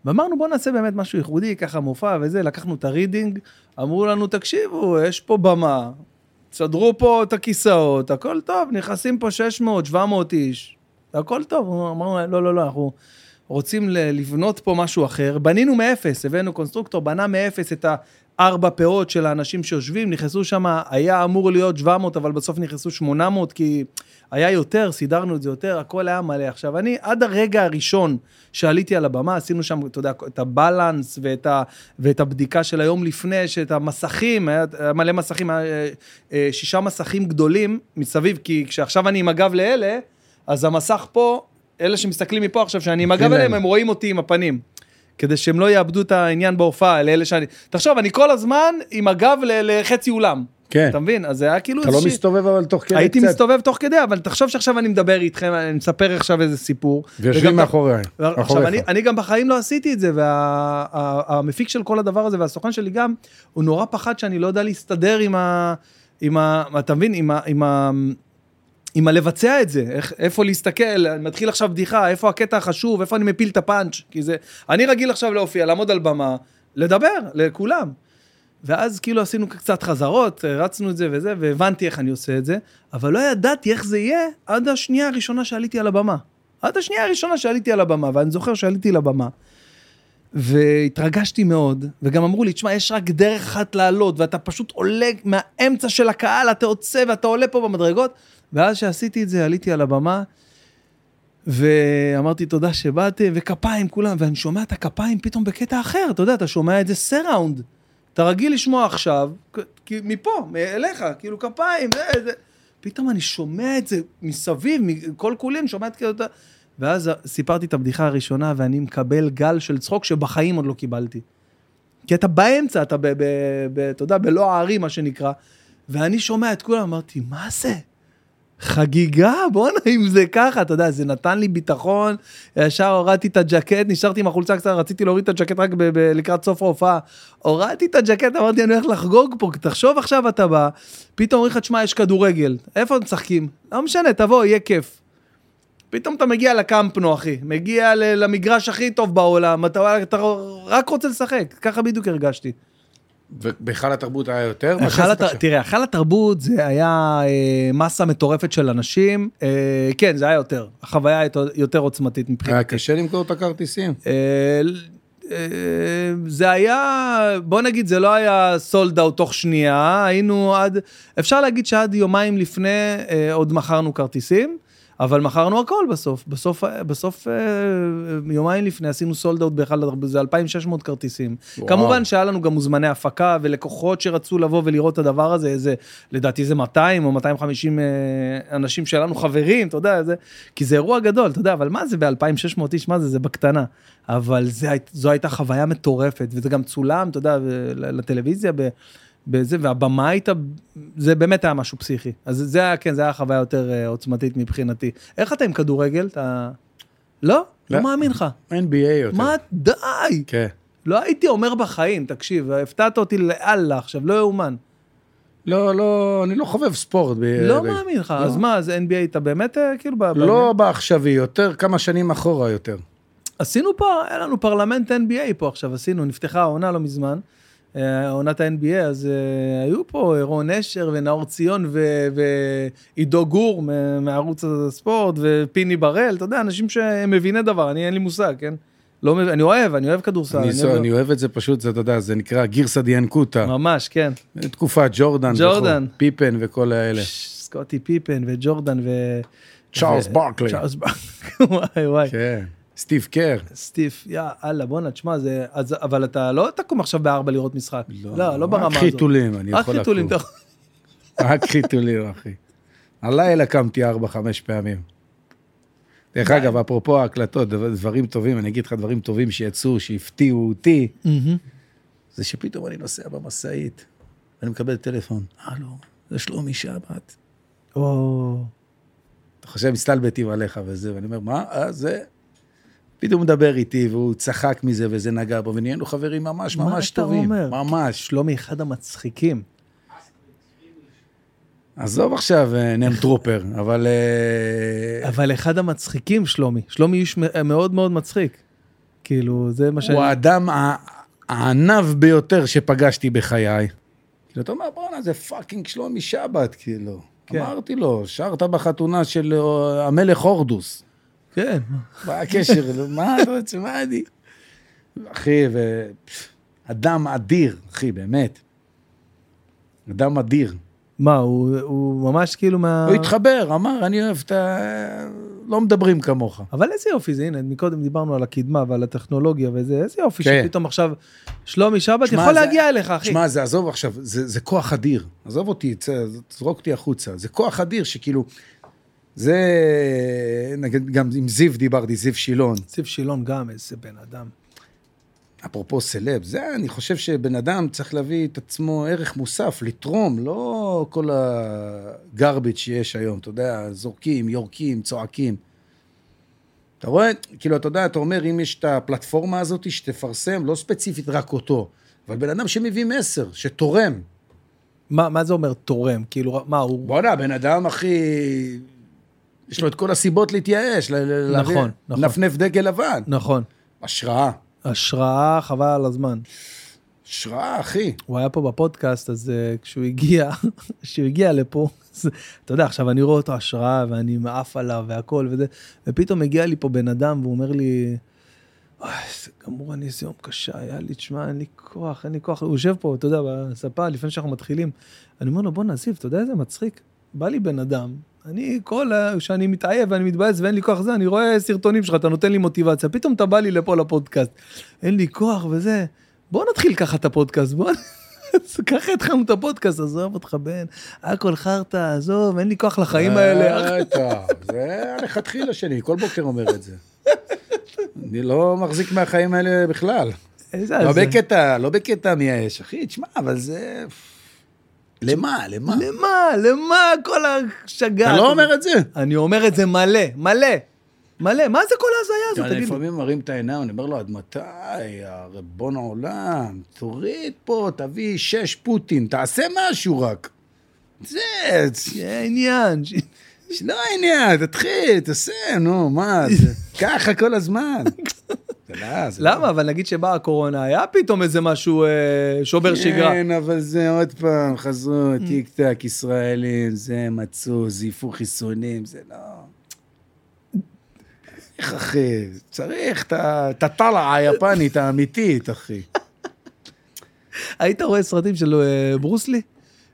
ואמרנו בוא נעשה באמת משהו ייחודי, ככה מופע וזה, לקחנו את הרידינג, אמרו לנו תקשיבו, יש פה במה, תסדרו פה את הכיסאות, הכל טוב, נכנסים פה 600, 700 איש, הכל טוב, אמרנו לא, לא, לא, אנחנו רוצים לבנות פה משהו אחר, בנינו מאפס, הבאנו קונסטרוקטור, בנה מאפס את הארבע פאות של האנשים שיושבים, נכנסו שם, היה אמור להיות 700, אבל בסוף נכנסו 800, כי היה יותר, סידרנו את זה יותר, הכל היה מלא. עכשיו, אני, עד הרגע הראשון שעליתי על הבמה, עשינו שם, אתה יודע, את ה balance ואת, ה, ואת הבדיקה של היום לפני, שאת המסכים, היה מלא מסכים, היה אה, אה, שישה מסכים גדולים מסביב, כי כשעכשיו אני עם הגב לאלה, אז המסך פה, אלה שמסתכלים מפה עכשיו, שאני עם הגב. אליהם, הם רואים אותי עם הפנים. כדי שהם לא יאבדו את העניין בהופעה, לאלה שאני... תחשוב, אני כל הזמן עם הגב לחצי אולם. כן. אתה מבין? אז זה היה כאילו... אתה לא מסתובב אבל תוך כדי הייתי קצת. מסתובב תוך כדי, אבל תחשוב שעכשיו אני מדבר איתכם, אני מספר עכשיו איזה סיפור. ויושבים מאחוריי. עכשיו, מאחוריך. אני, אני גם בחיים לא עשיתי את זה, והמפיק של כל הדבר הזה והסוכן שלי גם, הוא נורא פחד שאני לא יודע להסתדר עם ה... עם ה... אתה מבין? עם ה... עם ה... עם הלבצע את זה, איך, איפה להסתכל, אני מתחיל עכשיו בדיחה, איפה הקטע החשוב, איפה אני מפיל את הפאנץ', כי זה, אני רגיל עכשיו להופיע, לעמוד על במה, לדבר לכולם. ואז כאילו עשינו קצת חזרות, רצנו את זה וזה, והבנתי איך אני עושה את זה, אבל לא ידעתי איך זה יהיה עד השנייה הראשונה שעליתי על הבמה. עד השנייה הראשונה שעליתי על הבמה, ואני זוכר שעליתי לבמה, והתרגשתי מאוד, וגם אמרו לי, תשמע, יש רק דרך אחת לעלות, ואתה פשוט עולה מהאמצע של הקהל, אתה יוצא ואתה עולה פה במדרגות, ואז שעשיתי את זה, עליתי על הבמה, ואמרתי תודה שבאתם, וכפיים כולם, ואני שומע את הכפיים פתאום בקטע אחר, אתה יודע, אתה שומע את זה סראונד. אתה רגיל לשמוע עכשיו, מפה, אליך, כאילו כפיים, זה, זה. פתאום אני שומע את זה מסביב, מכל כולי, אני שומע את כאילו... ואז סיפרתי את הבדיחה הראשונה, ואני מקבל גל של צחוק שבחיים עוד לא קיבלתי. כי אתה באמצע, אתה ב... ב, ב אתה יודע, בלא הערים, מה שנקרא, ואני שומע את כולם, אמרתי, מה זה? חגיגה, בואנה, אם זה ככה, אתה יודע, זה נתן לי ביטחון, ישר הורדתי את הג'קט, נשארתי עם החולצה קצרה, רציתי להוריד את הג'קט רק ב- ב- לקראת סוף ההופעה. הורדתי את הג'קט, אמרתי, אני הולך לחגוג פה, תחשוב עכשיו אתה בא, פתאום אומרים לך, תשמע, יש כדורגל, איפה משחקים? לא משנה, תבוא, יהיה כיף. פתאום אתה מגיע לקמפנו, אחי, מגיע ל- למגרש הכי טוב בעולם, אתה, אתה רק רוצה לשחק, ככה בדיוק הרגשתי. ובהיכל התרבות היה יותר? שעשית הת... תראה, היכל התרבות זה היה אה, מסה מטורפת של אנשים, אה, כן, זה היה יותר, החוויה הייתה יותר עוצמתית היה מבחינתי. קשה למכור את הכרטיסים. אה, אה, זה היה, בוא נגיד, זה לא היה סולד אאוט תוך שנייה, היינו עד, אפשר להגיד שעד יומיים לפני אה, עוד מכרנו כרטיסים, אבל מכרנו הכל בסוף, בסוף, בסוף אה, יומיים לפני עשינו סולד אאוט התרבות, זה 2,600 כרטיסים. וואו. כמובן שהיה לנו גם מוזמני הפקה ולקוחות שרצו לבוא ולראות את הדבר הזה, איזה, לדעתי זה 200 או 250 אה, אנשים שלנו חברים, אתה יודע, זה, כי זה אירוע גדול, אתה יודע, אבל מה זה ב-2,600 איש, מה זה, זה בקטנה. אבל זה, זו הייתה חוויה מטורפת, וזה גם צולם, אתה יודע, לטלוויזיה, ב, בזה, והבמה הייתה, זה באמת היה משהו פסיכי. אז זה היה, כן, זה היה חוויה יותר אה, עוצמתית מבחינתי. איך אתה עם כדורגל? אתה... לא? לא לא. מאמין לך. NBA יותר. מה? די! כן. לא הייתי אומר בחיים, תקשיב, הפתעת אותי לאללה עכשיו, לא יאומן. לא, לא, אני לא חובב ספורט. ב- לא ב- מאמין לך, לא. אז מה, אז NBA אתה באמת אה, כאילו... ב- לא בעכשווי, יותר כמה שנים אחורה יותר. עשינו פה, היה לנו פרלמנט NBA פה עכשיו, עשינו, נפתחה העונה לא מזמן, עונת ה-NBA, אז אה, היו פה רון אשר ונאור ציון ועידו גור מערוץ הספורט ופיני בראל, אתה יודע, אנשים שהם מביני דבר, אני אין לי מושג, כן? לא מבין, אני אוהב, אני אוהב כדורסל. אני, אני אוהב- אני אוהב את זה פשוט, זה, אתה יודע, זה נקרא גירסא דיאנקותא. ממש, כן. תקופת ג'ורדן. ג'ורדן. וכו', פיפן וכל האלה. סקוטי פיפן וג'ורדן ו... צ'ארלס ברקלי. צ'ארלס ברקלי, וואי וואי. כן. סטיב קר. סטיף, יא אללה, בואנה, תשמע, זה... אז, אבל אתה לא תקום עכשיו בארבע לראות משחק. לא, לא ברמה רק הזאת. חיתולים, אני רק יכול חיתולים, לקום. אתה יכול- רק חיתולים, אחי. הלילה קמתי ארבע, חמש פעמים. דרך אגב, אפרופו ההקלטות, דבר- דברים טובים, אני אגיד לך דברים טובים שיצאו, שהפתיעו אותי, זה שפתאום אני נוסע במשאית, ואני מקבל טלפון, הלו, זה שלומי שבת. או, אתה חושב, מסתלבטים עליך וזה, ואני אומר, מה? אה, זה... פתאום הוא מדבר איתי, והוא צחק מזה, וזה נגע בו, ונהיינו חברים ממש מה ממש אתה טובים. אומר? ממש. שלומי אחד המצחיקים. עזוב עכשיו נם טרופר, אבל... אה, אבל אחד המצחיקים, שלומי. שלומי איש מאוד מאוד מצחיק. כאילו, זה מה שאני... הוא האדם העניו ביותר שפגשתי בחיי. כאילו, אתה אומר, בואנה, זה fucking שלומי שבת, כאילו. כן. אמרתי לו, שרת בחתונה של אה, המלך הורדוס. כן. מה הקשר? מה מה אני? אחי, ו... אדם אדיר, אחי, באמת. אדם אדיר. מה, הוא, הוא ממש כאילו מה... הוא התחבר, אמר, אני אוהב את ה... לא מדברים כמוך. אבל איזה יופי זה, הנה, מקודם דיברנו על הקדמה ועל הטכנולוגיה וזה, איזה יופי כן. שפתאום עכשיו שלומי שבת יכול זה- להגיע אליך, אחי. שמע, זה עזוב עכשיו, זה, זה כוח אדיר. עזוב אותי, צא, זרוק אותי החוצה. זה כוח אדיר שכאילו, זה, נגיד, גם עם זיו דיברתי, זיו שילון. סיב שילון גם איזה בן אדם. אפרופו סלב, זה, אני חושב שבן אדם צריך להביא את עצמו ערך מוסף, לתרום, לא כל הגרביץ' שיש היום, אתה יודע, זורקים, יורקים, צועקים. אתה רואה, כאילו, אתה יודע, אתה אומר, אם יש את הפלטפורמה הזאת שתפרסם, לא ספציפית רק אותו, אבל בן אדם שמביא מסר, שתורם. מה, מה זה אומר תורם? כאילו, מה, הוא... בואנה, בן אדם, הכי... יש לו את כל הסיבות להתייאש, נכון, נכון. לנפנף דגל לבן. נכון. השראה. השראה, חבל על הזמן. השראה, אחי. הוא היה פה בפודקאסט, אז uh, כשהוא הגיע, כשהוא הגיע לפה, אז, אתה יודע, עכשיו אני רואה אותו השראה, ואני מעף עליו והכל וזה, ופתאום הגיע לי פה בן אדם והוא אומר לי, אוי, איזה גמור, אני איזה יום קשה היה לי, תשמע, אין לי כוח, אין לי כוח. הוא יושב פה, אתה יודע, בספה, לפני שאנחנו מתחילים. אני אומר לו, בוא נזיב, אתה יודע איזה מצחיק? בא לי בן אדם, אני כל, כשאני מתעייף ואני מתבאס ואין לי כוח זה, אני רואה סרטונים שלך, אתה נותן לי מוטיבציה, פתאום אתה בא לי לפה לפודקאסט, אין לי כוח וזה. בוא נתחיל ככה את הפודקאסט, בוא... ככה התחלנו את הפודקאסט, עזוב אותך בן, הכל חרטא, עזוב, אין לי כוח לחיים האלה. בטח, זה הלכתחילה שלי, כל בוקר אומר את זה. אני לא מחזיק מהחיים האלה בכלל. לא. בקטע, לא בקטע מייאש, אחי, תשמע, אבל זה... למה, למה? למה? למה כל השגה? אתה לא אומר את זה. אני אומר את זה מלא, מלא. מלא, מה זה כל ההזיה הזאת? אני תגיד לי. לפעמים מרים את העיניים, אני אומר לו, עד מתי, ריבון העולם, תוריד פה, תביא שש פוטין, תעשה משהו רק. זה, יהיה עניין. לא העניין, תתחיל, תעשה, נו, מה, זה ככה כל הזמן. זה לא, זה לא. למה? אבל נגיד שבאה הקורונה, היה פתאום איזה משהו אה, שובר שגרה. כן, אבל זה עוד פעם, חזרו, טיק טק, ישראלים, זה מצאו, זייפו חיסונים, זה לא... איך, אחי? צריך את ה- את הטלה היפנית האמיתית, אחי. היית רואה סרטים של אה, ברוסלי?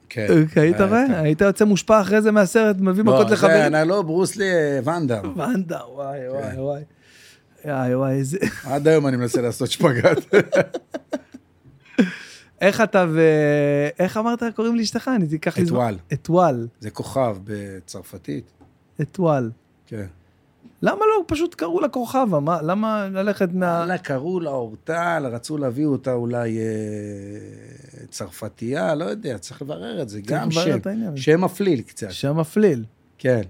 כן. אה, היית רואה? היית יוצא מושפע אחרי זה מהסרט, מביא מכות לא, לחברים? זה, אני לא ברוסלי, ואנדה. ואנדה, וואי, כן. וואי, וואי. וואי, וואי, איזה... עד היום אני מנסה לעשות שפגאט. איך אתה ו... איך אמרת, קוראים לאשתך? אני תיקח לי זמן. אתואל. אתואל. זה כוכב בצרפתית. אתואל. כן. למה לא פשוט קראו לה כוכבה? מה, למה ללכת מה... וואלה, קראו לה אורטל, רצו להביא אותה אולי אה, צרפתייה, לא יודע, צריך לברר את זה. גם שם. שם מפליל קצת. שם מפליל. כן.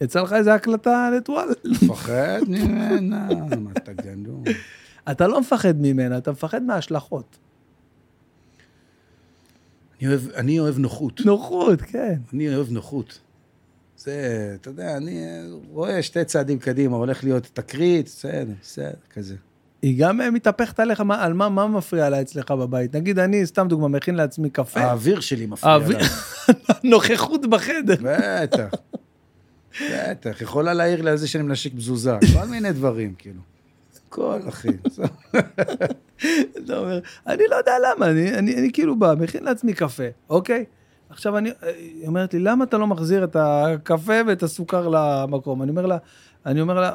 יצא לך איזה הקלטה על אתואל? מפחד ממנה, מה אתה גנוב? אתה לא מפחד ממנה, אתה מפחד מההשלכות. אני אוהב, אני אוהב נוחות. נוחות, כן. אני אוהב נוחות. זה, אתה יודע, אני רואה שתי צעדים קדימה, הולך להיות תקרית, בסדר, בסדר, כזה. היא גם אה, מתהפכת עליך, מה- על מה, מה מפריע לה אצלך בבית? נגיד, אני, סתם דוגמה, מכין לעצמי קפה. האוויר שלי מפריע האוויר- לה. נוכחות בחדר. בטח. בטח, יכולה להעיר לה זה שאני מנשק מזוזה, כל מיני דברים, כאילו. הכל, אחי. אתה אומר, אני לא יודע למה, אני, אני, אני כאילו בא, מכין לעצמי קפה, אוקיי? עכשיו אני, היא אומרת לי, למה אתה לא מחזיר את הקפה ואת הסוכר למקום? אני אומר לה, אני אומר לה,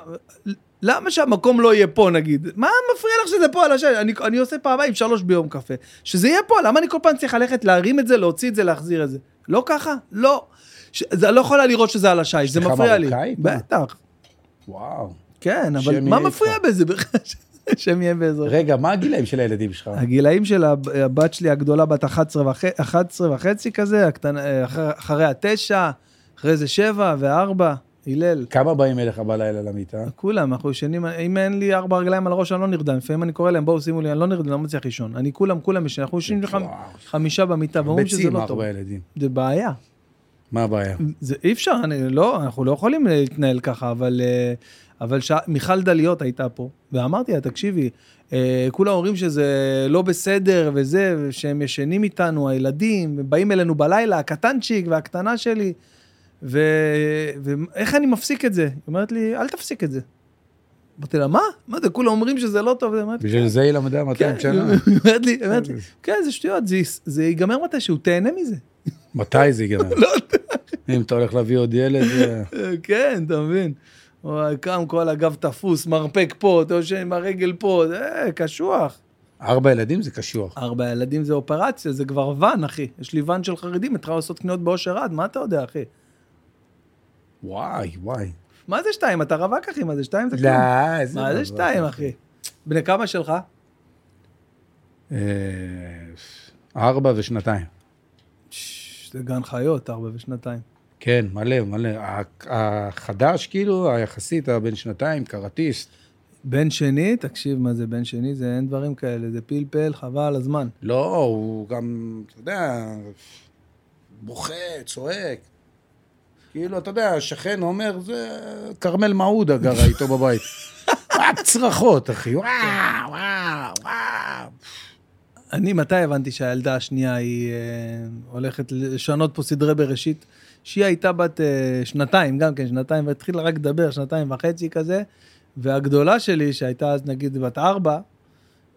למה שהמקום לא יהיה פה נגיד? מה מפריע לך שזה פה על השש? אני, אני עושה פעמיים, שלוש ביום קפה. שזה יהיה פה, למה אני כל פעם צריך ללכת להרים את זה, להוציא את זה, להחזיר את זה? לא ככה? לא. ש... זה לא יכולה לראות שזה על השיש, זה מפריע לי. בטח. וואו. כן, אבל מה מפריע. בזה בכלל? שם יהיה בעזרת. רגע, מה הגילאים של הילדים שלך? הגילאים של הב- הבת שלי הגדולה בת 11 וחצי, 11 וחצי כזה, הקטנה, אחר- אחריה תשע, אחרי זה שבע וארבע, הלל. כמה באים אליך בלילה למיטה? כולם, אנחנו ישנים, אם אין לי ארבע רגליים על הראש, אני לא נרדם. לפעמים אני קורא להם, בואו שימו לי, אני לא נרדם, לא מצליח לישון. אני כולם, כולם ישנים, אנחנו ישנים. חמישה במיטה, ואומרים שזה ביצים, לא טוב. ארבע ילדים. זה בעיה. מה הבעיה? זה אי אפשר, אני לא, אנחנו לא יכולים להתנהל ככה, אבל, אה, אבל ש... מיכל דליות הייתה פה, ואמרתי לה, תקשיבי, אה, כולם אומרים שזה לא בסדר וזה, שהם ישנים איתנו, הילדים, באים אלינו בלילה, הקטנצ'יק והקטנה שלי, ו... ואיך אני מפסיק את זה? היא אומרת לי, אל תפסיק את זה. אמרתי לה, מה? מה זה, כולם אומרים שזה לא טוב. בשביל זה היא למדה 200 שנה. היא אומרת לי, היא אומרת לי, כן, זה שטויות, זה, ייגמר מתישהו, תהנה מזה. מתי זה ייגמר? לא אם אתה הולך להביא עוד ילד, כן, אתה מבין. קם כל הגב תפוס, מרפק פה, אתה יושב עם הרגל פה, זה קשוח. ארבע ילדים זה קשוח. ארבע ילדים זה אופרציה, זה כבר ואן, אחי. יש לי ואן של חרדים, התחלנו לעשות קניות באושר עד, מה אתה יודע, אחי? וואי, וואי. מה זה שתיים? אתה רווק, אחי, מה זה שתיים? זה לא. איזה... מה זה. שתיים, אחי? בני כמה שלך? אה, ארבע ושנתיים. זה גן חיות, ארבע ושנתיים. כן, מלא, מלא. החדש, כאילו, היחסית, הבן שנתיים, קראטיסט. בן שני, תקשיב מה זה בן שני, זה אין דברים כאלה, זה פלפל, חבל על הזמן. לא, הוא גם, אתה יודע, בוכה, צועק. כאילו, אתה יודע, השכן אומר, זה כרמל מעודה גרה איתו בבית. רק צרחות, אחי, וואו, וואו, וואו. אני, מתי הבנתי שהילדה השנייה היא אה, הולכת לשנות פה סדרי בראשית? שהיא הייתה בת אה, שנתיים, גם כן שנתיים, והתחילה רק לדבר, שנתיים וחצי כזה, והגדולה שלי, שהייתה אז נגיד בת ארבע,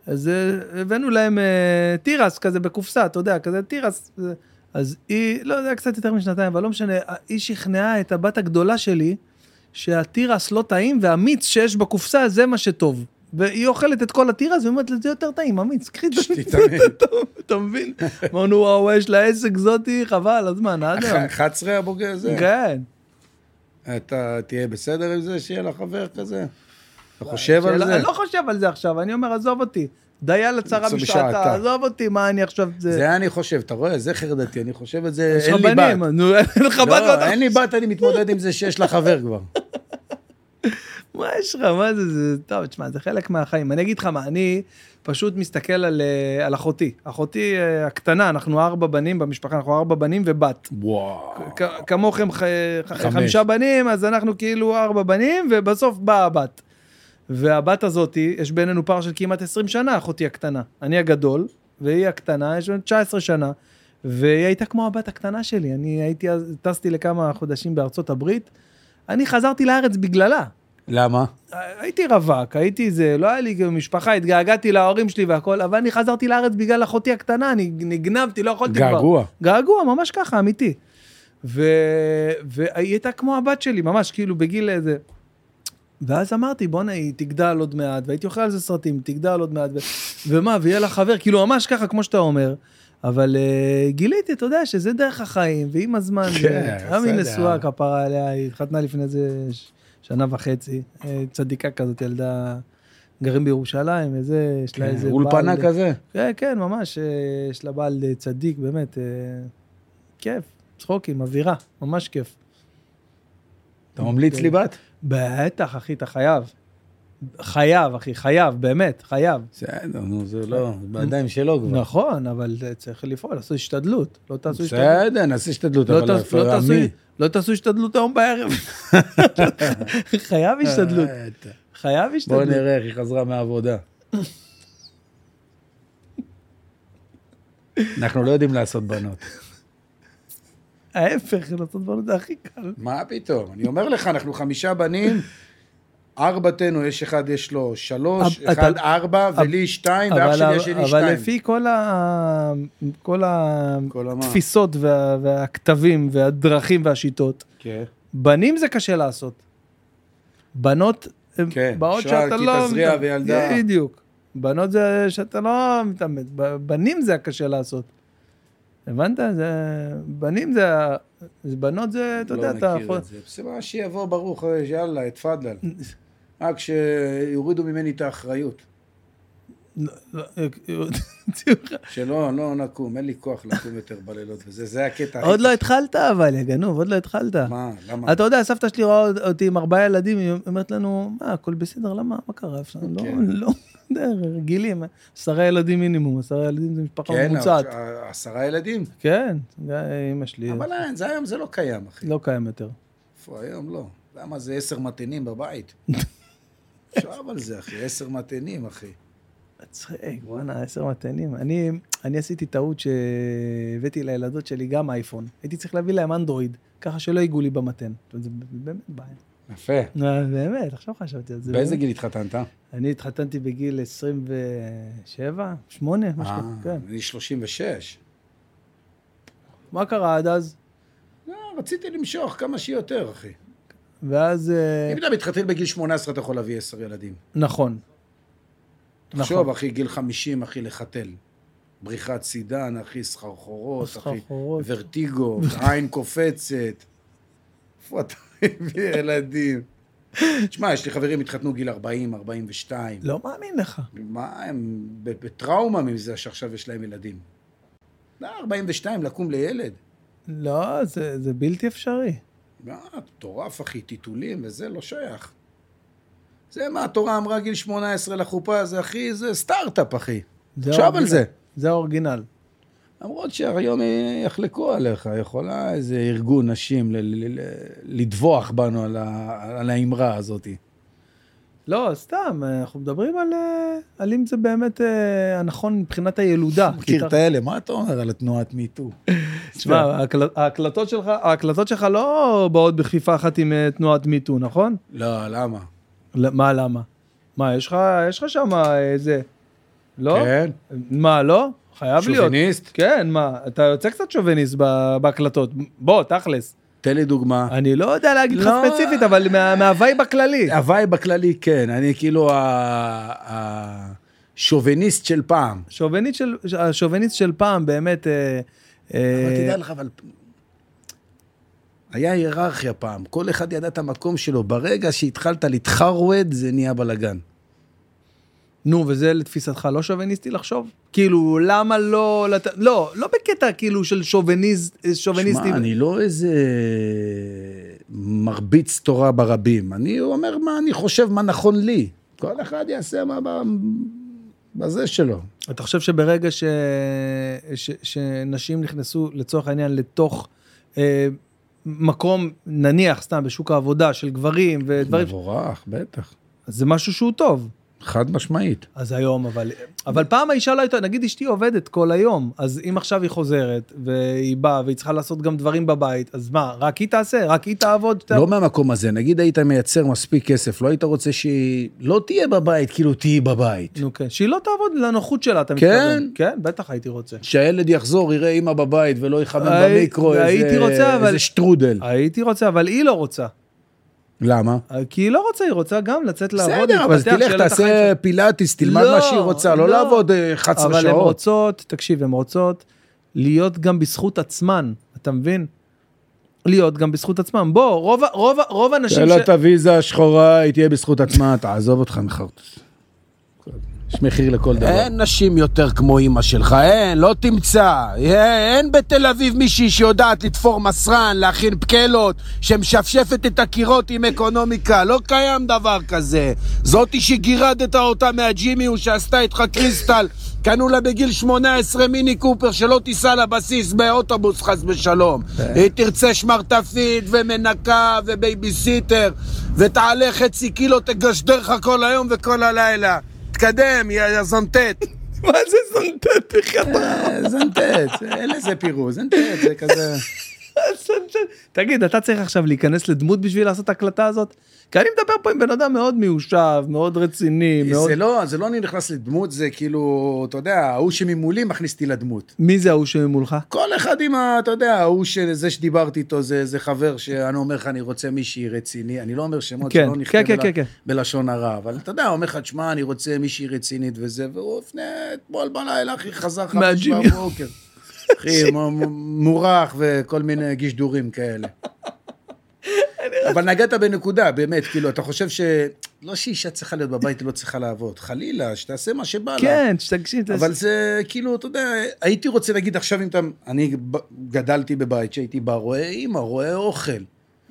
אז אה, הבאנו להם אה, תירס כזה בקופסה, אתה יודע, כזה תירס. אה, אז היא, לא, זה היה קצת יותר משנתיים, אבל לא משנה, היא שכנעה את הבת הגדולה שלי, שהתירס לא טעים, והמיץ שיש בקופסה זה מה שטוב. והיא אוכלת את כל התירס, והיא אומרת לה, זה יותר טעים, המיץ, קחי את זה. אתה מבין? אמרנו, וואו, יש לה עסק זאתי, חבל הזמן, עד היום. 11 הבוגר זה? כן. אתה תהיה בסדר עם זה שיהיה לך חבר כזה? אתה חושב על זה? אני לא חושב על זה עכשיו, אני אומר, עזוב אותי. דיה לצרה זה בשעתה. עזוב אותי, מה אני עכשיו... זה זה אני חושב, אתה רואה? זה חרדתי, אני חושב את זה, אין לי בת. אין לך בת, לא, אין לי בת, אני מתמודד עם זה שיש לה חבר כבר. מה יש לך, מה זה, זה, טוב, תשמע, זה חלק מהחיים. אני אגיד לך מה, אני פשוט מסתכל על, אה, על אחותי. אחותי אה, הקטנה, אנחנו ארבע בנים במשפחה, אנחנו ארבע בנים ובת. וואו. כ- כמוכם ח- חמש. חמישה בנים, אז אנחנו כאילו ארבע בנים, ובסוף באה הבת. והבת הזאתי, יש בינינו פער של כמעט 20 שנה, אחותי הקטנה. אני הגדול, והיא הקטנה, יש לנו 19 שנה, והיא הייתה כמו הבת הקטנה שלי. אני הייתי, אז- טסתי לכמה חודשים בארצות הברית, אני חזרתי לארץ בגללה. למה? הייתי רווק, הייתי זה, לא היה לי כאילו משפחה, התגעגעתי להורים שלי והכל, אבל אני חזרתי לארץ בגלל אחותי הקטנה, אני נגנבתי, לא יכולתי כבר. געגוע. געגוע, ממש ככה, אמיתי. ו... והיא הייתה כמו הבת שלי, ממש כאילו בגיל איזה... ואז אמרתי, בואנה, היא תגדל עוד מעט, והייתי אוכל על זה סרטים, תגדל עוד מעט, ו... ומה, ויהיה לה חבר, כאילו ממש ככה, כמו שאתה אומר. אבל uh, גיליתי, אתה יודע, שזה דרך החיים, ועם הזמן, כן, גם היא בסדר. נשואה כפרה עליה, היא התחתנה לפני איזה שנה וחצי, אה, צדיקה כזאת, ילדה, גרים בירושלים, וזה, יש לה איזה אולפנה כזה? כן, כן, ממש, אה, יש לה בעל צדיק, באמת, אה, כיף, צחוקים, אווירה, ממש כיף. אתה ממליץ לי בת? בטח, אחי, אתה חייב. חייב, אחי, חייב, באמת, חייב. בסדר, נו, זה לא, בידיים שלו כבר. נכון, אבל צריך לפעול, לעשות השתדלות. לא תעשו השתדלות. בסדר, נעשה השתדלות, לא אבל לא עמי. לא תעשו השתדלות היום בערב. חייב השתדלות, אה, חייב בוא השתדלות. נראה איך היא חזרה מהעבודה. אנחנו לא יודעים לעשות בנות. ההפך, לעשות דברים זה הכי קל. מה פתאום? אני אומר לך, אנחנו חמישה בנים, ארבעתנו, יש אחד יש לו שלוש, אבל- אחד אתה- ארבע, ולי שתיים, ואח אבל, שלי יש לי אבל שתיים. לפי כל, ה... כל כל המה? התפיסות וה... והכתבים והדרכים והשיטות, כן. בנים זה קשה לעשות. בנות, כן, באות שאתה כי לא... תזריע מת- וילדה. בדיוק. בנות זה שאתה לא מתאמץ, בנים זה הקשה לעשות. הבנת? זה... בנים זה... ה- בנות זה, אתה יודע, לא אתה מכיר יכול... את זה. בסדר, שיבוא ברוך, יאללה, תפדל. רק שיורידו ממני את האחריות. לא, לא. שלא, לא נקום, אין לי כוח לקום יותר בלילות, וזה זה הקטע. עוד לא. התחלת אבל, יא גנוב, עוד לא התחלת. מה, למה? אתה יודע, סבתא שלי רואה אותי עם ארבעה ילדים, היא אומרת לנו, מה, הכל בסדר, למה, מה קרה? אפשר, לא, כן. לא, רגילים, עשרה ילדים מינימום, עשרה ילדים זה משפחה כן, ממוצעת. אבל עשרה ילדים. כן, זה אמא שלי, אבל היום זה לא קיים, אחי. לא קיים יותר. איפה היום לא? למה זה עשר מתנים בבית? עכשיו על זה, אחי, עשר מתנים, אחי. מצחיק, בואנה, עשר מתנים. אני, אני עשיתי טעות שהבאתי לילדות שלי גם אייפון. הייתי צריך להביא להם אנדרואיד, ככה שלא ייגעו לי במתן. זה באמת בעיה. יפה. אה, באמת, עכשיו חשבתי על זה. באיזה באמת. גיל התחתנת? אני התחתנתי בגיל 27, 8, משהו אה, כזה, כן. אני 36. מה קרה עד אז? לא, רציתי למשוך כמה שיותר, אחי. ואז... אה, אם אתה מתחתן בגיל 18, אתה יכול להביא עשר ילדים. נכון. תחשוב, נכון. אחי, גיל 50, אחי, לחתל. בריחת סידן, אחי, סחרחורות, אחי. ורטיגו, עין קופצת. איפה אתה מביא ילדים? תשמע, יש לי חברים התחתנו גיל 40, 42. לא מאמין לך. מה, הם בטראומה מזה שעכשיו יש להם ילדים. לא, 42, לקום לילד. לא, זה, זה בלתי אפשרי. מה, מטורף, אחי, טיטולים וזה לא שייך. זה מה התורה אמרה גיל 18 לחופה, זה אחי, זה סטארט-אפ, אחי. תחשוב על. זה. זה האורגינל. למרות שהיום יחלקו עליך, יכולה איזה ארגון נשים לטבוח בנו על ה- על האמרה הזאת. לא, סתם, אנחנו מדברים על, אה, על אם זה באמת אה, הנכון מבחינת הילודה. מכיר את האלה, מה אתה אומר על התנועת מיטו? תשמע, ההקל- ההקלטות שלך, ההקלטות שלך לא באות בכפיפה אחת עם אה, תנועת מיטו, נכון? לא, למה? ל- מה, למה? מה, יש לך, יש לך שם איזה... לא? כן? מה, לא? חייב להיות. שוביניסט? כן, מה, אתה יוצא קצת שוביניסט בהקלטות. בוא, תכלס. תן לי דוגמה. אני לא יודע להגיד לך לא. ספציפית, אבל מה- מה vibe הכללי. ה vibe הכללי כן, אני כאילו השוביניסט של פעם. השוביניסט של פעם באמת... אה, אה, אבל תדע לך, אבל... היה היררכיה פעם, כל אחד ידע את המקום שלו. ברגע שהתחלת להתחרוד, זה נהיה בלאגן. נו, וזה לתפיסתך לא שוביניסטי לחשוב? כאילו, למה לא... לת... לא, לא בקטע כאילו של שוביניסט, שוביניסטי. שמע, אני לא איזה מרביץ תורה ברבים. אני אומר מה אני חושב, מה נכון לי. כל אחד יעשה מה בזה שלו. אתה חושב שברגע ש... ש... שנשים נכנסו לצורך העניין לתוך אה, מקום, נניח סתם בשוק העבודה של גברים ודברים, מבורך, בטח. אז זה משהו שהוא טוב. חד משמעית. אז היום, אבל, אבל פעם האישה לא הייתה, נגיד אשתי עובדת כל היום, אז אם עכשיו היא חוזרת והיא באה והיא צריכה לעשות גם דברים בבית, אז מה, רק היא תעשה, רק היא תעבוד? לא מהמקום הזה, נגיד היית מייצר מספיק כסף, לא היית רוצה שהיא לא תהיה בבית, כאילו תהיי בבית. נו כן, שהיא לא תעבוד לנוחות שלה, אתה כן? מתכוון? כן, בטח הייתי רוצה. שהילד יחזור, יראה אימא בבית ולא יחמם הי- במיקרו איזה, הייתי רוצה, אבל- איזה שטרודל. הייתי רוצה, אבל היא לא רוצה. למה? כי היא לא רוצה, היא רוצה גם לצאת לעבוד, בסדר, אבל תלך, תעשה. פילאטיס, תלמד לא, מה שהיא רוצה, לא לא. לעבוד אה, 11 אבל הן שעות. רוצות, תקשיב, הן רוצות להיות גם בזכות עצמן, אתה מבין? להיות גם בזכות עצמן. בוא, רוב, רוב, האנשים תן לה את הוויזה השחורה, היא תהיה בזכות עצמה, תעזוב אותך מחרטוס. יש מחיר לכל דבר. אין נשים יותר כמו אימא שלך, אין, לא תמצא. אין בתל אביב מישהי שיודעת לתפור מסרן, להכין פקלות, שמשפשפת את הקירות עם אקונומיקה, לא קיים דבר כזה. זאתי שגירדת אותה מהג'ימיו שעשתה איתך קריסטל, קנו לה בגיל 18 מיני קופר שלא תיסע לבסיס באוטובוס חס ושלום. היא תרצה שמרטפית ומנקה ובייביסיטר, ותעלה חצי קילו, תגשדר לך כל היום וכל הלילה. תקדם, יא זונטט. מה זה זונטט בכלל? אה, זנטט, אין לזה פירוש, זנטט, זה כזה... תגיד, אתה צריך עכשיו להיכנס לדמות בשביל לעשות את ההקלטה הזאת? כי אני מדבר פה עם בן אדם מאוד מיושב, מאוד רציני, מאוד... זה לא, זה לא אני נכנס לדמות, זה כאילו, אתה יודע, ההוא שממולי מכניס אותי לדמות. מי זה ההוא שממולך? כל אחד עם ה... אתה יודע, ההוא שזה שדיברתי איתו, זה, זה חבר שאני אומר לך, אני רוצה מישהי רציני. אני לא אומר שמות, כן, שלא נכתב כן, כן, בל- כן, כן. בלשון הרע, אבל אתה יודע, אומר לך, תשמע, אני רוצה מישהי רצינית וזה, והוא לפני, אתמול בלילה, אחי, חזר חמש. בבוקר. אחי, מורח וכל מיני גישדורים כאלה. אבל נגעת בנקודה, באמת, כאילו, אתה חושב ש... לא שאישה צריכה להיות בבית, היא לא צריכה לעבוד. חלילה, שתעשה מה שבא לה. כן, שתגשים אבל זה כאילו, אתה יודע, הייתי רוצה להגיד עכשיו אם אתה... אני גדלתי בבית שהייתי בא, רואה אימא, רואה אוכל.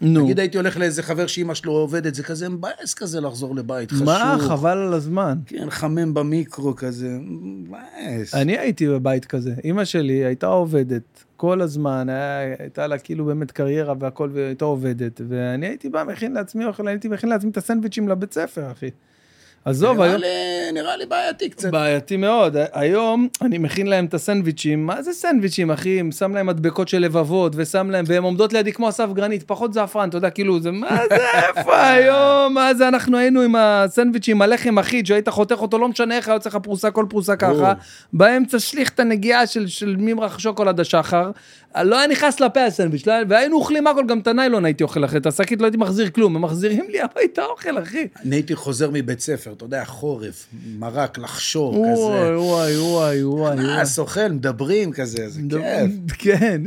נו, נגיד הייתי הולך לאיזה חבר שאימא שלו עובדת, זה כזה מבאס כזה לחזור לבית חשוך. מה, חבל על הזמן. כן, חמם במיקרו כזה, מבאס. אני הייתי בבית כזה. אימא שלי הייתה עובדת כל הזמן, היה, הייתה לה כאילו באמת קריירה והכל, והייתה עובדת. ואני הייתי בא, מכין לעצמי אוכל, הייתי מכין לעצמי את הסנדוויצ'ים לבית ספר, אחי. עזוב, נראה היום... לי- נראה לי בעייתי קצת. בעייתי מאוד. היום אני מכין להם את הסנדוויצ'ים, מה זה סנדוויצ'ים, אחי? שם להם מדבקות של לבבות, ושם להם, והן עומדות לידי כמו אסף גרנית, פחות זעפרן, אתה יודע, כאילו, זה, מה זה, איפה היום? מה זה, אנחנו היינו עם הסנדוויצ'ים, הלחם אחיד, שהיית חותך אותו, לא משנה איך, היה יוצא לך פרוסה, כל פרוסה ככה, באמצע שליך את הנגיעה של, של ממרח שוקולד השחר, לא היה נכנס לפה הסנדוויץ', לא והיינו אוכלים הכל, גם את הניילון הייתי אוכל אחרי, את השקית לא הייתי מחזיר כלום, הם מחזירים לי הביתה אוכל, אחי. אני הייתי חוזר מבית ספר, אתה יודע, חורף, מרק, לחשור, וואי, כזה. וואי, וואי, וואי. אה, סוכל, מדברים כזה, זה כיף. כן.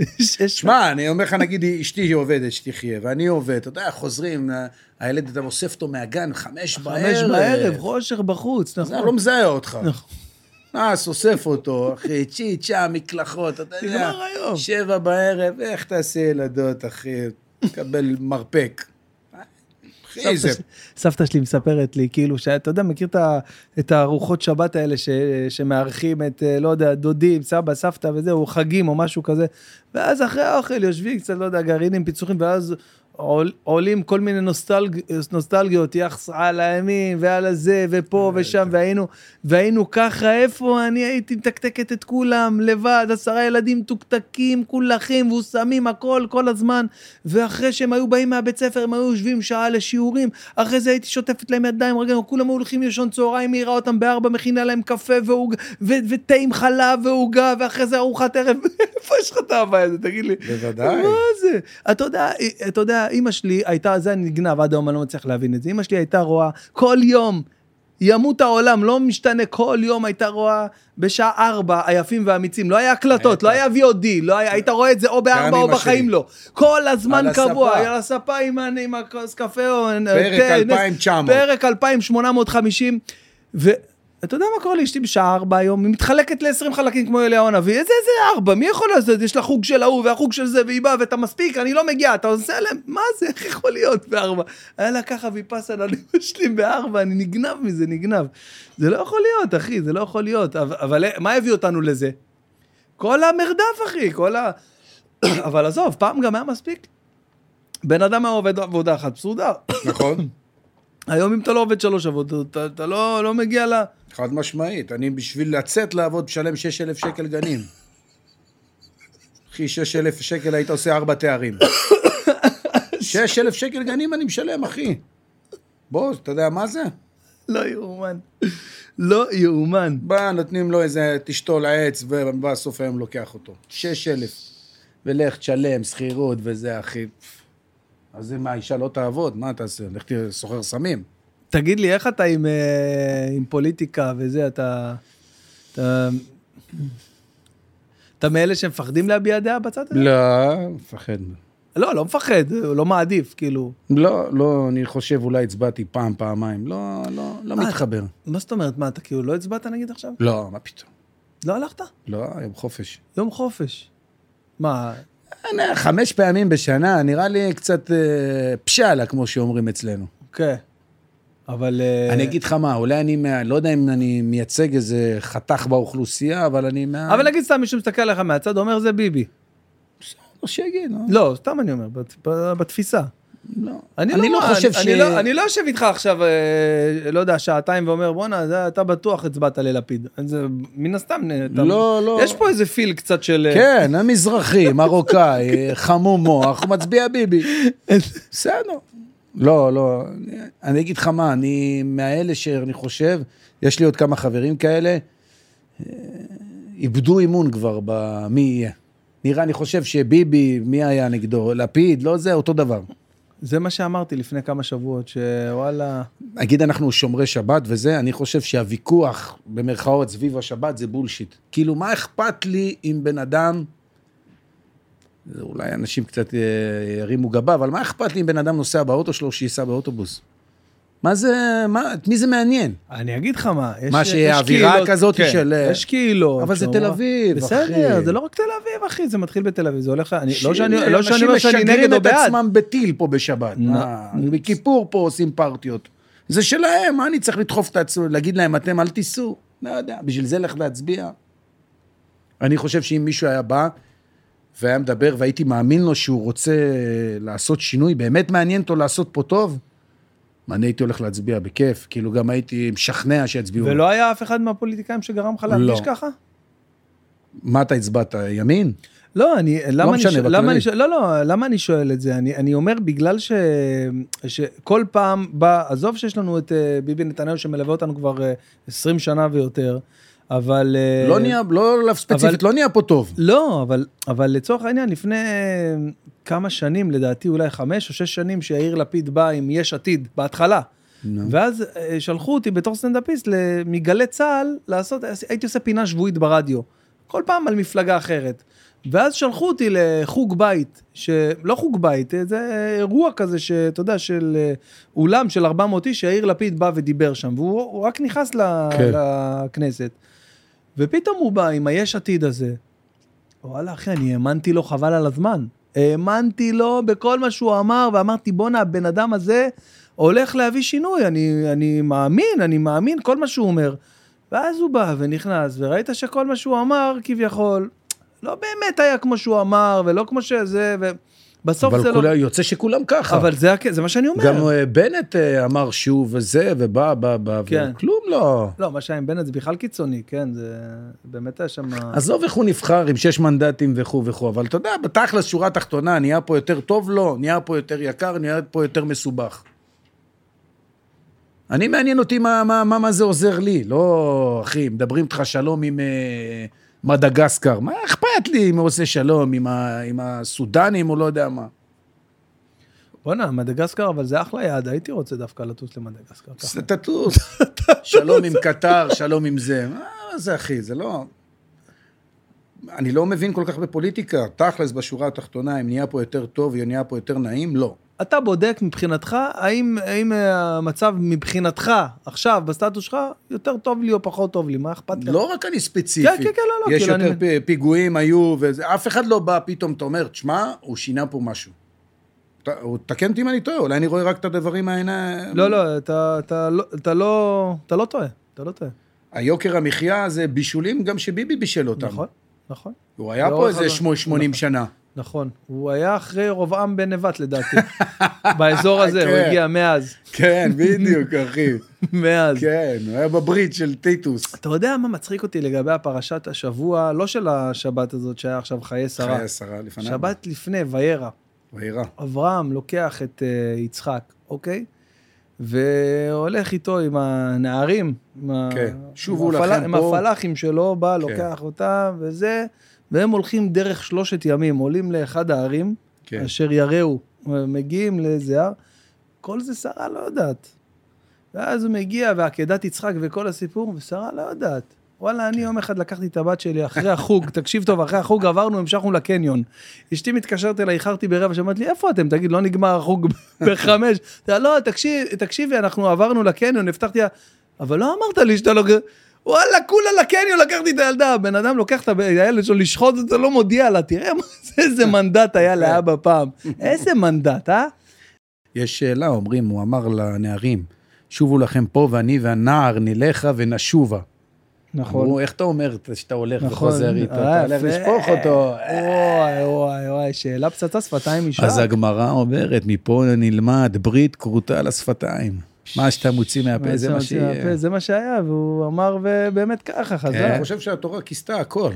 שמע, אני אומר לך, נגיד, אשתי עובדת, שתחיה, ואני עובד, אתה יודע, חוזרים, הילד, אתה אוסף אותו מהגן, חמש בערב. חמש בערב, חושך בחוץ, נכון. לא מזהה אותך. נכון. אז אוסף אותו, אחי, צ'י, צ'ה, מקלחות, אתה יודע. נגמר היום. שבע בערב, איך תעשה ילדות, אחי? תקבל מרפק. סבתא. שלי- מספרת לי, כאילו, שאתה יודע, מכיר את הארוחות שבת האלה ש- שמארחים את, אה, לא יודע, דודים, סבא, סבתא וזהו, חגים או משהו כזה, ואז אחרי האוכל יושבים קצת, לא יודע, גרעינים, פיצוחים, ואז עול, עולים כל מיני נוסטלג, נוסטלגיות, יחס על הימים ועל הזה ופה ושם, והיינו, והיינו ככה, איפה אני הייתי מתקתקת את כולם, לבד, עשרה ילדים מתוקתקים, כולכים, מבוסמים, הכל, כל הזמן, ואחרי שהם היו באים מהבית ספר, הם היו יושבים שעה לשיעורים, אחרי זה הייתי שוטפת להם ידיים, רגע, כולם היו הולכים לישון צהריים, מעירה אותם בארבע, מכינה להם קפה ועוג- ו- ותה עם חלב ועוגה, ואחרי זה ארוחת ערב, איפה יש לך את ההווי הזה, תגיד לי? בוודאי. מה זה? אתה יודע, אתה יודע, אימא שלי הייתה, זה נגנב, עד היום אני לא מצליח להבין את זה, אימא שלי הייתה רואה כל יום, ימות העולם, לא משתנה, כל יום הייתה רואה בשעה ארבע, היפים והאמיצים, לא היה הקלטות, לא היה VOD, לא היה, היית רואה את זה או בארבע או בחיים. לא. כל הזמן קבוע. על הספה עם הכוס קפה או... פרק תה, נס- 2900. פרק 2850, ואתה יודע מה קורה לאשתי בשעה ארבע היום? היא מתחלקת ל-20 חלקים כמו אליהו הנביא, איזה איזה ארבע? מי יכול לעשות? יש לה חוג של ההוא והחוג של זה, והיא באה ואתה מספיק, אני לא מגיע, אתה עושה להם, מה זה, איך יכול להיות בארבע? היה לה ככה ויפאסנה על אמא שלי בארבע, אני נגנב מזה, נגנב. זה לא יכול להיות, אחי, זה לא יכול להיות. אבל, אבל מה הביא אותנו לזה? כל המרדף, אחי, כל ה... אבל עזוב, פעם גם היה מספיק. בן אדם היה עובד עבודה אחת, מסודר. נכון? היום אם אתה לא עובד שלוש עבודות, אתה, אתה לא, לא מגיע ל... חד משמעית. אני בשביל לצאת לעבוד, משלם 6,000 שקל גנים. אחי, 6,000 שקל היית עושה ארבע תארים. 6,000 שקל גנים אני משלם, אחי. בוא, אתה יודע מה זה? לא יאומן. לא יאומן. בא, נותנים לו איזה תשתול עץ, ובסוף היום לוקח אותו. 6,000. ולך תשלם, שכירות וזה, אחי. אז זה מה, אישה לא תעבוד? מה תעשה? לך תהיה סוחר סמים. תגיד לי, איך אתה עם, אה, עם פוליטיקה וזה, אתה... אתה... אתה מאלה שמפחדים להביע דעה בצד הזה? לא, מפחד. לא, לא מפחד, לא מעדיף, כאילו. לא, לא, אני חושב אולי הצבעתי פעם, פעמיים. לא, לא, לא מה, מתחבר. מה זאת אומרת, מה, אתה כאילו לא הצבעת נגיד עכשיו? לא, מה פתאום. לא הלכת? לא, יום חופש. יום חופש. מה, חמש פעמים בשנה, נראה לי קצת אה, פשאלה, כמו שאומרים אצלנו. כן. אבל... אה, אני אגיד לך מה, אולי אני, מה- לא יודע אם אני מייצג איזה חתך באוכלוסייה, אבל אני מה... אבל נגיד סתם מישהו מסתכל עליך מהצד, אומר זה ביבי. לא שיגיד, לא. לא, סתם אני אומר, בתפיסה. לא. אני, אני לא, לא חושב אני, ש- אני, לא, אני לא יושב איתך עכשיו, אה, לא יודע, שעתיים ואומר, בואנה, זה- אתה בטוח הצבעת ללפיד. זה מן הסתם, אתה, לא, לא. יש פה איזה פיל קצת של... אה, כן, המזרחי, מרוקאי, חמום מוח, מצביע ביבי. בסדר. לא, לא, אני- אגיד לך מה, אני מהאלה שאני חושב, יש לי עוד כמה חברים כאלה, אה, איבדו אמון כבר במי יהיה. נראה, אני חושב שביבי, מי היה נגדו? לפיד, לא זה, אותו דבר. זה מה שאמרתי לפני כמה שבועות, שוואלה... נגיד אנחנו שומרי שבת וזה, אני חושב שהוויכוח, במרכאות, סביב השבת זה בולשיט. כאילו, מה אכפת לי אם בן אדם, אולי אנשים קצת אה, ירימו גבה, אבל מה אכפת לי אם בן אדם נוסע באוטו שלו, שייסע באוטובוס? מה זה, מה, את מי זה מעניין? אני אגיד לך מה, יש, מה, שהאווירה כזאת כן, של, אה, יש קהילות. אבל זה תל אביב, בסדר, אחי. זה לא רק תל אביב, אחי, זה מתחיל בתל אביב, זה הולך, אני, ש- לא שאני לא שאני אומר אנשים שאני נגד משגרים או את בעד. עצמם בטיל פה בשבת. בכיפור פה עושים פרטיות. זה שלהם, מה אני צריך לדחוף את עצמי, להגיד להם, אתם אל תיסעו? לא יודע, בשביל זה לך להצביע. אני חושב שאם מישהו היה בא והיה מדבר והייתי מאמין לו שהוא רוצה לעשות שינוי, באמת מעניין אותו לעשות פה טוב, אני הייתי הולך להצביע בכיף, כאילו גם הייתי משכנע שיצביעו. ולא היה אף אחד מהפוליטיקאים שגרם לך להרגיש לא. ככה? מה אתה הצבעת, ימין? לא, אני, למה, אני, משנה, ש... למה, אני, ש... לא, לא, למה אני שואל את זה? אני, אני אומר בגלל ש... שכל פעם בא, עזוב שיש לנו את אה, ביבי נתניהו שמלווה אותנו כבר אה, 20 שנה ויותר, אבל... אה, לא נהיה, לא עליו ספציפית, לא נהיה פה טוב. לא, אבל, אבל לצורך העניין, לפני אה, כמה שנים, לדעתי אולי חמש או שש שנים, שיאיר לפיד בא עם יש עתיד, בהתחלה. נו. ואז אה, שלחו אותי בתור סטנדאפיסט מגלי צה"ל לעשות, הייתי עושה פינה שבועית ברדיו, כל פעם על מפלגה אחרת. ואז שלחו אותי לחוג בית, שלא חוג בית, זה אירוע כזה שאתה יודע, של אולם של 400 איש, שיאיר לפיד בא ודיבר שם, והוא הוא רק נכנס ל- כן. לכנסת. ופתאום הוא בא עם היש עתיד הזה. וואלה, אחי, אני האמנתי לו חבל על הזמן. האמנתי לו בכל מה שהוא אמר, ואמרתי, בואנה, הבן אדם הזה הולך להביא שינוי. אני, אני מאמין, אני מאמין, כל מה שהוא אומר. ואז הוא בא ונכנס, וראית שכל מה שהוא אמר, כביכול, לא באמת היה כמו שהוא אמר, ולא כמו שזה, ובסוף זה אבל לא... כולה, יוצא שכולם ככה. אבל זה, זה מה שאני אומר. גם אה, בנט אה, אמר שוב וזה, ובא, בא, בא, כן. וכלום לא. לא, מה שהיה עם בנט זה בכלל קיצוני, כן, זה באמת היה שם... עזוב איך הוא נבחר עם שש מנדטים וכו' וכו', אבל אתה יודע, בתכלס, שורה תחתונה, נהיה פה יותר טוב לו, נהיה פה יותר יקר, נהיה פה יותר מסובך. אני מעניין אותי מה, מה, מה, מה זה עוזר לי, לא, אחי, מדברים איתך שלום עם אה, מדגסקר, מה אכפת לי אם הוא עושה שלום עם, ה, עם הסודנים או לא יודע מה. בואנה, מדגסקר, אבל זה אחלה יעד, הייתי רוצה דווקא לטוס למדגסקר. זה תטוס, שלום עם קטר, שלום עם זה, מה זה אחי, זה לא... אני לא מבין כל כך בפוליטיקה, תכלס בשורה התחתונה, אם נהיה פה יותר טוב, אם נהיה פה יותר נעים, לא. אתה בודק מבחינתך, האם, האם אה, המצב מבחינתך, עכשיו, בסטטוס שלך, יותר טוב לי או פחות טוב לי, מה אכפת לך? לא רק אני ספציפי. כן, כן, כן, לא, לא, יש כאילו, יותר אני- פיגועים היו, וזה, אף אחד לא בא פתאום, אתה אומר, תשמע, הוא שינה פה משהו. תקן אותי אם אני טועה, אולי אני רואה רק את הדברים מהעיניים. לא, לא, אתה, אתה, לא, אתה לא, אתה לא טועה, אתה לא טועה. היוקר המחיה זה בישולים גם שביבי בישל אותם. נכון, נכון, הוא היה פה לאורך איזה הזמן. שמו- 80 שנה. נכון. הוא היה אחרי רובעם בן נבט לדעתי. באזור הזה, הוא כן. הגיע מאז. כן, בדיוק, אחי. מאז. כן, הוא היה בברית של טיטוס. אתה יודע מה מצחיק אותי לגבי הפרשת השבוע, לא של השבת הזאת שהיה עכשיו חיי שרה. חיי השרה לפניו. שבת לפני, וירא. וירא. אברהם לוקח את uh, יצחק, אוקיי? והולך איתו עם הנערים, עם, ה- כן, שובו עם, הפל... עם. הפלאחים שלו, בא, לוקח אותם וזה, והם הולכים דרך שלושת ימים, עולים לאחד הערים, כן. אשר יראו, מגיעים לאיזה הר, כל זה שרה לא יודעת. ואז הוא מגיע, ועקדת יצחק וכל הסיפור, ושרה לא יודעת. וואלה, אני יום אחד לקחתי את הבת שלי אחרי החוג, תקשיב טוב, אחרי החוג עברנו, המשכנו לקניון. אשתי מתקשרת אליי, איחרתי ברבע, שאמרת לי, איפה אתם? תגיד, לא נגמר החוג בחמש. לא, תקשיב, תקשיבי, אנחנו עברנו לקניון, הבטחתי לה, אבל לא אמרת לי שאתה לא... וואלה, כולה לקניון לקחתי את הילדה, הבן אדם לוקח את הילד שלו לשחוט אותו, לא מודיע לה, תראה מה זה, איזה מנדט היה לאבא פעם. איזה מנדט, אה? יש שאלה, אומרים, הוא אמר לנערים, שובו לכם פה ואני והנער נלכה ונשובה. אמרו, איך אתה אומר שאתה הולך וחוזר איתו? אתה אה, הולך. לשפוך אותו. וואי, וואי, וואי, שאלה פצצה שפתיים אישה. אז הגמרא אומרת, מפה נלמד ברית כרותה על השפתיים. מה שאתה מוציא מהפה, זה מה שיהיה. זה מה שהיה, והוא אמר ובאמת ככה, אני חזק. חושב שהתורה כיסתה הכל.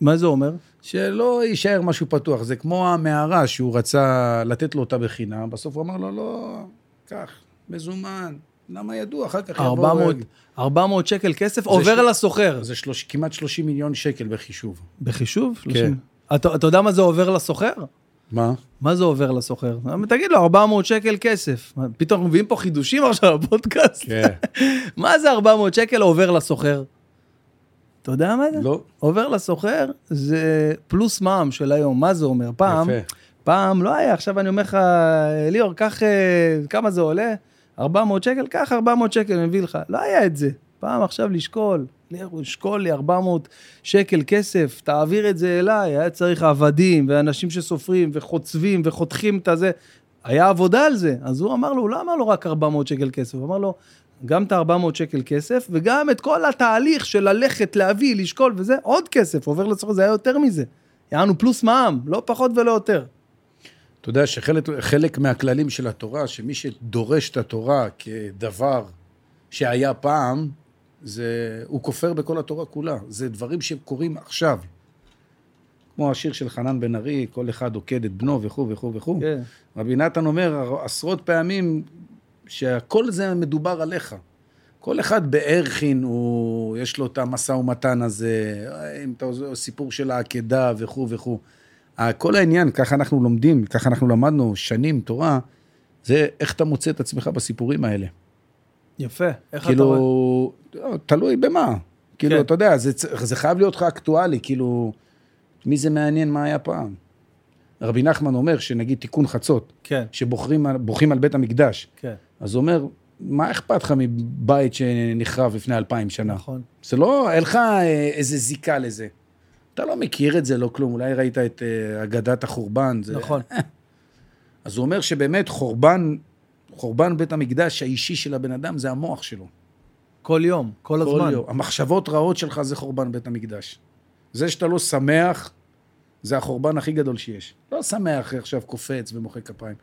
מה זה אומר? שלא יישאר משהו פתוח. זה כמו המערה שהוא רצה לתת לו אותה בחינם, בסוף הוא אמר לו, לא, קח, מזומן. למה ידוע, אחר כך יבוא... 400 400 שקל כסף עובר של- לסוחר. זה שלוש, כמעט 30 מיליון שקל בחישוב. בחישוב? כן. 30. אתה אתה יודע מה זה עובר לסוחר? מה? מה זה עובר לסוחר? תגיד לו, 400 שקל כסף. פתאום אנחנו מביאים פה חידושים עכשיו בפודקאסט. כן. מה זה 400 שקל עובר לסוחר? אתה יודע מה זה? לא. עובר לסוחר זה פלוס מע"מ של היום. מה זה אומר? פעם, יפה. פעם לא היה, עכשיו אני אומר לך, ליאור, קח, אה, כמה זה עולה? 400 שקל, קח 400 שקל, אני מביא לך. לא היה את זה. פעם עכשיו לשקול, לשקול לי 400 שקל כסף, תעביר את זה אליי, היה צריך עבדים ואנשים שסופרים וחוצבים וחותכים את הזה. היה עבודה על זה. אז הוא אמר לו, הוא לא אמר לו רק 400 שקל כסף, הוא אמר לו, גם את ה-400 שקל כסף, וגם את כל התהליך של ללכת, להביא, לשקול וזה, עוד כסף, עובר לצורך, זה היה יותר מזה. יענו פלוס מע"מ, לא פחות ולא יותר. אתה יודע שחלק חלק מהכללים של התורה, שמי שדורש את התורה כדבר שהיה פעם, זה, הוא כופר בכל התורה כולה. זה דברים שקורים עכשיו. כמו השיר של חנן בן ארי, כל אחד עוקד את בנו וכו' וכו' וכו'. כן. רבי נתן אומר עשרות פעמים שהכל זה מדובר עליך. כל אחד בערכין, הוא, יש לו את המשא ומתן הזה, אם אתה סיפור של העקדה וכו' וכו'. כל העניין, ככה אנחנו לומדים, ככה אנחנו למדנו שנים תורה, זה איך אתה מוצא את עצמך בסיפורים האלה. יפה. איך אתה רואה? כאילו, תלוי במה. כאילו, כן. אתה יודע, זה, זה חייב להיות לך אקטואלי, כאילו, מי זה מעניין מה היה פעם? רבי נחמן אומר שנגיד תיקון חצות, כן, שבוחרים על- בוכים על בית המקדש, כן, אז הוא אומר, מה אכפת לך מבית שנחרב לפני אלפיים שנה? נכון. זה לא, אין לך אה, איזה זיקה לזה. אתה לא מכיר את זה, לא כלום, אולי ראית את אה, אגדת החורבן. זה... נכון. אז הוא אומר שבאמת חורבן, חורבן בית המקדש האישי של הבן אדם זה המוח שלו. כל יום, כל כל הזמן. יום. המחשבות רעות שלך זה חורבן בית המקדש. זה שאתה לא שמח, זה החורבן הכי גדול שיש. לא שמח עכשיו קופץ ומוחא כפיים.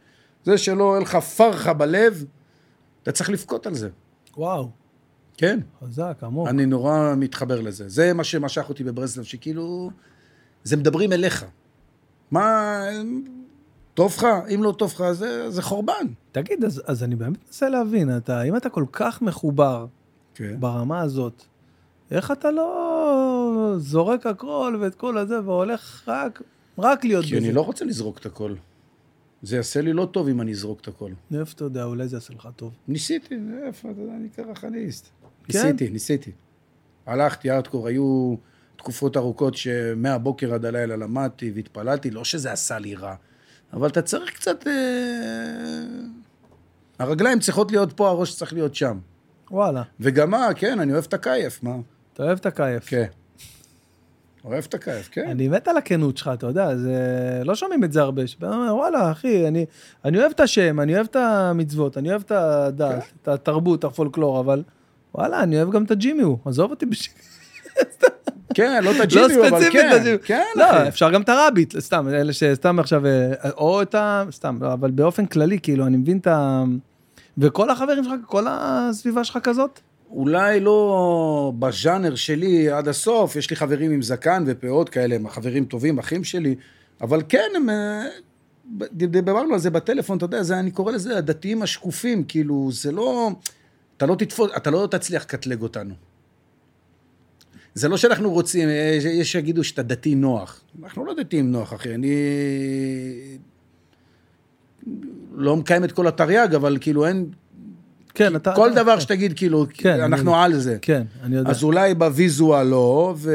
זה שלא, אין לך פרחה בלב, אתה צריך לבכות על זה. וואו, כן. חזק, עמוק. אני נורא מתחבר לזה. זה מה שמשך אותי בברסלב, שכאילו, זה מדברים אליך. מה, טוב לך? אם לא טוב לך, זה, זה חורבן. תגיד, אז, אז אני באמת מנסה להבין, אתה, אם אתה כל כך מחובר כן. ברמה הזאת, איך אתה לא זורק הכל ואת כל הזה והולך רק, רק להיות כי בזה? אני לא רוצה לזרוק את הכל. זה יעשה לי לא טוב אם אני אזרוק את הכל. מאיפה אתה יודע, אולי זה יעשה לך טוב. ניסיתי, איפה, אתה יודע, אני קרחניסט. כן? ניסיתי, ניסיתי. הלכתי ארטקור, היו תקופות ארוכות שמהבוקר עד הלילה למדתי והתפללתי, לא שזה עשה לי רע, אבל אתה צריך קצת... אה... הרגליים צריכות להיות פה, הראש צריך להיות שם. וואלה, וגם מה, כן, אני אוהב את הכייף, מה? אתה אוהב את הכיף. כן. אוהב את הכייף, כן. אני מת על הכנות שלך, אתה יודע, זה... לא שומעים את זה הרבה. שבן אומר, וואלה, אחי, אני, אני אוהב את השם, אני אוהב את המצוות, אני אוהב את הדת, כן. את התרבות, הפולקלור, אבל וואלה, אני אוהב גם את הג'ימיו, עזוב אותי בש... כן, לא את לא הג'ימיו, אבל ספציפית כן. כן, לא. אפשר גם את הרביט, סתם, אלה שסתם עכשיו, אה, או את ה... סתם, לא, אבל באופן כללי, כאילו, אני מבין את ה... וכל החברים שלך, כל הסביבה שלך כזאת? אולי לא בז'אנר שלי עד הסוף, יש לי חברים עם זקן ופאות כאלה, הם חברים טובים, אחים שלי, אבל כן, הם... אה, דיברנו על זה בטלפון, אתה יודע, זה, אני קורא לזה הדתיים השקופים, כאילו, זה לא... אתה לא תתפוס, אתה לא תצליח לקטלג אותנו. זה לא שאנחנו רוצים, יש יש שיגידו שאתה דתי נוח. אנחנו לא דתיים נוח, אחי. אני לא מקיים את כל התרי"ג, אבל כאילו אין... כן, אתה... כל אתה- דבר כן. שתגיד, כאילו, כן, אנחנו אני- על זה. כן, אני יודע. אז אולי בוויזואל לא, ו...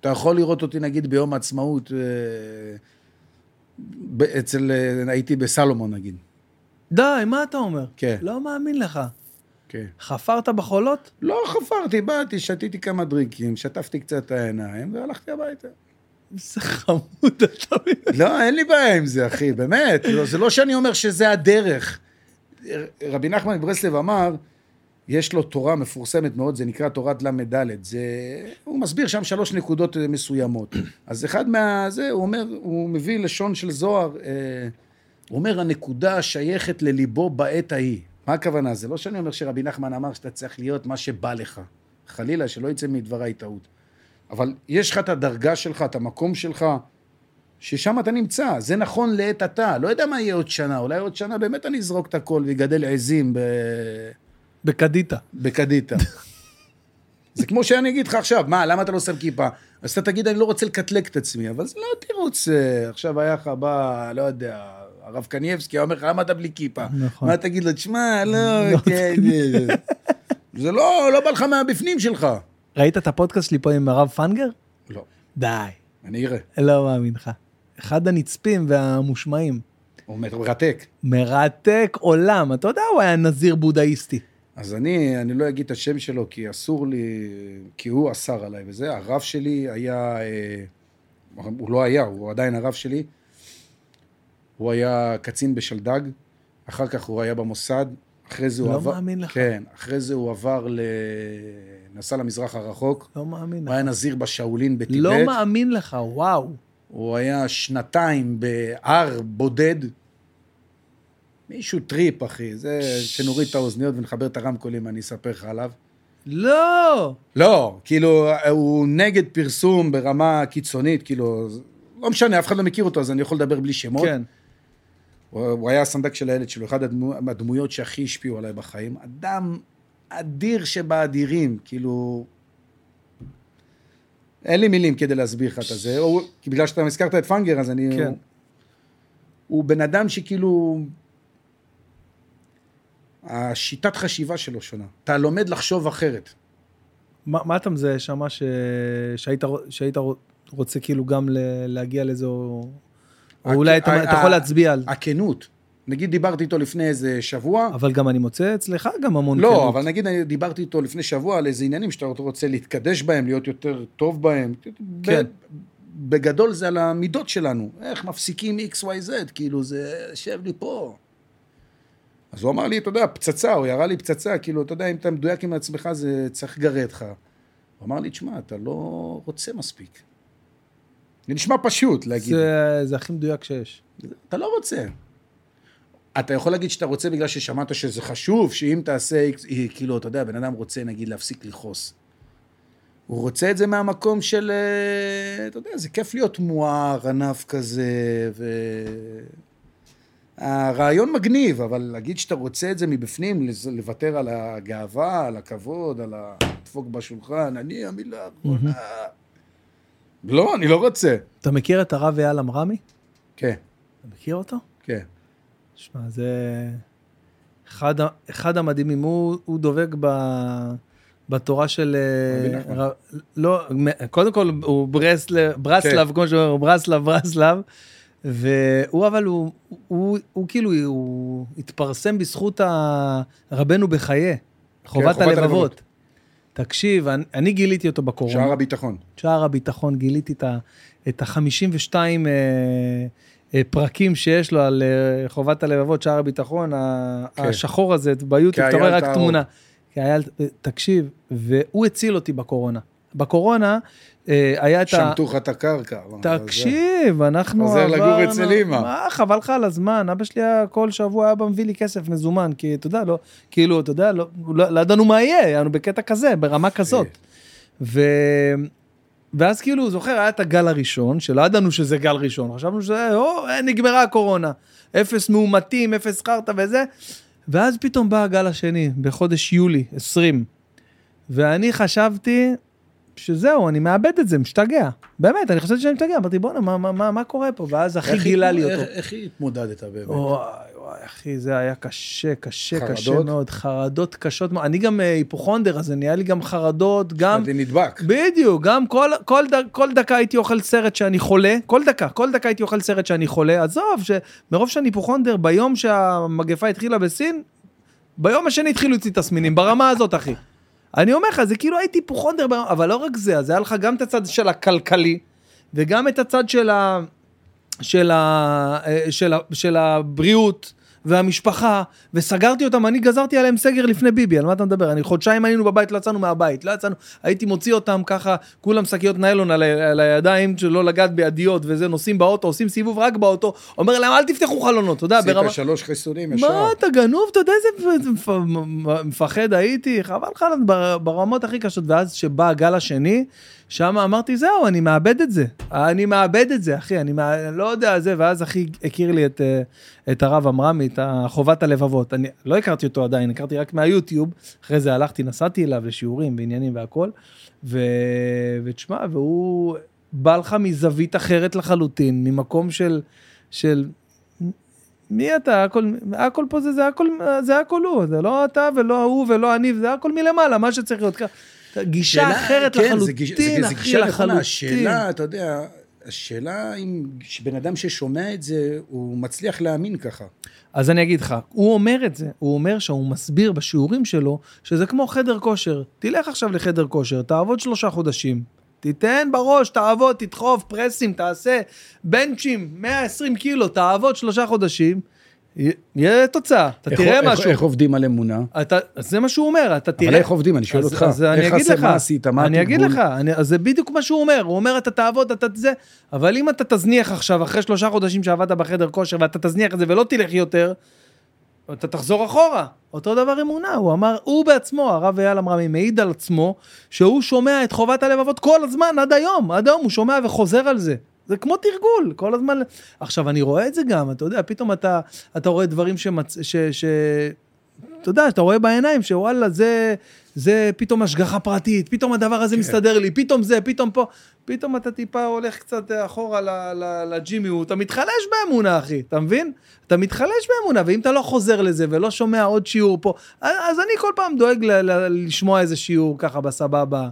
אתה יכול לראות אותי נגיד ביום העצמאות, אה, ב- אצל, אה, הייתי בסלומון נגיד. די, מה אתה אומר? כן. לא מאמין לך. כן. חפרת בחולות? לא חפרתי, באתי, שתיתי כמה דרינקים, שטפתי קצת את העיניים והלכתי הביתה. איזה חמוד אתה מבין? לא, אין לי בעיה עם זה, אחי, באמת. לא, זה לא שאני אומר שזה הדרך. רבי נחמן מברסלב אמר, יש לו תורה מפורסמת מאוד, זה נקרא תורת ל"ד. זה... הוא מסביר שם שלוש נקודות מסוימות. אז אחד מה... זה, הוא אומר, הוא מביא לשון של זוהר, אה, הוא אומר, הנקודה שייכת לליבו בעת ההיא. מה הכוונה? זה לא שאני אומר שרבי נחמן אמר שאתה צריך להיות מה שבא לך. חלילה, שלא יצא מדבריי טעות. אבל יש לך את הדרגה שלך, את המקום שלך, ששם אתה נמצא. זה נכון לעת עתה. לא יודע מה יהיה עוד שנה. אולי עוד שנה באמת אני אזרוק את הכל ויגדל עזים ב... בקדיטה. בקדיטה. זה כמו שאני אגיד לך עכשיו, מה, למה אתה לא שם כיפה? אז אתה תגיד, אני לא רוצה לקטלג את עצמי, אבל זה לא תירוץ. אה, עכשיו היה לך בא, לא יודע, הרב קנייבסקי, אומר לך, למה אתה בלי כיפה? נכון. מה תגיד לו, תשמע, לא, כן, אה, זה לא, לא בא לך מהבפנים שלך. ראית את הפודקאסט שלי פה עם הרב פנגר? לא, די, אני אראה. לא מאמין לך. אחד הנצפים והמושמעים. הוא מרתק. מרתק עולם. אתה יודע, הוא היה נזיר בודהיסטי. אז אני, אני לא אגיד את השם שלו, כי אסור לי, כי הוא אסר עליי וזה. הרב שלי היה, אה, הוא לא היה, הוא עדיין הרב שלי. הוא היה קצין בשלדג, אחר כך הוא היה במוסד, אחרי זה הוא לא עבר... מאמין לך. כן, אחרי זה הוא עבר ל... נסע למזרח הרחוק, לא מאמין הוא היה לך. נזיר בשאולין בטיבט. לא מאמין לך, וואו. הוא היה שנתיים בהר בודד. מישהו trip, אחי. זה, שנוריד את האוזניות ונחבר את הרמקולים, אני אספר לך עליו. לא! לא, כאילו, הוא נגד פרסום ברמה קיצונית, כאילו, לא משנה, אף אחד לא מכיר אותו, אז אני יכול לדבר בלי שמות. כן. הוא, היה הסנדק של הילד שלו, אחד הדמו, הדמויות שהכי השפיעו עליי בחיים. אדם אדיר שבאדירים, כאילו... אין לי מילים כדי להסביר לך את זה. הוא, כי בגלל שאתה הזכרת את פנגר, אז אני... כן. הוא, הוא בן אדם שכאילו... השיטת חשיבה שלו שונה. אתה לומד לחשוב אחרת. מה, מה אתה מזהה שמה ש... שהיית, שהיית רוצה כאילו גם ל... להגיע לזה, או, הכ- אולי אתה, אתה יכול להצביע על... הכנות. נגיד דיברתי איתו לפני איזה שבוע, אבל גם אני מוצא אצלך גם המון לא, כנות. אבל נגיד אני דיברתי איתו לפני שבוע על איזה עניינים שאתה רוצה להתקדש בהם, להיות יותר טוב בהם. כן. בגדול זה על המידות שלנו. איך מפסיקים XYZ, כאילו זה, שב לי פה. אז הוא אמר לי, אתה יודע, פצצה, הוא ירה לי פצצה, כאילו, אתה יודע, אם אתה מדויק עם עצמך, זה צריך לגרד לך. הוא אמר לי, תשמע, אתה לא רוצה מספיק. זה נשמע פשוט להגיד. זה, זה הכי מדויק שיש. אתה לא רוצה. אתה יכול להגיד שאתה רוצה בגלל ששמעת שזה חשוב, שאם תעשה, כאילו, אתה יודע, בן אדם רוצה, נגיד, להפסיק לכעוס. הוא רוצה את זה מהמקום של, אה, אתה יודע, זה כיף להיות מואר, ענף כזה, ו... הרעיון מגניב, אבל להגיד שאתה רוצה את זה מבפנים, לוותר על הגאווה, על הכבוד, על הדפוק בשולחן, אני המילה האחרונה. לא, אני לא רוצה. אתה מכיר את הרב אייל עמרמי? כן, אתה מכיר אותו? כן. שמע, זה אחד, אחד המדהימים, הוא, הוא דובק ב, בתורה של... אה. ר- לא, קודם כל הוא ברסלב, ברסלב, כן. כמו שאומרים, הוא ברסלב, ברסלב, והוא אבל הוא, הוא, הוא, הוא כאילו, הוא התפרסם בזכות ה- רבנו בחיי, חובת כן, חובת הלבבות. הלבבות. תקשיב, אני, אני גיליתי אותו בקורונה. שער הביטחון. שער הביטחון, גיליתי את ה- את ה-52 אה, אה, פרקים שיש לו על אה, חובת הלבבות, שער הביטחון, כן. השחור הזה, ביוטיוב, אתה רואה רק. תמונה. כאייל, אה, תקשיב, והוא הציל אותי בקורונה. בקורונה היה את ה... שמטו לך את הקרקע. תקשיב, אנחנו חוזר לגור אצל אמא. מה, חבל לך על הזמן, אבא שלי היה כל שבוע היה בא מביא לי כסף מזומן, כי אתה יודע, לא, כאילו, אתה יודע, לא, לא, לא ידענו מה יהיה, היינו בקטע כזה, ברמה כזאת. ו... ואז כאילו, זוכר, היה את הגל הראשון, שלא ידענו שזה גל ראשון, חשבנו שזה, או, אה, נגמרה הקורונה. אפס מאומתים, אפס חרטא וזה, ואז פתאום בא הגל השני, בחודש יולי 20. ואני חשבתי שזהו, אני מאבד את זה, משתגע. באמת, אני חשבתי שאני משתגע, אמרתי, בואנה, מה, מה, מה, מה קורה פה? ואז אחי גילה לי אותו. איך התמודדת באמת? וואי, וואי, אחי, זה היה קשה, קשה, חרדות? קשה מאוד. חרדות קשות מאוד. אני גם אה, היפוכונדר, אז נהיה לי גם חרדות, גם... אני נדבק. בדיוק, גם כל, כל, ד, כל דקה הייתי אוכל סרט שאני חולה, כל דקה, כל דקה הייתי אוכל סרט שאני חולה, עזוב, שמרוב שאני היפוכונדר, ביום שהמגפה התחילה בסין, ביום השני התחילו אצלי תסמינים, ברמה הזאת, אחי. אני אומר לך, זה כאילו הייתי ברמה- אבל לא רק זה, אז היה לך גם את הצד של הכלכלי, וגם את הצד של, ה, של, ה, אה, של, ה, של הבריאות. והמשפחה, וסגרתי אותם, אני גזרתי עליהם סגר לפני ביבי, על מה אתה מדבר? אני חודשיים היינו בבית, לא יצאנו מהבית, לא יצאנו, הייתי מוציא אותם ככה, כולם שקיות ניילון על, על הידיים, שלא לגעת בידיות וזה, נוסעים באוטו, עושים סיבוב רק באוטו, אומר להם, אל תפתחו חלונות, אתה יודע, ברמה... שלוש חיסונים ישר. מה אתה גנוב? אתה יודע איזה מפחד הייתי? חבל לך ברמות הכי קשות. ואז שבא הגל השני, שם אמרתי, זהו, אני מאבד את זה. אני מאבד את זה, אחי, אני מה- לא יודע זה, ואז אחי הכיר לי את, אה, את הרב עמרמי, את חובת הלבבות. אני לא הכרתי אותו עדיין, הכרתי רק מהיוטיוב. אחרי זה הלכתי, נסעתי אליו לשיעורים ועניינים והכל. ו... ותשמע, והוא בא לך מזווית אחרת לחלוטין, ממקום של... של מי אתה? הכל, הכל פה זה, זה הכל, זה הכל הוא, זה לא אתה ולא הוא ולא אני, זה הכל מלמעלה, מה שצריך להיות ככה. גישה שאלה- אחרת כן, זה לחלוטין, גיש- זה- זה אחי, גישה נכונה. לחלוטין. השאלה, אתה יודע, השאלה אם בן אדם ששומע את זה, הוא מצליח להאמין ככה. אז אני אגיד לך, הוא אומר את זה, הוא אומר שהוא מסביר בשיעורים שלו, שזה כמו חדר כושר. תלך עכשיו לחדר כושר, תעבוד שלושה חודשים, תיתן בראש, תעבוד, תדחוף, פרסים, תעשה בנצ'ים, 120 קילו, תעבוד שלושה חודשים, יהיה תוצאה, אתה איך- תראה איך- משהו. איך עובדים על אמונה? אתה, זה מה שהוא אומר, אתה תראה. אבל איך עובדים? אני שואל אז- אותך. אז אני איך אגיד עשה- לך, מה עשית? מה אני אגיד? לך, אני, אז זה בדיוק מה שהוא אומר, הוא אומר אתה תעבוד, אתה זה, אבל אם אתה תזניח עכשיו, אחרי שלושה חודשים שעבדת בחדר כושר, ואתה תזניח את זה ולא תלך יותר, אתה תחזור אחורה. אותו דבר אמונה, הוא אמר, הוא בעצמו, הרב אייל אמרמי, מעיד על עצמו, שהוא שומע את חובת הלבבות כל הזמן, עד היום, עד היום הוא שומע וחוזר על זה. זה כמו תרגול, כל הזמן. עכשיו, אני רואה את זה גם, אתה יודע, פתאום אתה, אתה רואה דברים שמצ... ש... ש... אתה יודע, אתה רואה בעיניים שוואלה, זה, זה פתאום השגחה פרטית, פתאום הדבר הזה מסתדר לי, פתאום זה, פתאום פה, פתאום אתה טיפה הולך קצת אחורה לג'ימיות, אתה מתחלש באמונה, אחי, אתה מבין? אתה מתחלש באמונה, ואם אתה לא חוזר לזה ולא שומע עוד שיעור פה, אז אני כל פעם דואג ל- ל- לשמוע איזה שיעור ככה בסבבה.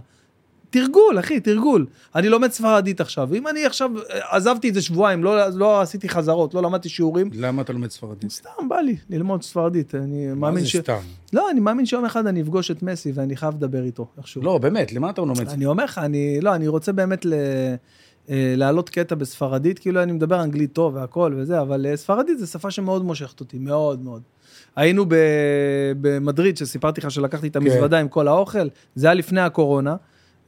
תרגול, אחי, תרגול. אני לומד ספרדית עכשיו, אם אני עכשיו אה, עזבתי את זה שבועיים, לא, לא עשיתי חזרות, לא למדתי שיעורים, למה אתה לומד ספרדית? סתם בא לי ללמוד ספרדית, אני מה מאמין זה ש... סתם? לא, אני מאמין שיום אחד אני אפגוש את מסי ואני חייב לדבר איתו, איכשהו. לא, באמת, למה אתה לומד? אני אומר לך, אני, לא, אני רוצה באמת ל... אה, להעלות קטע בספרדית, כאילו אני מדבר אנגלית טוב והכל וזה, אבל אה, ספרדית זה שפה שמאוד מושכת אותי, מאוד מאוד. היינו. במדריד, שסיפרתי לך שלקחתי את המזוודה עם כל האוכל, זה היה לפני הקורונה,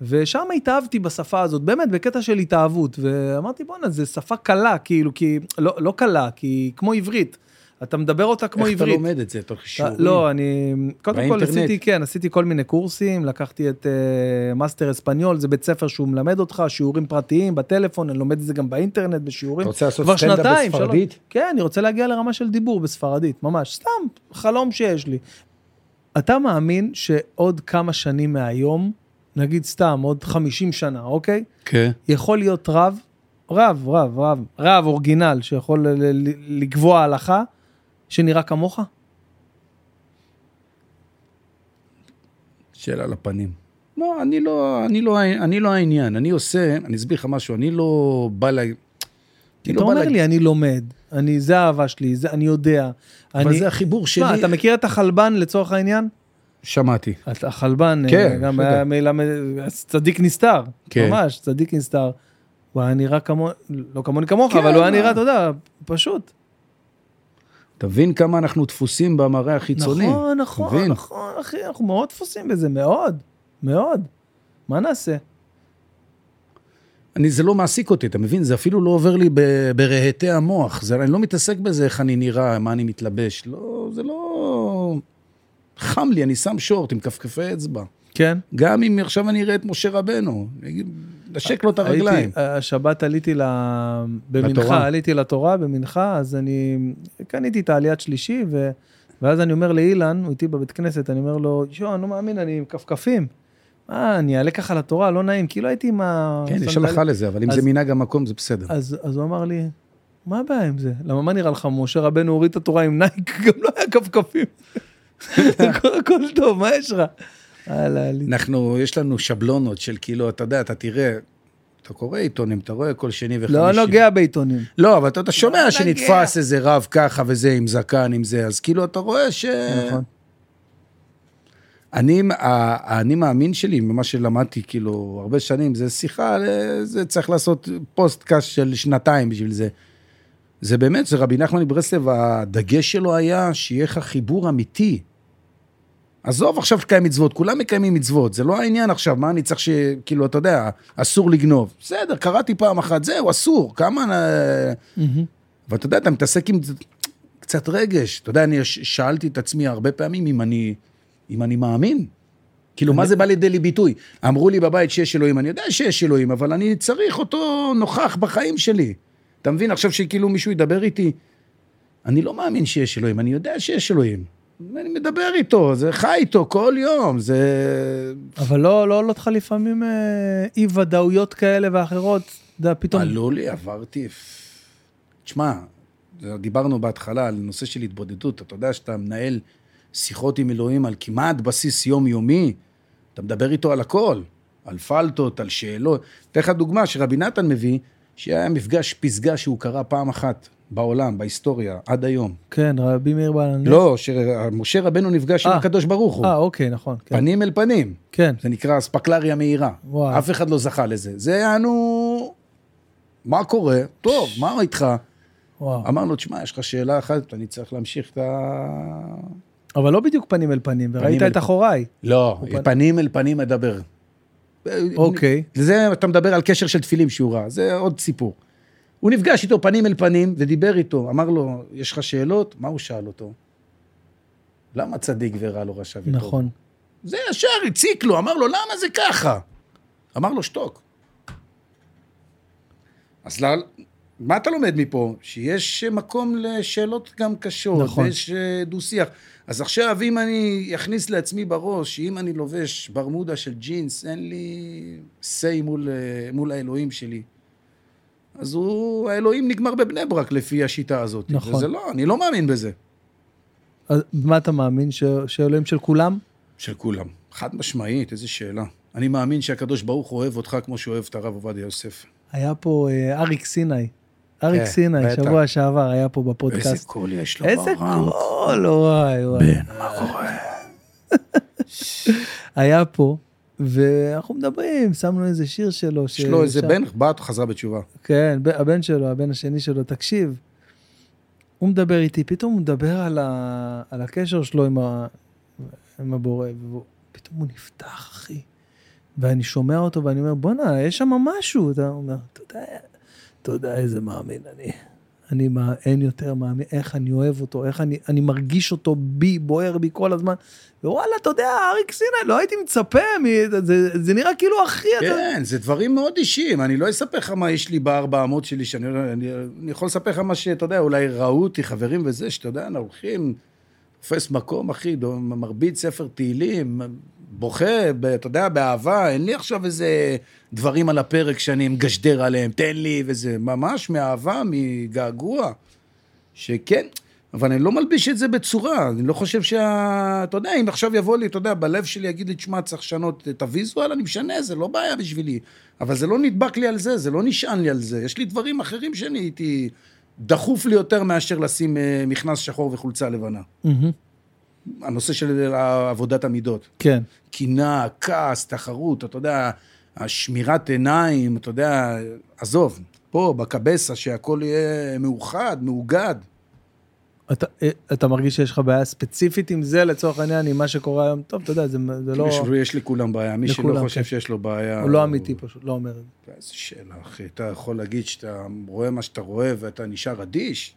ושם התאהבתי בשפה הזאת, באמת, בקטע של התאהבות, ואמרתי, בואנה, זו שפה קלה, כאילו, כי, לא, לא קלה, כי כמו עברית. אתה מדבר אותה כמו איך אתה עברית. לומד את זה? תוך שיעורים? לא, אני... קודם כל באינטרנט? עשיתי, כן, עשיתי כל מיני קורסים, לקחתי את אה, מאסטר אספניול, זה בית ספר שהוא מלמד אותך, שיעורים פרטיים בטלפון, אני לומד את זה גם באינטרנט, בשיעורים. אתה רוצה לעשות סטנדאפ בספרדית? שלוש. כן, אני רוצה להגיע לרמה של דיבור בספרדית, ממש, סתם, חלום שיש לי. אתה מאמין שעוד כמה שנים מהיום, נגיד סתם, עוד 50 שנה, אוקיי? כן. יכול להיות רב, רב, רב, רב, רב אורגינל, שיכול ל- ל- לקבוע הלכה, שנראה כמוך? שאלה לפנים. לא, אני לא, אני לא, אני לא העניין. אני עושה, אני אסביר לך משהו, אני לא בא ל... אתה לא אומר לה- לי, אני לומד, אני, זה האהבה שלי, זה, אני יודע. אבל אני... זה החיבור שלי. מה, אתה מכיר את החלבן לצורך העניין? שמעתי. החלבן, אה, כן, גם. היה מלמד, צדיק נסתר, כן. ממש, צדיק נסתר. הוא היה נראה כמו, לא כמוני כמוך, כן, אבל הוא היה? נראה, אתה יודע, פשוט. תבין כמה אנחנו דפוסים במראה החיצוני. נכון, נכון, תבין? נכון, אחי, אנחנו מאוד דפוסים בזה, מאוד, מאוד. מה נעשה? אני, זה לא מעסיק אותי, אתה מבין? זה אפילו לא עובר לי ברהטי המוח. זה, אני לא מתעסק בזה, איך אני נראה, מה אני מתלבש. לא, זה לא... חם לי, אני שם שורט עם כפכפי אצבע. כן? גם אם עכשיו אני אראה את משה רבנו, נשק לו את הרגליים. הייתי, השבת עליתי ל... במנחה, לתורה. עליתי לתורה במנחה, אז אני קניתי את העליית שלישי, ו... ואז אני אומר לאילן, הוא איתי בבית כנסת, אני אומר לו, יואו, אני לא מאמין, אני עם כפכפים. מה, אני אעלה ככה לתורה, לא נעים, כאילו הייתי עם ה... כן, יש הלכה לזה, אבל אם אז- זה מנהג המקום, זה בסדר. אז, אז הוא אמר לי, מה הבעיה עם זה? למה, מה נראה לך, משה רבנו הוריד את התורה עם נייק, גם לא היה כפכפים. הכל- טוב, מה יש לך? הלאה, לי. אנחנו, יש לנו שבלונות של כאילו, אתה יודע, אתה תראה, אתה קורא עיתונים, אתה רואה כל שני וחמישי. לא נוגע בעיתונים. לא, אבל אתה, אתה שומע לא שנתפס איזה רב ככה וזה, עם זקן, עם זה, אז כאילו אתה רואה ש... נכון. אני, האני מאמין שלי, ממה שלמדתי, כאילו, הרבה שנים, זה שיחה, זה צריך לעשות פודקאסט של שנתיים בשביל זה. זה באמת, זה רבי נחמן מברסלב, הדגש שלו היה שיהיה לך חיבור אמיתי. עזוב עכשיו לקיים מצוות, כולם מקיימים מצוות, זה לא העניין עכשיו, מה אני צריך ש... כאילו, אתה יודע, אסור לגנוב. בסדר, קראתי פעם אחת, זהו, אסור, כמה... ואתה יודע, אתה מתעסק עם קצת רגש. אתה יודע, אני שאלתי את עצמי הרבה פעמים אם אני, אם אני מאמין. כאילו, מה זה בא לידי לי ביטוי? אמרו לי בבית שיש אלוהים, אני יודע שיש אלוהים, אבל אני צריך אותו נוכח בחיים שלי. אתה מבין? עכשיו שכאילו מישהו ידבר איתי, אני לא מאמין שיש אלוהים, אני יודע שיש אלוהים. אני מדבר איתו, זה חי איתו כל יום, זה... אבל לא, לא עולות לך לפעמים אה, אי ודאויות כאלה ואחרות, אתה יודע, פתאום... עלו לי, עברתי... תשמע, דיברנו בהתחלה על נושא של התבודדות, אתה יודע שאתה מנהל שיחות עם אלוהים על כמעט בסיס יומיומי, אתה מדבר איתו על הכל, על פלטות, על שאלות. אתן לך דוגמה שרבי נתן מביא, שהיה מפגש פסגה שהוא קרה פעם אחת בעולם, בהיסטוריה, עד היום. כן, רבי מאיר בעל הנס. לא, שמשה רבנו נפגש עם אה. הקדוש ברוך הוא, אה, אוקיי, נכון. כן. פנים אל פנים. כן. זה נקרא אספקלריה מהירה. וואי. אף אחד לא זכה לזה. זה יענו... מה קורה? טוב, מה איתך? וואו. אמר לו, תשמע, יש לך שאלה אחת, אני צריך להמשיך את ה... אבל לא בדיוק פנים אל פנים, וראית אל את פנים. אחוריי. לא, הוא פנ- פנים אל פנים מדבר. אוקיי. זה, אתה מדבר על קשר של תפילים שהוא רע, זה עוד סיפור. הוא נפגש איתו פנים אל פנים ודיבר איתו, אמר לו, יש לך שאלות? מה הוא שאל אותו? למה צדיק ורע לו רשע וטוב? נכון. זה ישר הציק לו, אמר לו, למה זה ככה? אמר לו, שתוק. אז לא, מה אתה לומד מפה? שיש מקום לשאלות גם קשות, נכון. ויש אה, דו-שיח. אז עכשיו, אם אני אכניס לעצמי בראש, שאם אני לובש ברמודה של ג'ינס, אין לי say מול, אה, מול האלוהים שלי. אז הוא, האלוהים נגמר בבני ברק לפי השיטה הזאת. נכון. וזה לא, אני לא מאמין בזה. אז מה אתה מאמין, ש- שאלוהים של כולם? של כולם. חד משמעית, איזה שאלה. אני מאמין שהקדוש ברוך הוא אוהב אותך כמו שהוא אוהב את הרב עובדיה יוסף. היה פה אה, אריק סיני. אריק כן, סיני, בטח. שבוע שעבר היה פה איזה בפודקאסט. קול יש לו איזה. קול, וואי וואי. בן, מה קורה? היה פה, ואנחנו מדברים, שמנו איזה שיר שלו. יש לו איזה בן, בת חזרה בתשובה. כן, הבן שלו, הבן השני שלו, תקשיב, הוא מדבר איתי, פתאום הוא מדבר על, ה, על הקשר שלו עם, ה, עם הבורא, ופתאום הוא נפתח, אחי. ואני שומע אותו ואני אומר, בואנה, יש שם משהו. אתה אומר, אתה יודע, אתה יודע איזה מאמין אני. אני מה, אין יותר מאמין, איך אני אוהב אותו, איך אני, אני מרגיש אותו בי, בוער בי כל הזמן. ווואלה, אתה יודע, אריק סיני, לא הייתי מצפה, מ, זה, זה נראה כאילו אתה... כן, זה דברים מאוד אישיים. אני לא אספר לך מה יש לי בארבע אמות שלי, שאני. אני, אני יכול לספר לך מה שאתה יודע, אולי ראו אותי חברים וזה, שאתה יודע, אנחנו הולכים, תופס מקום, אחי, מרביץ ספר תהילים, בוכה, ב- אתה יודע, באהבה, אין לי עכשיו איזה דברים על הפרק שאני מגשדר עליהם, תן לי וזה, ממש מאהבה, מגעגוע, שכן, אבל אני לא מלביש את זה בצורה, אני לא חושב שה... אתה יודע, אם עכשיו יבוא לי, אתה יודע, בלב שלי יגיד לי, תשמע, צריך לשנות את הוויזואל, אני משנה, זה לא בעיה בשבילי. אבל זה לא נדבק לי על זה, זה לא נשען לי על זה. יש לי דברים אחרים שאני הייתי... דחוף לי יותר מאשר לשים אה, מכנס שחור וחולצה לבנה. מהמם. הנושא של עבודת המידות. כן. קינה, כעס, תחרות, אתה יודע, השמירת עיניים, אתה יודע, עזוב, פה, בקבסה, שהכל יהיה מאוחד, מאוגד. אתה, אה, אתה מרגיש שיש לך בעיה ספציפית עם זה, לצורך העניין, עם מה שקורה היום? טוב, אתה יודע, זה, זה לא... יש, יש לכולם בעיה, מי שלא לכולם, חושב כן. שיש לו בעיה... הוא לא אמיתי פשוט, לא אומר את זה. איזה שאלה, אחי. אתה יכול להגיד שאתה רואה מה שאתה רואה ואתה נשאר אדיש?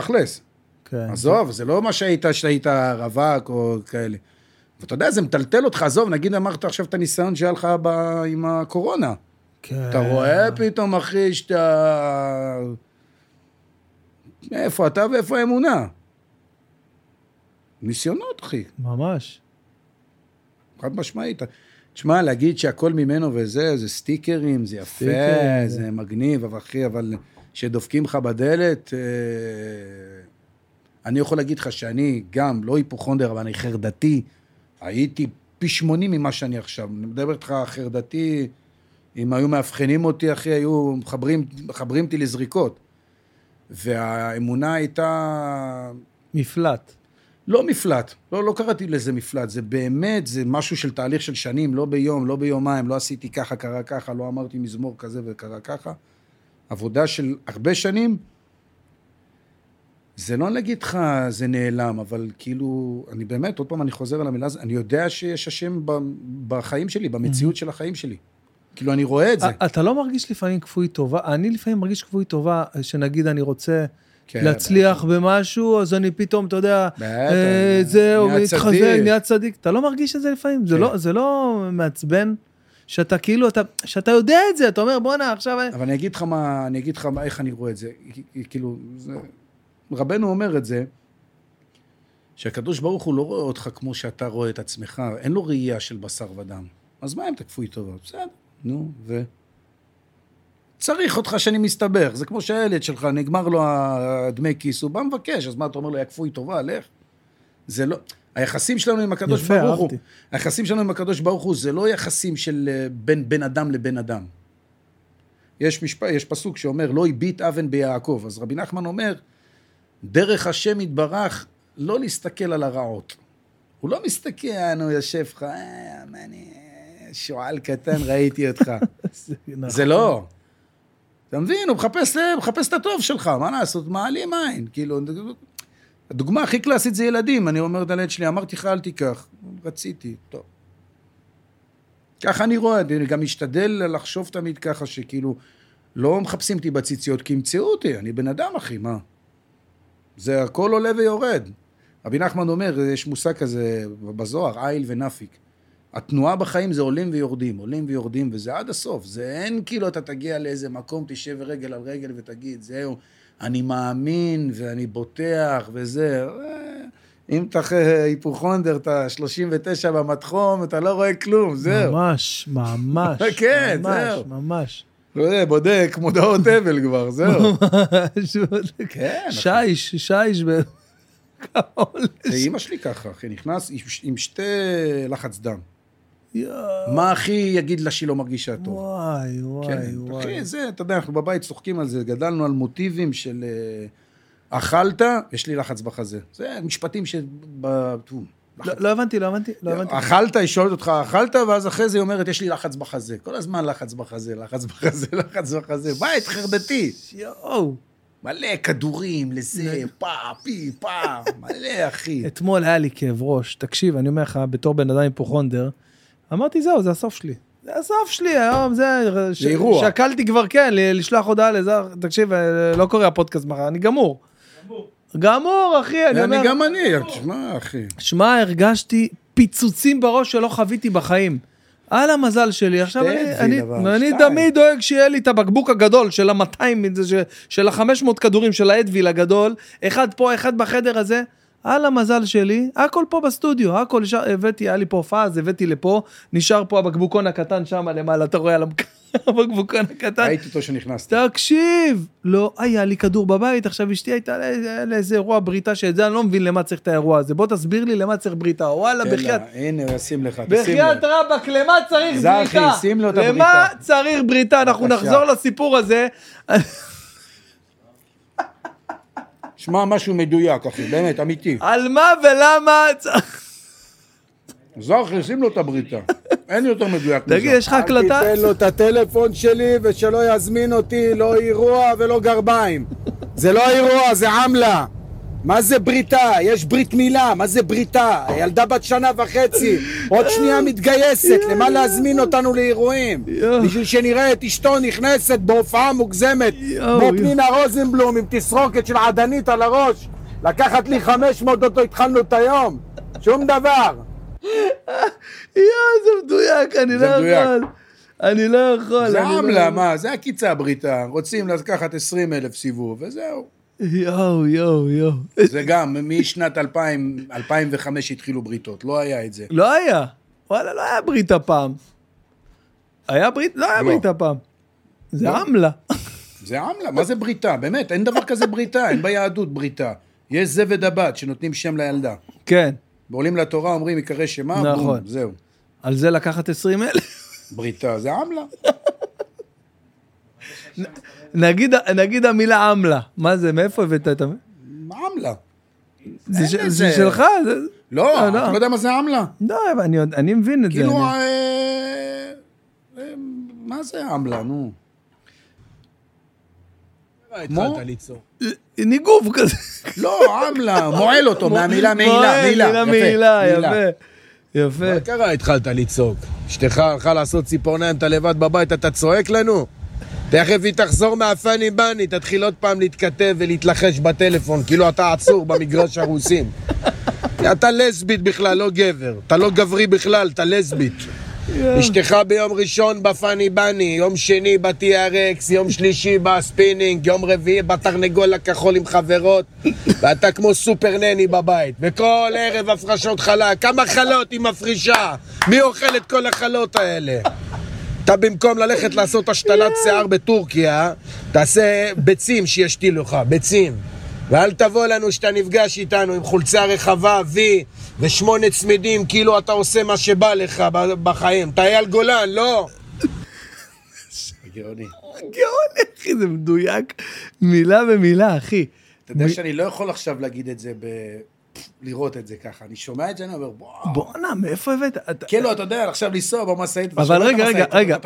תכלס. כן. עזוב, זה לא מה שהיית, שהיית רווק או כאלה. ואתה יודע, זה מטלטל אותך, עזוב, נגיד אמרת עכשיו את הניסיון שהיה לך ב... עם הקורונה. כן. אתה רואה פתאום, אחי, שאתה... איפה אתה ואיפה האמונה? ניסיונות, אחי. ממש. חד משמעית. תשמע, להגיד שהכל ממנו וזה, זה סטיקרים, זה יפה, סטיקרים, זה מגניב, אבל אחי, אבל שדופקים לך בדלת, אה, אני יכול להגיד לך שאני גם לא היפוכונדר, אבל אני חרדתי, הייתי פי 80 ממה שאני עכשיו. אני מדבר איתך חרדתי, אם היו מאבחנים אותי, אחי, היו מחברים, מחברים אותי לזריקות. והאמונה הייתה מפלט. לא מפלט, לא, לא קראתי לזה מפלט, זה באמת, זה משהו של תהליך של שנים, לא ביום, לא ביומיים, לא עשיתי ככה, קרה ככה, לא אמרתי מזמור כזה וקרה ככה. עבודה של הרבה שנים, זה לא להגיד לך, זה נעלם, אבל כאילו, אני באמת, עוד פעם אני חוזר על המילה הזאת, אני יודע שיש השם בחיים שלי, במציאות של החיים שלי. כאילו, אני רואה את זה. אתה לא מרגיש לפעמים כפוי טובה? אני לפעמים מרגיש כפוי טובה, שנגיד אני רוצה כן, להצליח במשהו, אז אני פתאום, אתה יודע, אה, זהו, מתחזק. נהיה צדיק. אתה לא מרגיש את זה לפעמים? זה כן. לא- זה לא מעצבן? שאתה כאילו, אתה- שאתה יודע את זה, אתה אומר, בואנה, עכשיו... אבל אני אגיד לך מה, אני אגיד לך איך אני רואה את זה. כאילו, זה, רבנו אומר את זה, שהקדוש ברוך הוא לא רואה אותך כמו שאתה רואה את עצמך, אין לו ראייה של בשר ודם. אז מה אם תקפו איתו? בסדר, נו, ו... צריך אותך שאני מסתבך, זה כמו שהילד שלך, נגמר לו הדמי כיס, הוא בא מבקש, אז מה, אתה אומר לו, יא כפוי טובה, לך? זה לא... היחסים שלנו עם הקדוש יפה, ברוך הוא, אהבתי. היחסים שלנו עם הקדוש ברוך הוא, זה לא יחסים של אה, בין בן אדם לבן אדם. יש, משפ... יש פסוק שאומר, לא הביט אבן ביעקב. אז רבי נחמן אומר, דרך השם יתברך, לא להסתכל על הרעות. הוא לא מסתכל, הוא יושב לך, אה, מה אני, שועל קטן, ראיתי אותך. נכון. זה לא. אתה מבין? הוא מחפש, מחפש את הטוב שלך, מה לעשות? מעלים עין. כאילו, הדוגמה הכי קלאסית זה ילדים. אני אומר לילד שלי, אמרתי לך, אל תיקח. רציתי, טוב. ככה אני רואה, אני גם משתדל לחשוב תמיד ככה, שכאילו, לא מחפשים אותי בציציות, כי ימצאו אותי, אני בן אדם, אחי, מה? זה הכל עולה ויורד. רבי נחמן אומר, יש מושג כזה בזוהר, איל ונפיק. התנועה בחיים זה עולים ויורדים, עולים ויורדים, וזה עד הסוף. זה אין כאילו אתה תגיע לאיזה מקום, תשב רגל על רגל ותגיד, זהו, אני מאמין ואני בוטח וזה. אה, אם אתה היפוכונדר, אתה 39 במתחום, אתה לא רואה כלום, זהו. ממש, ממש. כן, ממש, זהו. ממש. לא יודע, בודק מודעות אבל כבר, זהו. ממש. כן, אחי. שיש, שיש. זה אימא שלי ככה, אחי, נכנס עם שתי לחץ דם. מה הכי יגיד לה שהיא לא מרגישה טוב? וואי, וואי, כן, וואי. אחי, זה, אתה יודע, אנחנו בבית צוחקים על זה, גדלנו על מוטיבים של אה, אכלת, יש לי לחץ בחזה. זה משפטים ש... לא- לא הבנתי, לא הבנתי, לא הבנתי. אכלת, היא שואלת אותך, אכלת, ואז אחרי זה היא אומרת, יש לי לחץ בחזה. כל הזמן לחץ בחזה, לחץ בחזה, לחץ בחזה. בית חרדתי. יואו. מלא כדורים לזה, פה, פי, פה, מלא, אחי. אתמול היה לי כאב ראש. תקשיב, אני אומר לך, בתור בן אדם היפוכונדר, אמרתי, זהו, זה הסוף שלי. זה הסוף שלי, היום זה... ש- אירוע. שקלתי כבר, כן, לשלוח הודעה לזה, תקשיב, אה, לא קורה הפודקאסט מחר, אני גמור. גמור, אחי, אני אני אומר... גם אני, תשמע, אחי. שמע, הרגשתי פיצוצים בראש שלא חוויתי בחיים. על המזל שלי, עכשיו אני, אני, אבל, אני. תמיד דואג שיהיה לי את הבקבוק הגדול של ה-200, של ה-500 כדורים של האדוויל הגדול, אחד פה, אחד בחדר הזה. על המזל שלי, הכל פה בסטודיו, הכל, נשאר, הבאתי, היה לי פה הופעה, אז הבאתי לפה, נשאר פה הבקבוקון הקטן שם למעלה, אתה רואה על הבקבוקון הקטן. ראיתי אותו שנכנסת. תקשיב, לא היה לי כדור בבית, עכשיו אשתי הייתה לאיזה אירוע בריתה, שאת זה אני לא מבין למה צריך את האירוע הזה. בוא תסביר לי למה צריך בריתה, וואלה, בחייאת. הנה, ישים לך, תשים בחייאת. רבאק, למה צריך זרחי, בריתה? שים לו את למה הבריתה. צריך בריתה? אנחנו. נחזור לסיפור הזה. שמע משהו מדויק, אחי, באמת, אמיתי. על מה ולמה. זרחי, שים לו את הבריתה. אין יותר מדויק מזה. תגיד, יש לך הקלטה? אל תיתן לו את הטלפון שלי ושלא יזמין אותי לא אירוע ולא גרביים. זה לא אירוע, זה עמלה. מה זה בריתה? יש ברית מילה, מה זה בריתה? ילדה בת שנה וחצי, עוד שנייה מתגייסת, למה להזמין אותנו לאירועים? בשביל שנראה את אשתו נכנסת בהופעה מוגזמת, כמו. פנינה רוזנבלום עם תסרוקת של עדנית על הראש, לקחת לי 500 אותו התחלנו את היום, שום דבר. יואו, זה מדויק, אני לא. יכול. אני לא יכול. זה לא עמלה, יכול. מה? זה הקיצה הבריתה. רוצים לקחת 20 אלף סיבוב, וזהו. יואו, יואו, יואו. זה גם, משנת 2000, 2005 התחילו בריתות, לא היה את זה. לא היה. וואלה, לא היה בריתה פעם. היה ברית? לא היה לא. בריתה פעם. זה לא. עמלה. זה עמלה, מה זה בריתה? באמת, אין דבר כזה בריתה, אין ביהדות בריתה. יש זבד הבת שנותנים שם לילדה. כן. ועולים לתורה, אומרים, יקרא שמה, נכון. בום, זהו. על זה לקחת 20 אלף. בריתה זה עמלה. נגיד, נגיד המילה עמלה. מה זה, מאיפה הבאת את המילה? עמלה. זה, ש-. זה שלך? זה... לא, לא, אתה לא. לא יודע מה זה עמלה. לא, אני, אני מבין את זה. כאילו, אני- אה, אה, מה זה עמלה, נו? כמו? ניגוב כזה. לא, עמלה, מועל אותו, מהמילה מעילה, מועל, מעילה. מילה יפה, מעילה, מעילה. יפה. יפה. מה קרה התחלת לצעוק? אשתך הלכה לעשות ציפורניים, אתה לבד בבית, אתה צועק לנו? תכף היא תחזור מהפאני בני, תתחיל עוד פעם להתכתב ולהתלחש בטלפון, כאילו אתה עצור במגרש הרוסים. אתה לסבית בכלל, לא גבר. אתה לא גברי בכלל, אתה לסבית. אשתך ביום ראשון בפאני בני, יום שני ב-TRX, יום שלישי בספינינג, יום רביעי בתרנגול הכחול עם חברות, ואתה כמו סופר נני בבית. וכל ערב הפרשות חלה, כמה חלות היא מפרישה? מי אוכל את כל החלות האלה? אתה במקום ללכת לעשות השתלת שיער בטורקיה, תעשה ביצים שישתילו לך, ביצים. ואל תבוא לנו שאתה נפגש איתנו עם חולצה רחבה, וי, ושמונה צמידים, כאילו אתה עושה מה שבא לך בחיים. אתה אייל גולן, לא. גאוני. גאון, אחי, זה מדויק מילה במילה, אחי. אתה יודע שאני לא יכול עכשיו להגיד את זה ב... לראות את זה ככה. אני שומע את זה, אני אומר, וואו. בואנה, מאיפה הבאת? כאילו, אתה יודע, עכשיו לנסוע במשאית. אבל רגע, רגע, רגע.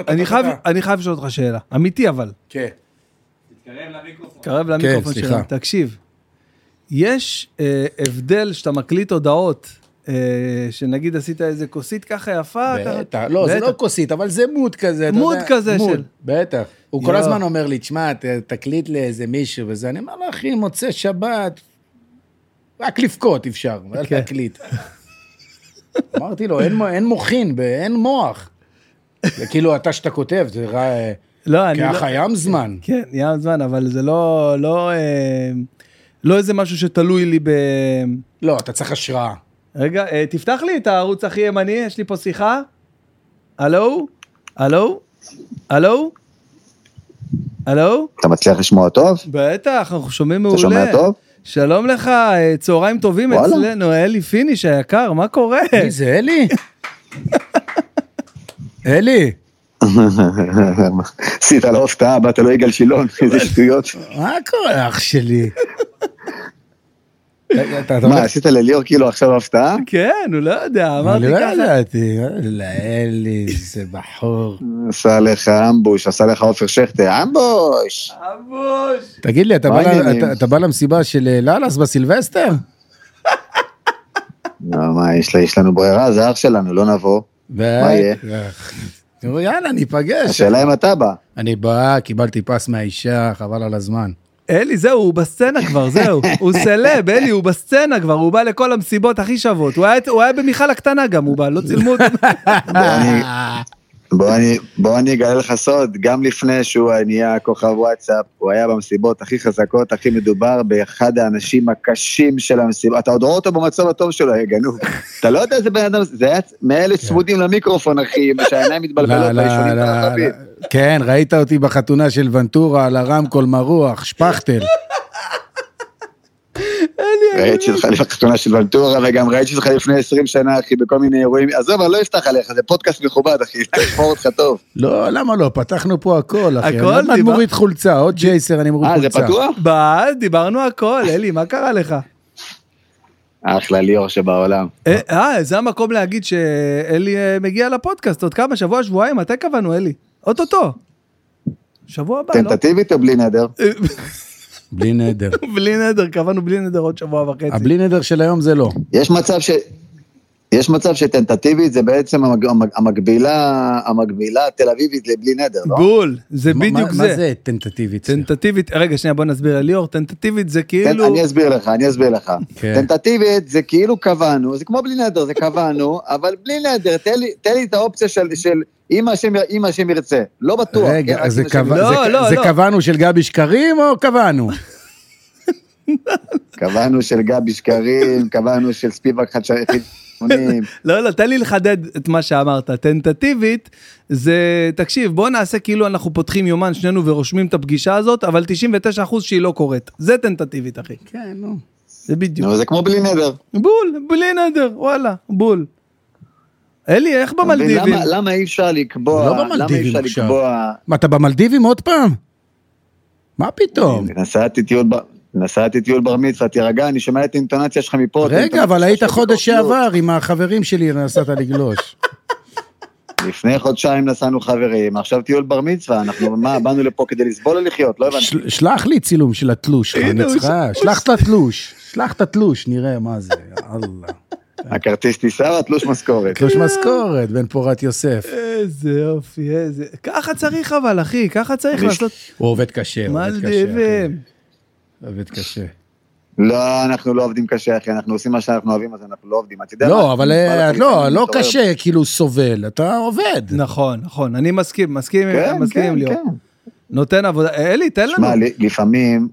אני חייב- לשאול אותך שאלה. אמיתי אבל. כן. קרב למיקרופון סליחה. שלנו. תקשיב, יש אה, הבדל שאתה מקליט הודעות, אה, שנגיד עשית איזה כוסית ככה יפה, בטח, לא, זה. לא כוסית, אבל זה מוד כזה, מוד יודע. כזה מוד, של- בטח. הוא כל. הזמן אומר לי, תשמע, תקליט לאיזה מישהו וזה, אני אומר לו, אחי, מוצא שבת, רק לבכות אפשר, אל כן. תקליט. אמרתי לו, אין מו- אין מוחין, אין מוח. זה כאילו, אתה שאתה כותב, זה רע... לא, אני לא... ככה ים זמן. כן, ים זמן, אבל זה לא, לא, אה, לא איזה משהו שתלוי לי ב... לא, אתה צריך השראה. רגע, אה, תפתח לי את הערוץ הכי ימני, יש לי פה שיחה. הלו? הלו? הלו? הלו? אתה מצליח לשמוע טוב? בטח, אנחנו שומעים מעולה. אתה שומע טוב? שלום לך, אה, צהריים טובים וואלה. אצלנו, אלי פיניש היקר, מה קורה? מי זה, אלי? אלי, עשית לו הפתעה, באת לו יגאל שילון, איזה שטויות. מה קורה, אח שלי? מה, עשית לליאור כאילו עכשיו הפתעה? כן, הוא לא יודע, אמרתי אני לא ככה. ידעתי, לא, אלי, זה בחור. עשה לך אמבוש, עשה לך עופר שכטר, אמבוש! אבוש. תגיד לי, אתה בא למסיבה של אה, ללאס בסילבסטר? לא, מה, יש לנו ברירה, זה אח שלנו, לא נבוא. מה יהיה? יאללה, ניפגש. השאלה אם אתה בא. אני בא, קיבלתי פס מהאישה, חבל על הזמן. אלי, זהו, הוא בסצנה כבר, זהו. הוא סלב, אלי, הוא בסצנה כבר, הוא בא לכל המסיבות הכי שוות. הוא היה- במיכל הקטנה גם, הוא בא, לא צילמו אותו. בוא אני- בוא אני- אגלה לך סוד, גם לפני שהוא נהיה כוכב וואטסאפ, הוא היה במסיבות הכי חזקות, הכי מדובר, באחד האנשים הקשים של המסיבות. אתה עוד רואה אותו במצב הטוב שלו, יא גנוב. אתה לא יודע איזה בן אדם, זה היה מאלה צמודים למיקרופון, אחי, שהעיניים מתבלבלות לא, לא, בישונים לא, הרחבים. לא. כן, ראית אותי בחתונה של ונטורה על הרמקול מרוח, שפכטל. ראיתי אותך בחתונה של ולטורה, וגם ראיתי אותך לפני 20 שנה, אחי, בכל מיני אירועים. עזוב, אני לא אפתח עליך, זה פודקאסט מכובד, אחי, תשמור אותך טוב. לא, למה לא? פתחנו פה הכל, אחי. הכל, אני מוריד חולצה, עוד ג'ייסר, אני מוריד אה, זה חולצה. פתוח? דיברנו הכל, אלי, מה קרה לך? אחלה ליאור שבעולם. אה, אה, זה המקום להגיד שאלי אה, מגיע לפודקאסט, עוד כמה, שבוע, שבועיים, מתי קבענו, אלי? אוטוטו. שבוע הבא, לא? טנטטיבית או בלי נדר? בלי נדר. בלי נדר, קבענו בלי נדר עוד שבוע וחצי. הבלי נדר של היום זה לא. יש מצב ש... יש מצב שטנטטיבית זה בעצם המג... המג... המקבילה, המקבילה התל אביבית לבלי נדר, לא? בול, זה מה- בדיוק מה זה. זה טנטטיבית? טנטטיבית, רגע, שנייה, בוא נסביר לליאור, טנטטיבית זה תן, כאילו... אני אסביר לך, אני אסביר לך. כן. טנטטיבית זה כאילו קבענו, זה כמו בלי נדר, זה קבענו, אבל בלי נדר, תן לי, תן לי את האופציה של, של אם השם, אם השם ירצה. לא בטוח. כן, רגע, אז זה השם קבע-. לא, זה- לא, זה לא. קבענו של גבי שקרים או קבענו? קבענו של גבי שקרים, קבענו של ספיבק חדשנים. לא, לא, תן לי לחדד את מה שאמרת. טנטטיבית זה, תקשיב, בוא נעשה כאילו אנחנו פותחים יומן שנינו ורושמים את הפגישה הזאת, אבל 99% שהיא לא קורית. זה טנטטיבית, אחי. כן, נו. זה בדיוק. זה כמו בלי נדר. בול, בלי נדר, וואלה, בול. אלי, איך במלדיבים? למה, למה אי אפשר לקבוע, לא למה אי במלדיבים עכשיו. לקבוע, מה, אתה במלדיבים עוד פעם? מה פתאום? נסעתי טיול, ב- נסעתי טיול בר מצווה, תירגע, אני שומע את האינטונציה שלך מפה. רגע, אבל היית חודש. שעבר עם החברים שלי, נסעת לגלוש. לפני חודשיים נסענו חברים, עכשיו טיול בר מצווה, אנחנו מה, באנו לפה כדי לסבול או לחיות? לא הבנתי. של- שלח לי צילום של התלוש שלך, ש- שלח את התלוש, שלח את התלוש, נראה מה זה, יאללה. הכרטיס טיסה או התלוש משכורת? תלוש משכורת, בן פורת יוסף. איזה יופי, איזה... ככה צריך אבל, אחי, ככה צריך לעשות הוא עובד קשה, הוא עובד קשה. עובד קשה. לא, אנחנו לא עובדים קשה, אחי, אנחנו עושים מה שאנחנו אוהבים, אז אנחנו לא עובדים. אתה יודע לא? אבל אה, לא, לא. קשה, כאילו סובל, אתה עובד. נכון, נכון, אני מסכים, מסכים, כן, מסכים כן, ליאור. כן. נותן עבודה, אלי, תן לנו. שמע, לפעמים,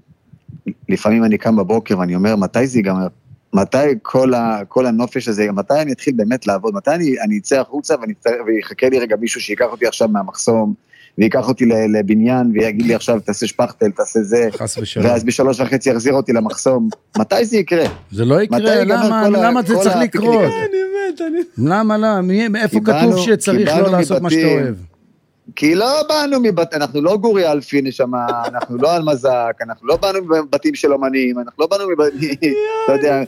לפעמים אני קם בבוקר ואני אומר, מתי זה ייגמר? מתי כל, ה, כל הנופש הזה, מתי אני אתחיל באמת לעבוד? מתי אני, אני אצא החוצה ואני, ויחכה לי רגע מישהו שייקח אותי עכשיו מהמחסום, וייקח אותי לבניין ויגיד לי עכשיו תעשה שפכטל, תעשה זה, חס ושלום. ואז בשלוש וחצי יחזיר אותי למחסום. מתי זה יקרה? זה לא יקרה, למה למה זה צריך לקרות? הזה? אני מת, אני... למה, למה? איפה כתוב שצריך לא לעשות מה שאתה מבתים. אוהב? כי לא באנו מבת... אנחנו לא גורי אלפי נשמה, אנחנו לא על מזק, אנחנו לא באנו מבתים של אומנים, אנחנו לא באנו מבתים, אתה יודע.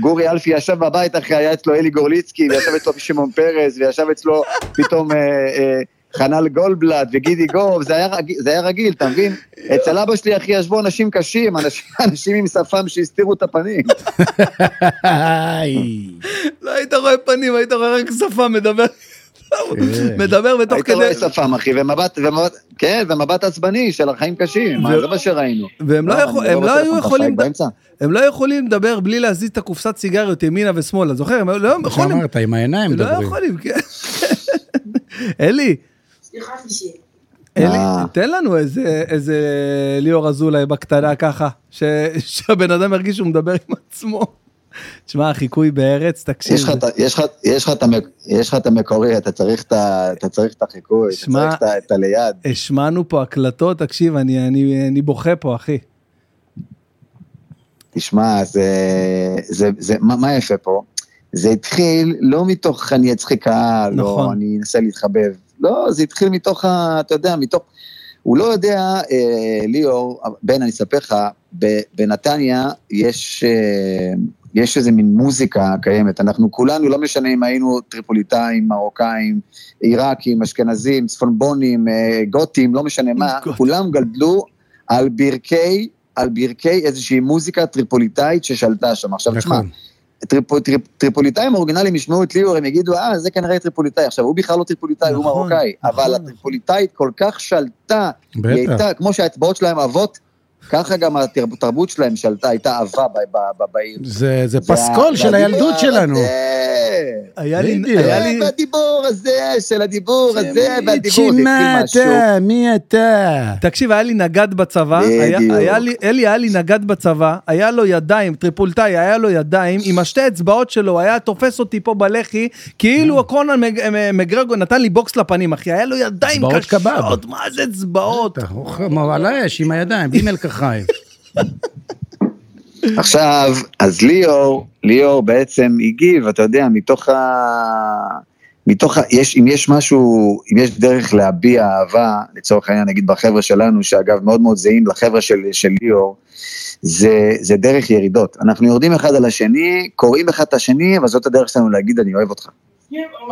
גורי אלפי ישב בבית אחי, היה אצלו אלי גורליצקי, וישב אצלו שמעון פרס, וישב אצלו פתאום חנן גולדבלט וגידי גוב, זה היה, זה היה רגיל, אתה מבין? אצל אבא שלי אחי ישבו אנשים קשים, אנשים, אנשים עם שפם שהסתירו את הפנים. לא היית רואה פנים, היית רואה רק שפה מדבר. מדבר ותוך היית כדי... רואה שפם אחי, ומבט, ומבט, כן, ומבט עצבני של החיים קשים, מה, זה מה שראינו. והם לא הם לא בטלפון, היו יכולים... הם לא יכולים לדבר בלי להזיז את הקופסת סיגריות ימינה ושמאלה, זוכר? הם לא איך יכולים... אמרת, עם העיניים לא מדברים. יכולים, כן. אלי, אלי, אה. תן לנו איזה, איזה ליאור אזולאי בקטנה ככה, ש, שהבן אדם ירגיש שהוא מדבר עם עצמו. תשמע, החיקוי בארץ, תקשיב. יש לך את ה- יש לך- יש לך את המק- יש לך את המקורי, אתה צריך את ה- אתה צריך את החיקוי, אתה צריך את הליד. השמענו פה הקלטות, תקשיב, אני, אני, אני בוכה פה, אחי. תשמע, זה, זה, זה, מה, מה יפה פה? זה התחיל לא מתוך אני אצחיק קהל, נכון. או אני אנסה להתחבב. לא, זה התחיל מתוך ה... אתה יודע, מתוך... הוא לא יודע, אה, ליאור, בן, אני אספר לך, בנתניה יש, אה, יש איזה מין מוזיקה קיימת. אנחנו כולנו, לא משנה אם היינו טריפוליטאים, מרוקאים, עיראקים, אשכנזים, צפונבונים, אה, גותים, לא משנה מה, גותים. כולם גדלו על ברכי, על ברכי איזושהי מוזיקה טריפוליטאית ששלטה שם. עכשיו, תשמע, טריפ, טריפ, טריפוליטאים אורגינליים ישמעו את ליאור, הם יגידו, אה, זה כנראה טריפוליטאי. עכשיו, הוא בכלל לא טריפוליטאי, הוא נכון, מרוקאי. נכון, אבל. הטריפוליטאית כל כך שלטה, היא בטח. הייתה, כמו שהאצבעות שלהם עבות, ככה גם התרבות שלהם שלטה, הייתה עבה ב- ב- ב- בעיר. זה זה פסקול של הילדות שלנו. הזה, היה לי. היה לי, והדיבור הזה, של הדיבור הזה, והדיבור, זה שמע התחיל משהו. אתה, מי אתה? תקשיב, היה לי נגד בצבא, אלי היה לי נגד בצבא, היה לו ידיים, טריפולטאי, היה לו ידיים, עם השתי אצבעות שלו, היה תופס אותי פה בלחי, כאילו קונן מג- מ- מגרגו נתן לי בוקס לפנים, אחי, היה לו ידיים קשות. מה זה אצבעות? אתה אוכל על האש עם הידיים, בלי מלקחיים. עכשיו, אז ליאור, ליאור בעצם הגיב, אתה יודע, מתוך ה... מתוך ה... יש, אם יש משהו, אם יש דרך להביע אהבה, לצורך העניין, נגיד בחבר'ה שלנו, שאגב מאוד מאוד זהים לחבר'ה של, של ליאור, זה, זה דרך ירידות. אנחנו יורדים אחד על השני, קוראים אחד את השני, אבל זאת הדרך שלנו להגיד, אני אוהב אותך.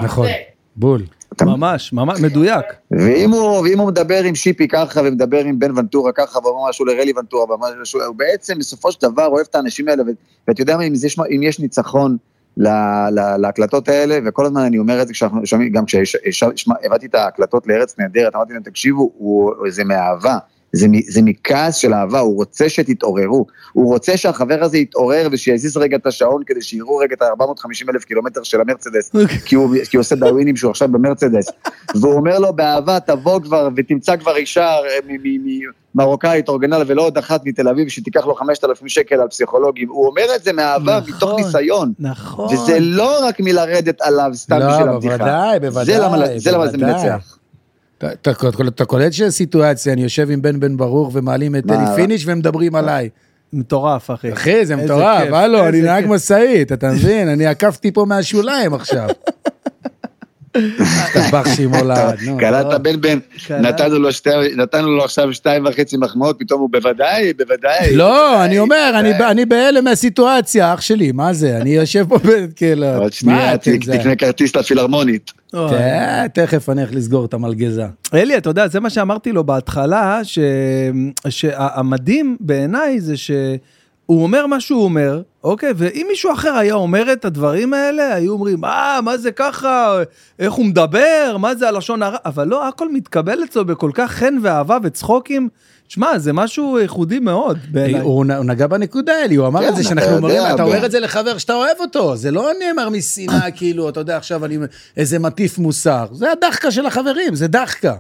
נכון, בול. אתה- ממש, ממש, מדויק. ואם הוא, ואם הוא מדבר עם שיפי ככה, ומדבר עם בן ונטורה ככה, ואומר משהו לרלי ונטורה, ואומר משהו, הוא בעצם בסופו של דבר אוהב את האנשים האלה, ואתה יודע מה, אם יש, אם יש ניצחון ל- ל- להקלטות האלה, וכל הזמן אני אומר את זה כשאנחנו שומעים, גם כשהבאתי את ההקלטות לארץ נהדרת, אמרתי להם, תקשיבו, הוא, זה מאהבה. זה, זה מכעס של אהבה, הוא רוצה שתתעוררו. הוא רוצה שהחבר הזה יתעורר ושיזיז רגע את השעון כדי שיראו רגע את ה-450 אלף קילומטר של המרצדס, כי הוא, כי הוא עושה דאווינים שהוא עכשיו במרצדס. והוא אומר לו באהבה, תבוא כבר ותמצא כבר אישה אה, מרוקאית אורגינל ולא עוד אחת מתל אביב שתיקח לו 5,000 שקל על פסיכולוגים. הוא אומר את זה מאהבה נכון. מתוך ניסיון. נכון. וזה לא רק מלרדת עליו סתם בשביל לא, הבדיחה. בוודאי, בוודאי. זה למה, זה למה זה בוודאי. מנצח. אתה- אתה אתה קולט שיש סיטואציה, אני יושב עם בן בן ברוך ומעלים את? אלי פיניש והם מדברים עליי. מטורף, אחי. אחי, זה מטורף, הלו, אני נהג. משאית, אתה מבין? אני עקפתי פה מהשוליים עכשיו. השתבח שמו לעד, נו. קלטת בן בן. נתנו לו שתי- נתנו לו עכשיו שתיים וחצי מחמאות, פתאום הוא בוודאי, בוודאי. לא, אני אומר, אני- אני בהלם מהסיטואציה, אח שלי, מה זה? אני יושב פה, כאילו, עוד שנייה, תקנה כרטיס לפילהרמונית. תכף אני הולך לסגור את המלגזה. אלי, אתה יודע, זה מה שאמרתי לו בהתחלה, ש... שהמדהים בעיניי זה שהוא אומר מה שהוא אומר, אוקיי? ואם מישהו אחר היה אומר את הדברים האלה, היו אומרים, אה, מה זה ככה, איך הוא מדבר, מה זה הלשון הרע, אבל לא, הכל מתקבל אצלו בכל כך חן ואהבה וצחוקים. שמע, זה משהו ייחודי מאוד בעיניי. הוא הוא נגע בנקודה האלי, הוא אמר כן, את זה אתה שאנחנו יודע, אומרים, אתה אומר את זה לחבר שאתה אוהב אותו, זה לא נאמר משנאה, כאילו, אתה יודע, עכשיו אני איזה מטיף מוסר, זה הדחקה של החברים, זה דחקה.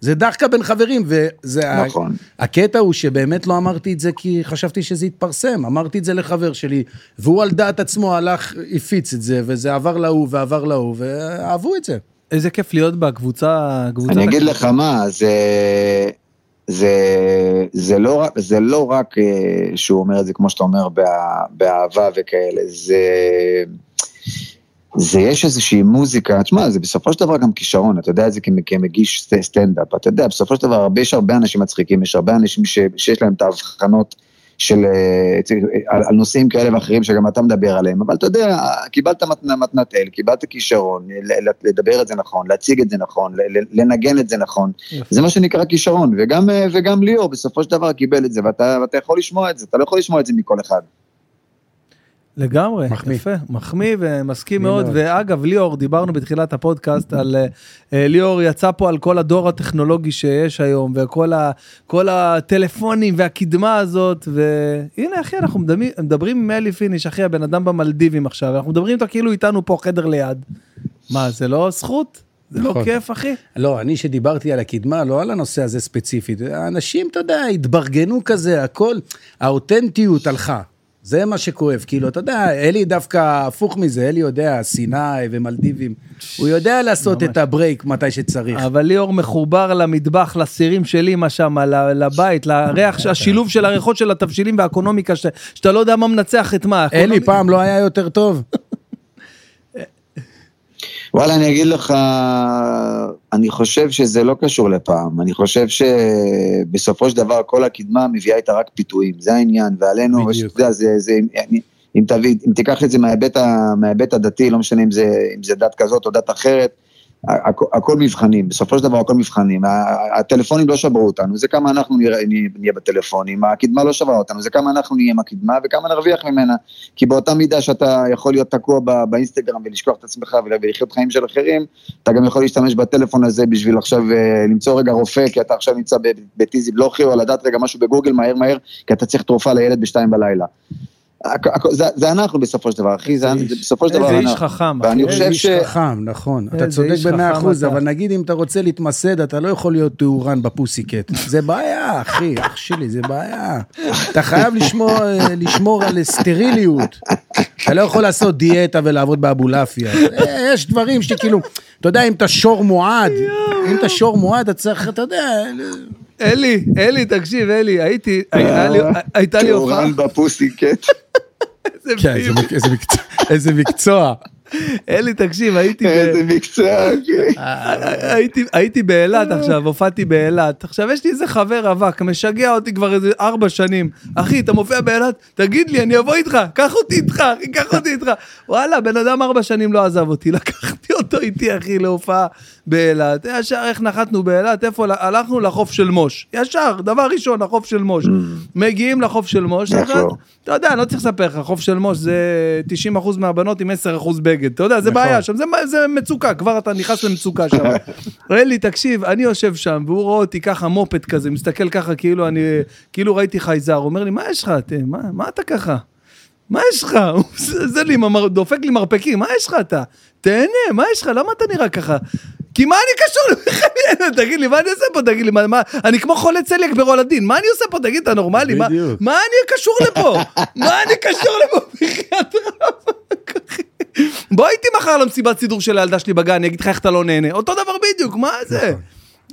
זה דחקה בין חברים, וזה... ה- נכון. הקטע הוא שבאמת לא אמרתי את זה כי חשבתי שזה יתפרסם, אמרתי את זה לחבר שלי, והוא על דעת עצמו הלך, הפיץ את זה, וזה עבר להוא ועבר להוא, ואהבו את זה. איזה כיף להיות בקבוצה. אני אגיד לך מה, זה, זה, זה, לא, זה לא רק אה, שהוא אומר את זה, כמו שאתה אומר, בא- באהבה וכאלה, זה, זה יש איזושהי מוזיקה, תשמע, זה בסופו של דבר גם כישרון, אתה יודע את זה כמ- כמגיש סט- סטנדאפ, אתה יודע, בסופו של דבר יש הרבה אנשים מצחיקים, יש הרבה אנשים ש, שיש להם את ההבחנות של, אה, על, על נושאים כאלה ואחרים שגם אתה מדבר עליהם, אבל אתה יודע, קיבלת מתנה, מתנת אל, קיבלת כישרון, ל- לדבר את זה נכון, להציג את זה נכון, לנגן את זה נכון, זה מה שנקרא כישרון, וגם, אה, וגם ליאור בסופו של דבר קיבל את זה, ואתה, ואתה יכול לשמוע את זה, אתה לא יכול לשמוע את זה מכל אחד. לגמרי, מחמיא. יפה, מחמיא ומסכים מאוד, מאוד. ואגב ליאור, דיברנו בתחילת הפודקאסט על, אה, אה, ליאור יצא פה על כל הדור הטכנולוגי שיש היום, וכל ה, כל הטלפונים והקדמה הזאת, והנה אחי, אנחנו מדמים, מדברים עם אלי פיניש, אחי, הבן אדם במלדיבים עכשיו, אנחנו מדברים איתו כאילו איתנו פה חדר ליד. מה, זה לא זכות? זה לא נכון. כיף, אחי? לא, אני שדיברתי על הקדמה, לא על הנושא הזה ספציפית. האנשים, אתה יודע, התברגנו כזה, הכל, האותנטיות הלכה. זה מה שכואב, כאילו, אתה יודע, אלי דווקא הפוך מזה, אלי יודע, סיני ומלדיבים, הוא יודע לעשות את ה break מתי שצריך. אבל ליאור מחובר למטבח, לסירים של אמא שם, לבית, לריח, השילוב של הריחות של התבשילים והאקונומיקה, ש- שאתה לא יודע מה מנצח את מה. אלי פעם לא היה יותר טוב? וואלה, אני אגיד לך, אני חושב שזה לא קשור לפעם. אני חושב שבסופו של דבר כל הקדמה מביאה איתה רק פיתויים, זה העניין, ועלינו, בדיוק. יודע, זה, זה, אני- אם תביא, אם תיקח את זה מההיבט הדתי, לא משנה אם זה, אם זה דת כזאת או דת אחרת, הכ- הכל מבחנים, בסופו של דבר הכל מבחנים. הטלפונים לא שברו אותנו, זה כמה אנחנו נהיה בטלפונים, הקדמה לא שברה אותנו, זה כמה אנחנו נהיה עם הקדמה וכמה נרוויח ממנה. כי באותה מידה שאתה יכול להיות תקוע באינסטגרם ולשכוח את עצמך ול- ולחיות חיים של אחרים, אתה גם יכול להשתמש בטלפון הזה בשביל עכשיו אה, למצוא רגע רופא, כי אתה עכשיו נמצא בטיזי בלוכי, או לדעת רגע משהו בגוגל מהר מהר, כי אתה צריך תרופה לילד בשתיים בלילה. זה, זה אנחנו בסופו של דבר, אחי, זה, זה בסופו של דבר איזה איש אנחנו. חכם, ואני אחי. חושב איזה איש ש... חכם, נכון. אתה איזה צודק איש במאה אחוז, אתה. אבל נגיד אם אתה רוצה להתמסד, אתה לא יכול להיות טהורן בפוסיקט. זה בעיה, אחי, אח שלי, זה בעיה. אתה חייב לשמור, אה, לשמור על סטריליות. אתה לא יכול לעשות דיאטה ולעבוד באבולעפיה. אה, יש דברים שכאילו, אתה יודע, אם אתה שור מועד, אם אתה שור מועד, אתה צריך, אתה יודע... אלי, אלי, תקשיב, אלי, הייתי, הייתה לי הופעה, טהורן בפוסיקט. איזה כן, איזה מק- איזה מקצוע- איזה מקצוע. אלי, תקשיב, הייתי. איזה מקצוע, אחי. הייתי, באילת עכשיו, הופעתי באילת. עכשיו, יש לי איזה חבר רווק, משגע אותי כבר איזה ארבע שנים. אחי, אתה מופיע באילת? תגיד לי, אני אבוא איתך, קח אותי איתך, אחי, קח אותי איתך. וואלה, בן אדם ארבע שנים לא עזב אותי, לקחתי אותו איתי, אחי, להופעה באילת. ישר, איך נחתנו באילת? איפה? הלכנו לחוף של מוש. ישר, דבר ראשון, החוף של מוש. מגיעים לחוף של מוש. אתה יודע, אני לא צריך לספר לך, חוף של מוש זה 90% מהבנות עם 10% בגד. אתה יודע, זה בעיה שם, זה, זה מצוקה, כבר אתה נכנס למצוקה שם. אלי, תקשיב, אני יושב שם, והוא רואה אותי ככה מופת כזה, מסתכל ככה כאילו אני, כאילו ראיתי חייזר, אומר לי, מה יש לך? תה, מה, מה אתה ככה? מה יש לך? זה לי, דופק לי מרפקים, מה יש לך אתה? תהנה, מה יש לך? למה אתה נראה ככה? כי מה אני קשור לך? תגיד לי, מה אני עושה פה? תגיד לי, מה, מה, אני כמו חולה צליאק ברולדין, מה אני עושה פה? תגיד, אתה נורמלי? מה, אני קשור לפה? מה אני קשור לפה? בחייאת. בוא איתי מחר למסיבת סידור של הילדה שלי בגן, אני אגיד לך איך אתה לא נהנה. אותו דבר בדיוק, מה זה?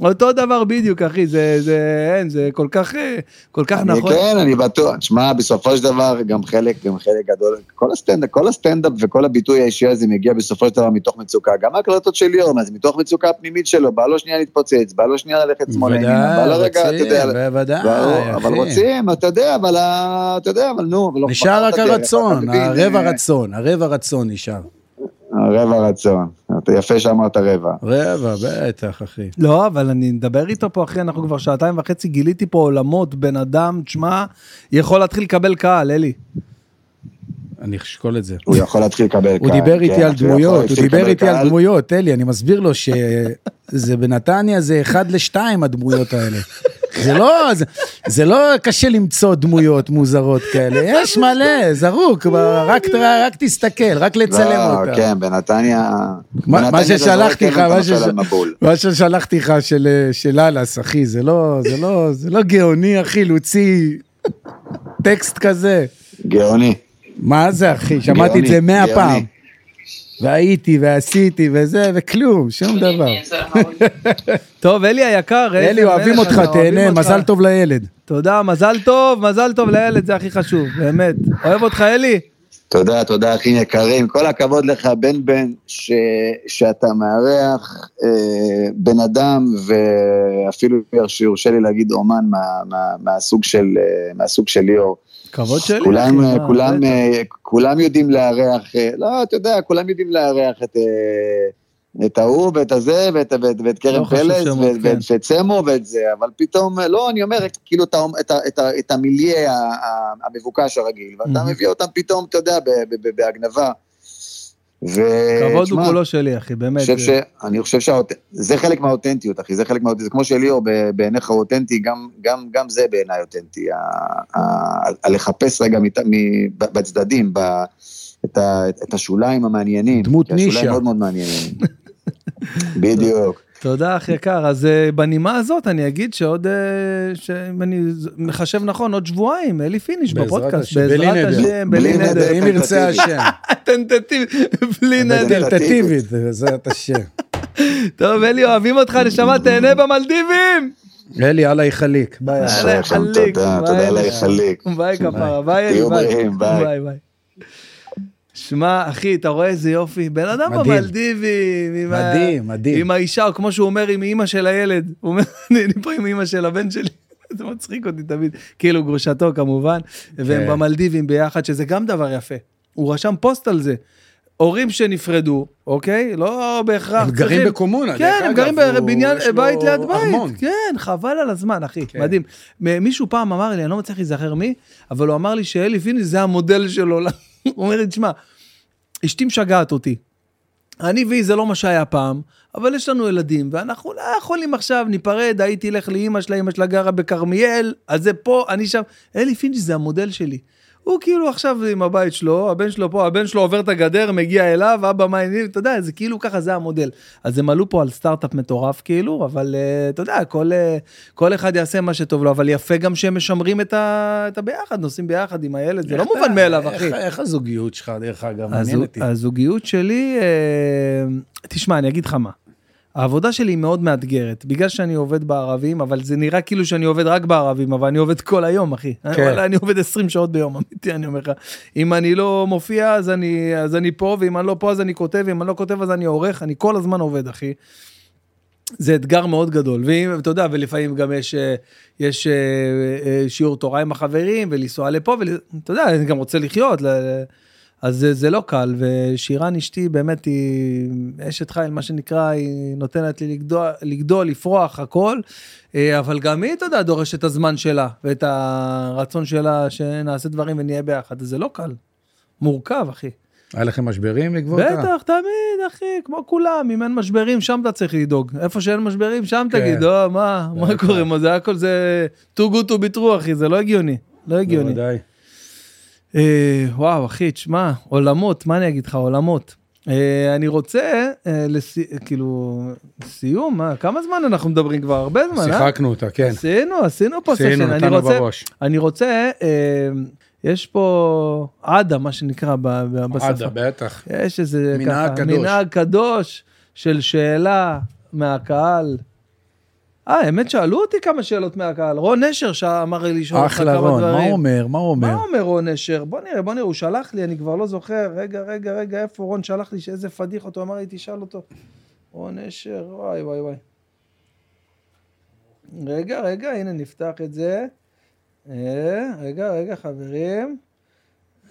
אותו דבר בדיוק, אחי, זה, זה, אין, זה כל כך, אה, כל כך אני נכון. כן, אני בטוח. תשמע, בסופו של דבר, גם חלק, גם חלק גדול, כל הסטנדאפ, כל הסטנדאפ וכל הביטוי האישי הזה מגיע בסופו של דבר מתוך מצוקה. גם ההקלטות של ליאור, זה מתוך מצוקה הפנימית שלו, בא לו שנייה להתפוצץ, בא לו שנייה ללכת שמאלה בא לו רגע, אתה יודע, בוודאי, ברור, אבל אחי. רוצים, אתה יודע, אבל אתה יודע, אבל נו, אבל לא נשאר רק הרצון, הרבע רצון, הרבע רצון נשאר. הרבע רצון. אתה יפה שאמרת רבע. רבע, בטח, אחי. לא, אבל אני מדבר איתו פה, אחי, אנחנו כבר שעתיים וחצי, גיליתי פה עולמות, בן אדם, תשמע, יכול להתחיל לקבל קהל, אלי. אני אשקול את זה. הוא יכול להתחיל לקבל הוא קהל, דיבר כן, איתי על דמויות, הוא דיבר איתי על. דמויות, אלי, אני מסביר לו שזה בנתניה זה אחד לשתיים הדמויות האלה. זה לא, זה, זה לא קשה למצוא דמויות מוזרות כאלה, יש מלא, זרוק, רק, רק תסתכל, רק לצלם לא, אותה. כן, בנתניה... מה- ששלחתי לך, מה שש- ששלחתי לך של של אלאס, אחי, זה לא, זה לא, זה לא גאוני, אחי, להוציא טקסט כזה. גאוני. מה זה, אחי? שמעתי את זה מאה. פעם. והייתי ועשיתי וזה, וכלום, שום דבר. טוב, אלי היקר, אלי, אוהבים אותך, תהנה. מזל טוב לילד. תודה, מזל טוב, מזל טוב לילד, זה הכי חשוב, באמת. אוהב אותך, אלי. תודה, תודה, אחים יקרים. כל הכבוד לך, בן בן, ש... שאתה מארח אה, בן אדם, ואפילו שיורשה לי להגיד אומן מה, מה, מהסוג, של, אה, מהסוג של ליאור. כבוד שלי. כולם, אחי, אה, כולם. אה, כולם יודעים לארח, אה, לא, אתה יודע, כולם יודעים לארח את... את ההוא ואת הזה ואת, ואת, ואת קרן לא פלס ואת, כן. ואת, סמו ואת זה, אבל פתאום, לא, אני אומר, כאילו את, את, את, את המיליה המבוקש הרגיל, ואתה מהמם. מביא אותם פתאום, אתה יודע, ב- ב- ב- בהגנבה. ו... כבוד הוא כולו שלי, אחי, באמת. חושב ש... אני חושב שזה חלק מהאותנטיות, אחי, זה חלק מהאותנטיות, זה כמו שליאור בעיניך הוא אותנטי, גם, גם, גם זה בעיניי אותנטי, ה- ה- הלחפש רגע מת- מ- בצדדים, ב- את, ה, את השוליים המעניינים. דמות כי השוליים נישה. מאוד מאוד מעניינים. בדיוק. תודה, אח יקר. אז אה, בנימה הזאת אני אגיד שעוד, אה, שאם אני מחשב נכון, עוד שבועיים, אלי פיניש בעזרת בפודקאסט. השם, בלי בעזרת נדר. השם, בלי נדר. אם ירצה השם. tentative, בלי נדר. טנטטיבית, בעזרת השם. טוב, אלי, אוהבים אותך, נשמה, תהנה במלדיבים! אלי, אללה יחליק. ביי. יאללה, אשרי לכם, חליק, תודה, ביי, תודה אלי. עליי חליק. ביי כפרה, ביי אלי, ביי. ביי, ביי. שמע, אחי, אתה רואה איזה יופי, בן אדם מדהים. במלדיבים, עם ה- מדהים, מדהים. עם האישה, או כמו שהוא אומר, עם אימא של הילד. הוא אומר, אני פה עם אימא של הבן שלי. זה מצחיק אותי תמיד. כאילו, גרושתו כמובן, והם כן. במלדיבים ביחד, שזה גם דבר יפה. הוא רשם פוסט על זה. הורים שנפרדו, אוקיי? לא בהכרח הם גרים צריכים- בקומונה, כן, דרך הם גרים הוא- בבניין, יש לו בית ליד ארמון. בית. כן, חבל על הזמן, אחי, כן. מדהים. מישהו פעם אמר לי, אני לא מצליח להיזכר מי, אבל הוא אמר לי שאלי פיניש זה המודל שלו. הוא אומר לי, תשמע, אשתי משגעת אותי. אני והיא זה לא מה שהיה פעם, אבל יש לנו ילדים, ואנחנו לא יכולים עכשיו, ניפרד, הייתי אלך לאימא שלה, אימא שלה גרה בכרמיאל, אז זה פה, אני שם. אלי פינץ' זה המודל שלי. הוא כאילו עכשיו עם הבית שלו, הבן שלו פה, הבן שלו עובר את הגדר, מגיע אליו, אבא מה העניינים, אתה יודע, זה כאילו ככה, זה המודל. אז הם עלו פה על סטארט-אפ מטורף כאילו, אבל uh, אתה יודע, כל, uh, כל אחד יעשה מה שטוב לו, אבל יפה גם שהם משמרים את, ה, את הביחד, נוסעים ביחד עם הילד, זה לא איך מובן מאליו, איך- אחי. איך הזוגיות שלך, דרך אגב, מעניין אותי. הזוגיות שלי, אה, תשמע, אני אגיד לך מה. העבודה שלי היא מאוד מאתגרת, בגלל שאני עובד בערבים, אבל זה נראה כאילו שאני עובד רק בערבים, אבל אני עובד כל היום, אחי. כן. וואלה, אני עובד 20 שעות ביום, אמיתי, אני אומר לך. אם אני לא מופיע, אז אני, אז אני פה, ואם אני לא פה, אז אני כותב, ואם אני לא כותב, אז אני עורך, אני כל הזמן עובד, אחי. זה אתגר מאוד גדול, ואתה יודע, ולפעמים גם יש, אה, יש אה, אה, שיעור תורה עם החברים, ולנסוע לפה, ואתה יודע, אני גם רוצה לחיות, ל- אז זה, זה לא קל, ושירן אשתי באמת היא אשת חיל, מה שנקרא, היא נותנת לי לגדול, לגדול לפרוח, הכל, אה, אבל גם היא, אתה יודע, דורשת את הזמן שלה, ואת הרצון שלה שנעשה דברים ונהיה ביחד, אז זה לא קל, מורכב, אחי. היה לכם משברים בעקבות ה... בטח, תמיד, אחי, כמו כולם, אם אין משברים, שם אתה צריך לדאוג. איפה שאין משברים, שם כן. תגיד, או, מה, מה בטח. קורה, מה זה הכל, זה too good to be true, אחי, זה לא הגיוני, לא הגיוני. בוודאי. אה, וואו, אחי, תשמע, עולמות, מה אני אגיד לך, עולמות. אה, אני רוצה, אה, לסי... כאילו, סיום, מה, כמה זמן אנחנו מדברים כבר? הרבה זמן, אה? שיחקנו אותה, כן. עשינו, עשינו פה עשינו, סשן. אני נתנו רוצה, בראש. אני רוצה, אה, יש פה עדה, מה שנקרא בשפה. עדה, בטח. יש איזה מנהג קדוש. מנהג קדוש של שאלה מהקהל. אה, האמת שאלו אותי כמה שאלות מהקהל. רון נשר שאמר לי לשאול אותך אחלה כמה רון, דברים. מה הוא אומר? מה הוא מה אומר? אומר רון נשר? בוא נראה, בוא נראה, הוא שלח לי, אני כבר לא זוכר. רגע, רגע, רגע, איפה רון שלח לי, שאיזה פדיחות, הוא אמר לי, תשאל אותו. רון נשר, וואי, וואי, וואי. רגע, רגע, הנה נפתח את זה. אה, רגע, רגע, חברים.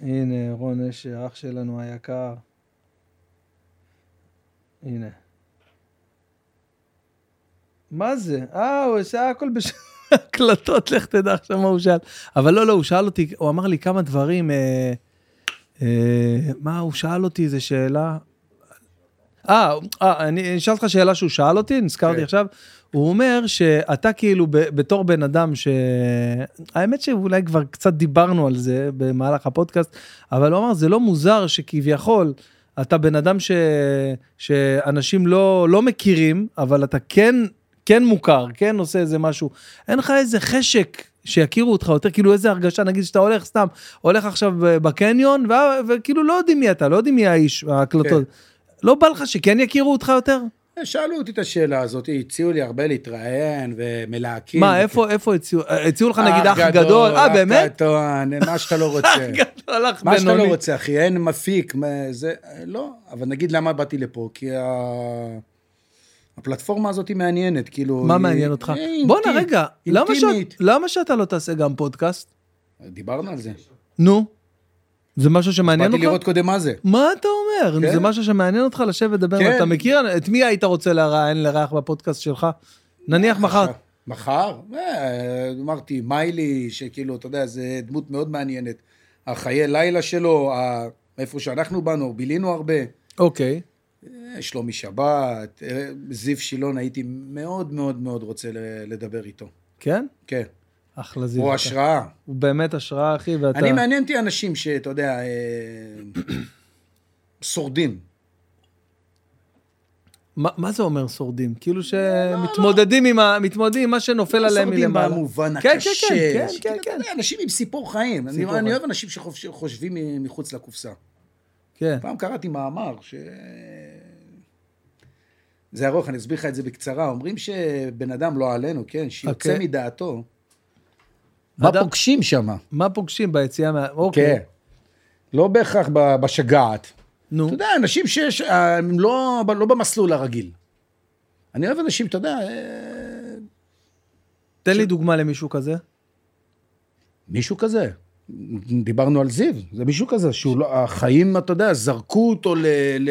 הנה, רון נשר, אח שלנו היקר. הנה. מה זה? אה, הוא עושה הכל בהקלטות, לך תדע עכשיו מה הוא שאל. אבל לא, לא, הוא שאל אותי, הוא אמר לי כמה דברים, אה, אה, מה, הוא שאל אותי איזה שאלה. אה, אה, אני אשאל אותך שאלה שהוא שאל אותי, נזכרתי כן. עכשיו. הוא אומר שאתה כאילו ב, בתור בן אדם ש... האמת שאולי כבר קצת דיברנו על זה במהלך הפודקאסט, אבל הוא אמר, זה לא מוזר שכביכול אתה בן אדם ש... שאנשים לא, לא מכירים, אבל אתה כן, כן מוכר, כן עושה איזה משהו. אין לך איזה חשק שיכירו אותך יותר, כאילו איזה הרגשה, נגיד שאתה הולך סתם, הולך עכשיו בקניון, ו... וכאילו לא יודעים מי אתה, לא יודעים מי האיש, ההקלטות. לא בא לך שכן יכירו אותך יותר? שאלו אותי את השאלה הזאת, הציעו לי הרבה להתראיין ומלהקים. מה, איפה, איפה הציעו? אה, הציעו לך נגיד אח גדול? אה, באמת? אח גדול, מה שאתה לא רוצה. אח גדול, אח מה שאתה לא בינוני. רוצה, אחי, אין מפיק, זה, לא, אבל נגיד למה באתי לפה, כי ה... הפלטפורמה הזאת היא מעניינת, כאילו... מה היא- מעניין אותך? בואנה, רגע, למה שאת-. למה שאתה לא תעשה גם פודקאסט? דיברנו על זה. נו, זה משהו שמעניין באתי אותך? לראות קודם מה זה. מה אתה אומר? כן. זה משהו שמעניין אותך לשבת לדבר? כן. אתה מכיר? את מי היית רוצה לראיין לארח בפודקאסט שלך? נניח מחר. מחר? אה, אמרתי, מיילי, שכאילו, אתה יודע, זה דמות מאוד מעניינת. החיי לילה שלו, איפה שאנחנו באנו, בילינו הרבה. אוקיי. אה, שלומי שבת, אה, זיו שילון, הייתי מאוד מאוד מאוד רוצה לדבר איתו. כן? כן. אחלה זיו. הוא אתה. השראה. הוא באמת השראה, אחי, ואתה... אני מעניין אותי אנשים שאתה יודע, אה, שורדים. מה מה זה אומר שורדים? כאילו שמתמודדים עם ה- מתמודדים עם מה שנופל עליהם שורדים מלמעלה. במובן כן, הקשה. כן, כן, כן, שכאילו, כן, כן. יודע, אנשים עם סיפור חיים. אני- סיפור אני חיים. אוהב אנשים שחושבים מחוץ לקופסה. כן. פעם קראתי מאמר ש... זה ארוך, אני אסביר לך את זה בקצרה. אומרים שבן אדם, לא עלינו, כן, שיוצא אוקיי. מדעתו, מה אדם- פוגשים שם? מה פוגשים ביציאה מה... אוקיי. כן. לא בהכרח בשגעת. נו. אתה יודע, אנשים שיש, אה, הם לא, לא במסלול הרגיל. אני אוהב אנשים, אתה יודע, אה, תן לי דוגמה למישהו כזה. מישהו כזה. דיברנו על זיו, זה מישהו כזה, שהוא לא, החיים, אתה יודע, זרקו אותו ל... ל...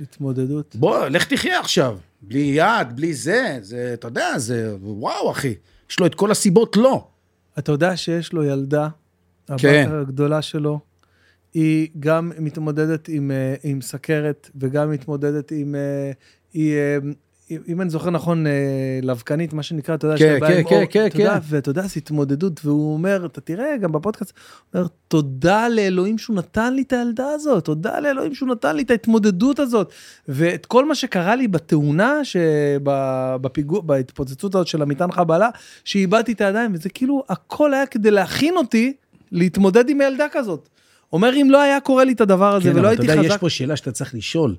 התמודדות. בוא, לך תחיה עכשיו. בלי יד, בלי זה, זה, אתה יודע, זה, וואו, אחי. יש לו את כל הסיבות לא. אתה יודע שיש לו ילדה, כן. הבת הגדולה שלו, היא גם מתמודדת עם, אה, עם סכרת וגם מתמודדת עם, אה, היא, אה, אם אני זוכר נכון, אה, לבקנית, מה שנקרא, אתה יודע, כן, שבאה כן, עם כן, אור, כן, יודע, כן. ואתה יודע, זו התמודדות, והוא אומר, אתה תראה, גם בפודקאסט, הוא אומר, תודה לאלוהים שהוא נתן לי את הילדה הזאת, תודה לאלוהים שהוא נתן לי את ההתמודדות הזאת. ואת כל מה שקרה לי בתאונה, שבפיגוע, בהתפוצצות הזאת של המטען חבלה, שאיבדתי את הידיים, וזה כאילו, הכל היה כדי להכין אותי להתמודד עם ילדה כזאת. אומר, אם לא היה קורה לי את הדבר הזה, כן, ולא אבל אתה הייתי יודע, יש חזק... פה שאלה שאתה צריך לשאול.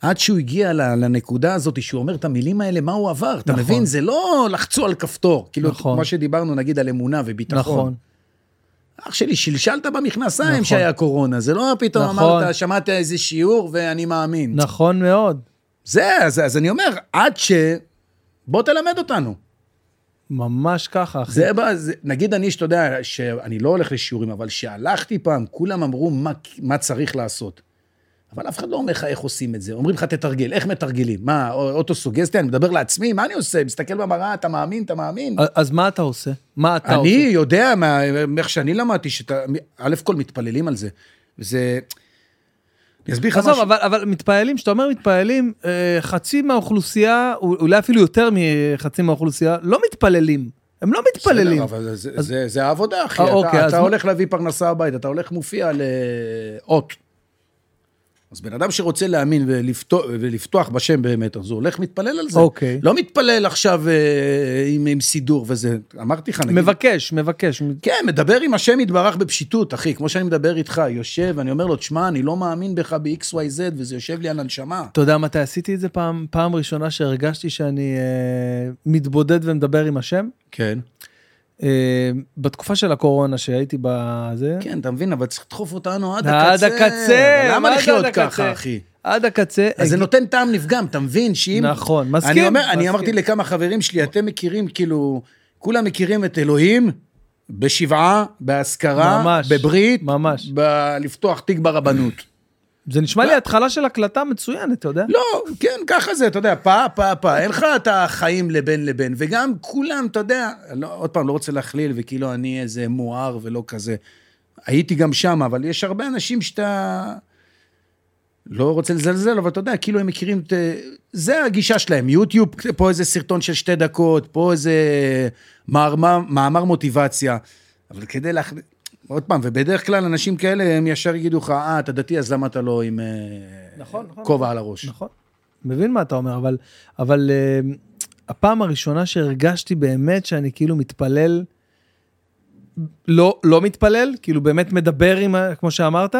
עד שהוא הגיע לנקודה הזאת, שהוא אומר את המילים האלה, מה הוא עבר? אתה נכון. מבין? זה לא לחצו על כפתור. כאילו, נכון. כמו שדיברנו, נגיד, על אמונה וביטחון. נכון. אח שלי, שלשלת במכנסיים נכון. שהיה קורונה. זה לא פתאום נכון. אמרת, שמעת איזה שיעור ואני מאמין. נכון מאוד. זה, אז, אז אני אומר, עד ש... בוא תלמד אותנו. ממש ככה, אחי. זה, זה, נגיד אני, שאתה יודע, שאני לא הולך לשיעורים, אבל שהלכתי פעם, כולם אמרו מה, מה צריך לעשות. אבל אף אחד לא אומר לך איך עושים את זה. אומרים לך, תתרגל, איך מתרגלים? מה, אוטוסוגסטיה, אני מדבר לעצמי, מה אני עושה? מסתכל במראה, אתה מאמין, אתה מאמין? אז מה אתה עושה? מה אתה אני עושה? יודע, מה- איך שאני למדתי, שאתה, א' כל מתפללים על זה. וזה... אני אסביר לך עזוב, משהו. אבל, אבל מתפעלים, כשאתה אומר מתפעלים, אה, חצי מהאוכלוסייה, אולי אפילו יותר מחצי מהאוכלוסייה, לא מתפללים. הם לא מתפללים. בסדר, אבל זה, זה, זה העבודה, אחי. אה, אתה, אוקיי, אז אתה מה- הולך להביא פרנסה הביתה, אתה הולך מופיע לאות. אז בן אדם שרוצה להאמין ולפתוח, ולפתוח בשם באמת, אז הוא הולך מתפלל על זה. אוקיי. לא מתפלל עכשיו אה, עם, עם סידור וזה. אמרתי לך, נגיד... מבקש, מבקש. כן, מדבר עם השם יתברך בפשיטות, אחי, כמו שאני מדבר איתך, יושב, אני אומר לו, תשמע, אני לא מאמין בך ב-XYZ, וזה יושב לי על הנשמה. אתה יודע מתי עשיתי את זה פעם, פעם ראשונה שהרגשתי שאני אה, מתבודד ומדבר עם השם? כן. אה, בתקופה של הקורונה שהייתי בזה, כן, אתה מבין, אבל צריך לדחוף אותנו עד עד הקצה. הקצה, אבל למה לחיות עד הקצה? ככה, אחי? עד הקצה, אז זה נותן טעם לפגם, אתה מבין? שאם... נכון, מסכים, אני, אמרתי לכמה חברים שלי, אתם מכירים, כאילו, כולם מכירים את אלוהים בשבעה, ממש, בברית, ממש. ב- לפתוח תיק ברבנות. זה נשמע לי התחלה של הקלטה מצוינת, אתה יודע? לא, כן, ככה זה, אתה יודע, פה, פה, פה, אין לך את החיים לבין לבין, וגם כולם, אתה יודע, לא, עוד פעם, לא רוצה להכליל, וכאילו אני איזה מואר ולא כזה. הייתי גם שם, אבל יש הרבה אנשים שאתה... לא רוצה לזלזל, אבל אתה יודע, כאילו הם מכירים את... זה הגישה שלהם, יוטיוב, פה איזה סרטון של שתי דקות, פה איזה מאמר, מאמר מוטיבציה. אבל כדי להכניס... עוד פעם, ובדרך כלל אנשים כאלה, הם ישר יגידו לך, אה, אתה דתי, אז למה אתה לא עם אה, נכון, נכון, כובע על הראש? נכון. מבין מה אתה אומר, אבל, אבל uh, הפעם הראשונה שהרגשתי באמת שאני כאילו מתפלל, לא, לא מתפלל, כאילו באמת מדבר עם, כמו שאמרת,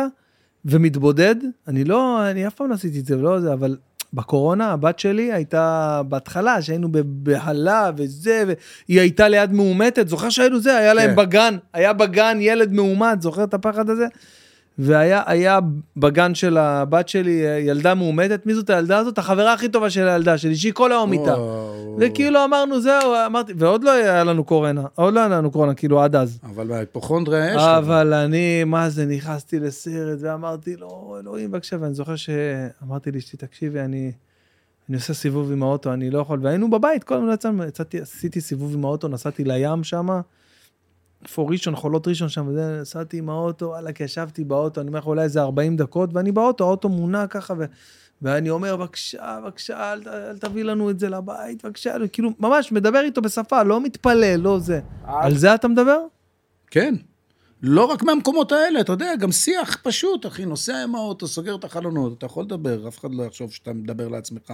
ומתבודד, אני לא, אני אף פעם לא עשיתי את זה ולא זה, אבל בקורונה הבת שלי הייתה בהתחלה שהיינו בבהלה וזה, והיא הייתה ליד מאומתת, זוכר שהיינו זה, היה להם כן. בגן, היה בגן ילד מאומת, זוכר את הפחד הזה? והיה היה בגן של הבת שלי ילדה מאומתת, מי זאת הילדה הזאת? החברה הכי טובה של הילדה שלי, שהיא כל היום איתה. וכאילו אמרנו זהו, אמרתי, ועוד לא היה לנו קורונה, עוד לא היה לנו קורונה, כאילו עד אז. אבל בהיפוכונדריה יש. אבל אני, מה זה, נכנסתי לסרט ואמרתי לו, אלוהים בבקשה, ואני זוכר שאמרתי לאשתי, תקשיבי, אני, אני עושה סיבוב עם האוטו, אני לא יכול, והיינו בבית, כל הזמן יצאתי, עשיתי סיבוב עם האוטו, נסעתי לים שם, איפה ראשון, חולות ראשון שם, וזה, נסעתי עם האוטו, וואלכ, ישבתי באוטו, אני אומר לך, אולי איזה 40 דקות, ואני באוטו, האוטו מונע ככה, ו... ואני אומר, בבקשה, בבקשה, אל, אל תביא לנו את זה לבית, בבקשה, כאילו, ממש מדבר איתו בשפה, לא מתפלל, לא זה. על זה אתה מדבר? כן. לא רק מהמקומות האלה, אתה יודע, גם שיח פשוט, אחי, נוסע עם האוטו, סוגר את החלונות, אתה יכול לדבר, אף אחד לא יחשוב שאתה מדבר לעצמך.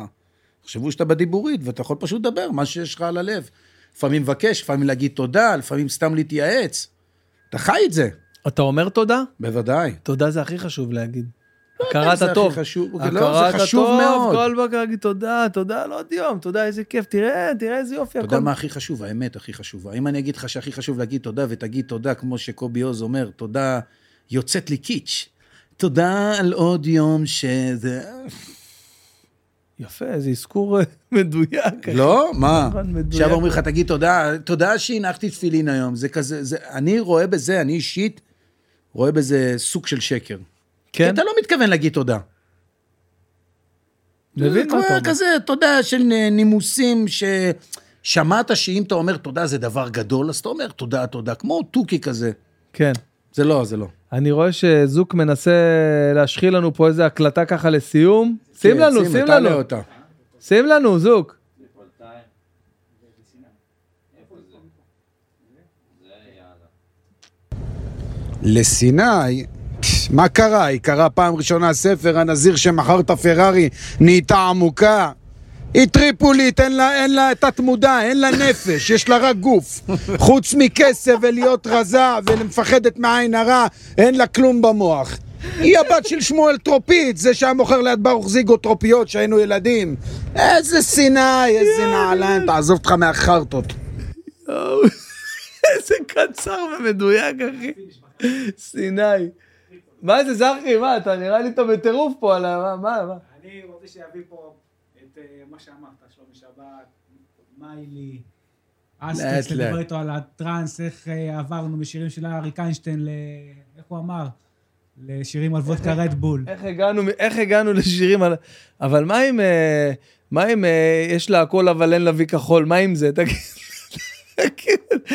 יחשבו שאתה בדיבורית, ואתה יכול פשוט לדבר, מה שיש לך על הלב. לפעמים מבקש, לפעמים להגיד תודה, לפעמים סתם להתייעץ. אתה חי את זה. אתה אומר תודה? בוודאי. תודה זה הכי חשוב להגיד. זה הכרת הטוב. לא, הכרת הטוב. כל בוקר להגיד תודה, תודה על עוד יום, תודה, איזה כיף, תראה, תראה איזה יופי, אתה יודע. מה הכי חשוב? האמת הכי חשובה. אם אני אגיד לך שהכי חשוב להגיד תודה, ותגיד תודה, כמו שקובי עוז אומר, תודה יוצאת לי קיץ'. תודה על עוד יום שזה... יפה, איזה אזכור אה, מדויק. לא? מה? עכשיו אומרים לך, תגיד תודה, תודה שהנחתי תפילין היום. זה כזה, זה, אני רואה בזה, אני אישית, רואה בזה סוג של שקר. כי כן? אתה לא מתכוון להגיד תודה. מבין מה אתה אומר. כזה, תודה של נימוסים ששמעת שאם אתה אומר תודה זה דבר גדול, אז אתה אומר תודה, תודה, כמו תוכי כזה. כן. זה לא, זה לא. אני רואה שזוק מנסה להשחיל לנו פה איזה הקלטה ככה לסיום. שים כן, לנו, שים לנו. אותה. שים לנו, זוק. לסיני, מה קרה? היא קראה פעם ראשונה ספר, הנזיר שמכר את הפרארי נהייתה עמוקה. היא טריפולית, אין לה, אין לה תת מודע, אין לה נפש, יש לה רק גוף. חוץ מכסף ולהיות רזה ומפחדת מעין הרע, אין לה כלום במוח. היא הבת של שמואל טרופית, זה שהיה מוכר ליד ברוך זיגוטרופיות כשהיינו ילדים. איזה סיני, איזה נעליים, תעזוב אותך מהחרטות. איזה קצר ומדויק, אחי. סיני. מה זה, זרחי? מה, אתה נראה לי אתה בטירוף פה על ה... מה, מה? מה? אני רוצה שיביא פה את אה, מה שאמרת, שלומי שבת, מיילי, לאט. לדבר איתו על הטראנס, איך אה, עברנו משירים של אריק איינשטיין ל... איך הוא אמר? לשירים על וודקה רדבול. איך הגענו, איך הגענו לשירים על... אבל מה אם... אה, מה אם יש לה הכל אבל אין לה וי כחול? מה עם זה? תגיד.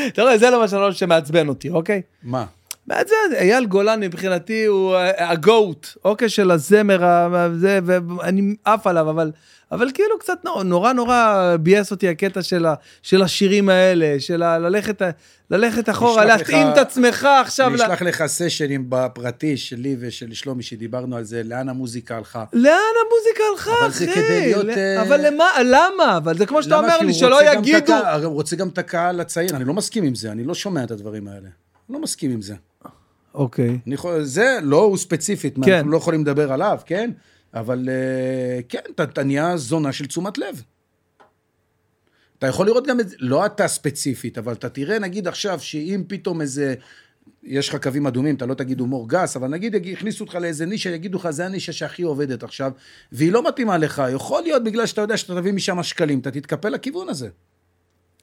אתה רואה, זה למשל לא שמעצבן אותי, אוקיי? מה? מעצבן, אייל גולן מבחינתי הוא הגוט, אוקיי, של הזמר, זה, ואני עף עליו, אבל... אבל כאילו קצת נורא נורא, נורא ביאס אותי הקטע של, ה, של השירים האלה, של ה, ללכת, ללכת אחורה, להתאים לך- את עצמך עכשיו. אני ל- אשלח לך סשנים בפרטי שלי ושל שלומי שדיברנו על זה, לאן המוזיקה הלכה. לאן המוזיקה הלכה, אבל אחי? זה כדי להיות, ל- אה, אבל למה? למה? אבל זה כמו שאתה? אומר לי, שלא יגידו... הקהל- הוא רוצה גם את הקהל הצעיר, אני לא מסכים עם זה, אני לא שומע את הדברים האלה. לא מסכים עם זה. אוקיי. יכול, זה לא הוא ספציפית, כן. אנחנו לא יכולים לדבר עליו, כן? אבל אה, כן, אתה, נהיה זונה של תשומת לב. אתה יכול לראות גם את זה, לא אתה ספציפית, אבל אתה תראה, נגיד עכשיו, שאם פתאום איזה, יש לך קווים אדומים, אתה לא תגיד הומור גס, אבל נגיד יכניסו אותך לאיזה נישה, יגידו לך, זה הנישה שהכי עובדת עכשיו, והיא לא מתאימה לך, יכול להיות בגלל שאתה יודע שאתה תביא משם שקלים, אתה תתקפל לכיוון הזה.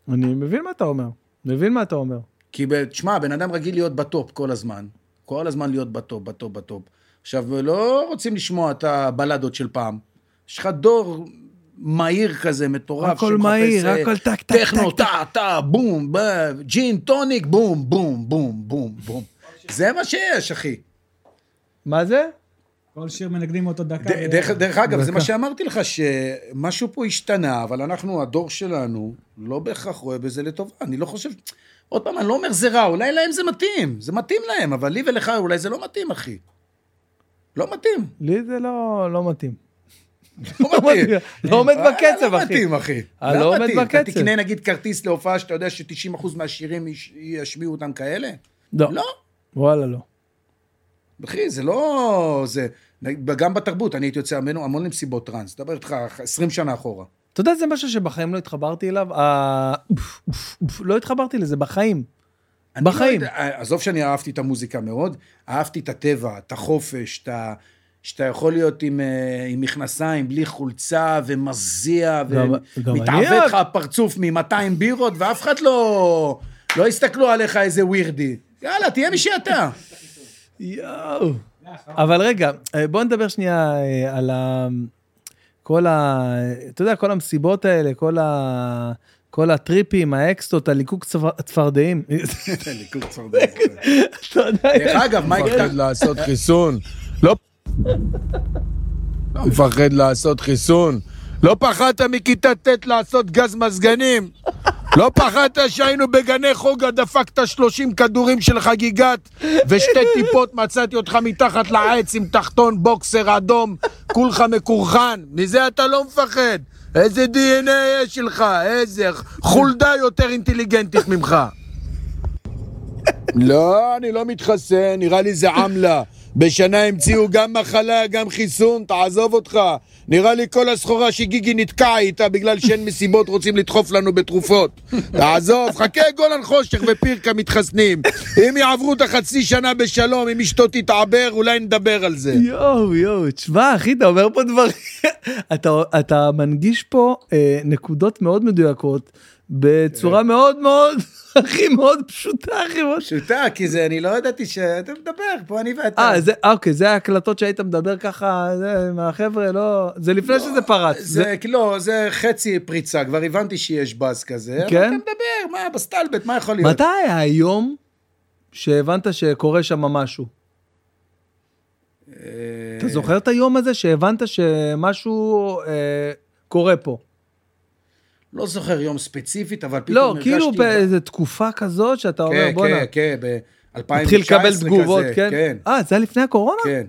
אני מבין מה אתה אומר. מבין מה אתה אומר. כי, תשמע, בן אדם רגיל להיות בטופ כל הזמן. כל הזמן להיות בטופ, בטופ, בטופ. עכשיו, לא רוצים לשמוע את הבלדות של פעם. יש לך דור מהיר כזה, מטורף, הכל מהיר, אה, הכל טק, טק, טכנו, טק, טק. טה, טה, בום, ג'ין טוניק, בום, בום, בום, בום, בום. זה מה שיש, אחי. מה זה? כל שיר מנגנים אותו דקה. ד- דרך, דרך אגב, זה דקה. מה שאמרתי לך, שמשהו פה השתנה, אבל אנחנו, הדור שלנו, לא בהכרח רואה בזה לטובה. אני לא חושב... עוד פעם, אני לא אומר זה רע, אולי להם זה מתאים. זה מתאים להם, אבל לי ולך אולי זה לא מתאים, אחי. לא מתאים. לי זה לא לא מתאים. לא מתאים. לא עומד אה, בקצב, לא אחי. מתאים, אחי. אה, לא עומד. בקצב. אתה תקנה נגיד כרטיס להופעה שאתה יודע ש-90% מהשירים יש- ישמיעו אותם כאלה? לא. לא. וואלה, לא. אחי, זה לא... זה... גם בתרבות, אני הייתי יוצא המון, המון למסיבות טראנס, מדבר איתך 20 שנה אחורה. אתה יודע, זה משהו שבחיים לא התחברתי אליו. ה- אוף, אוף, אוף, לא התחברתי לזה, בחיים. אני בחיים. לא יודע, עזוב שאני אהבתי את המוזיקה מאוד, אהבתי את הטבע, את החופש, את ה... שאתה יכול להיות עם, אה, עם מכנסיים, בלי חולצה, ומזיע, ומתעוות לך הפרצוף מ-200 בירות, ואף אחד לא... לא יסתכלו עליך איזה weirdy. יאללה, תהיה מי שאתה. יואו. אבל רגע, אה, בוא נדבר שנייה אה, על ה... כל ה... אתה יודע, כל המסיבות האלה, כל ה... כל הטריפים, האקסטות, הליקוק צפר- צפרדעים. ליכוד צפרדע. אתה יודע, דרך אגב, מייק מפחד לעשות חיסון. לא... לא מפחד לעשות חיסון. לא פחדת מכיתה ט' לעשות גז מזגנים? לא פחדת שהיינו בגני חוגה, דפקת 30 כדורים של חגיגת ושתי טיפות מצאתי אותך מתחת לעץ עם תחתון בוקסר אדום, כולך מקורחן. מזה אתה לא מפחד. איזה דנ"א יש לך, איזה חולדה יותר אינטליגנטית ממך. לא, אני לא מתחסן, נראה לי זה עמלה. בשנה המציאו גם מחלה, גם חיסון, תעזוב אותך. נראה לי כל הסחורה שגיגי נתקע איתה בגלל שאין מסיבות רוצים לדחוף לנו בתרופות. תעזוב, חכה גולן חושך ופירקה מתחסנים. אם יעברו את החצי שנה בשלום, אם אשתו תתעבר, אולי נדבר על זה. יואו, יואו, תשמע, אחי, אתה אומר פה דברים, אתה, אתה מנגיש פה אה, נקודות מאוד מדויקות, בצורה מאוד מאוד, הכי מאוד פשוטה, הכי מאוד... פשוטה, כי זה, אני לא ידעתי שאתה מדבר, פה אני ואתה. אה, זה, אה, אוקיי, זה ההקלטות שהיית מדבר ככה, זה, מהחבר'ה, לא, זה לפני שזה פרץ. זה, לא, זה חצי פריצה, כבר הבנתי שיש באז כזה. אבל כן? אתה מדבר, מה, בסטלבט, מה יכול להיות? מתי היה היום שהבנת שקורה שם משהו? אה, אתה זוכר את היום הזה שהבנת שמשהו אה, קורה פה? לא זוכר יום ספציפית, אבל פתאום לא, הרגשתי... כאילו באיזה תקופה כזאת שאתה אומר, כן, בואנה, כן, כן, ב-2019 מתחיל לקבל תגובות, כזה, כן? כן, אה, זה היה לפני הקורונה? כן.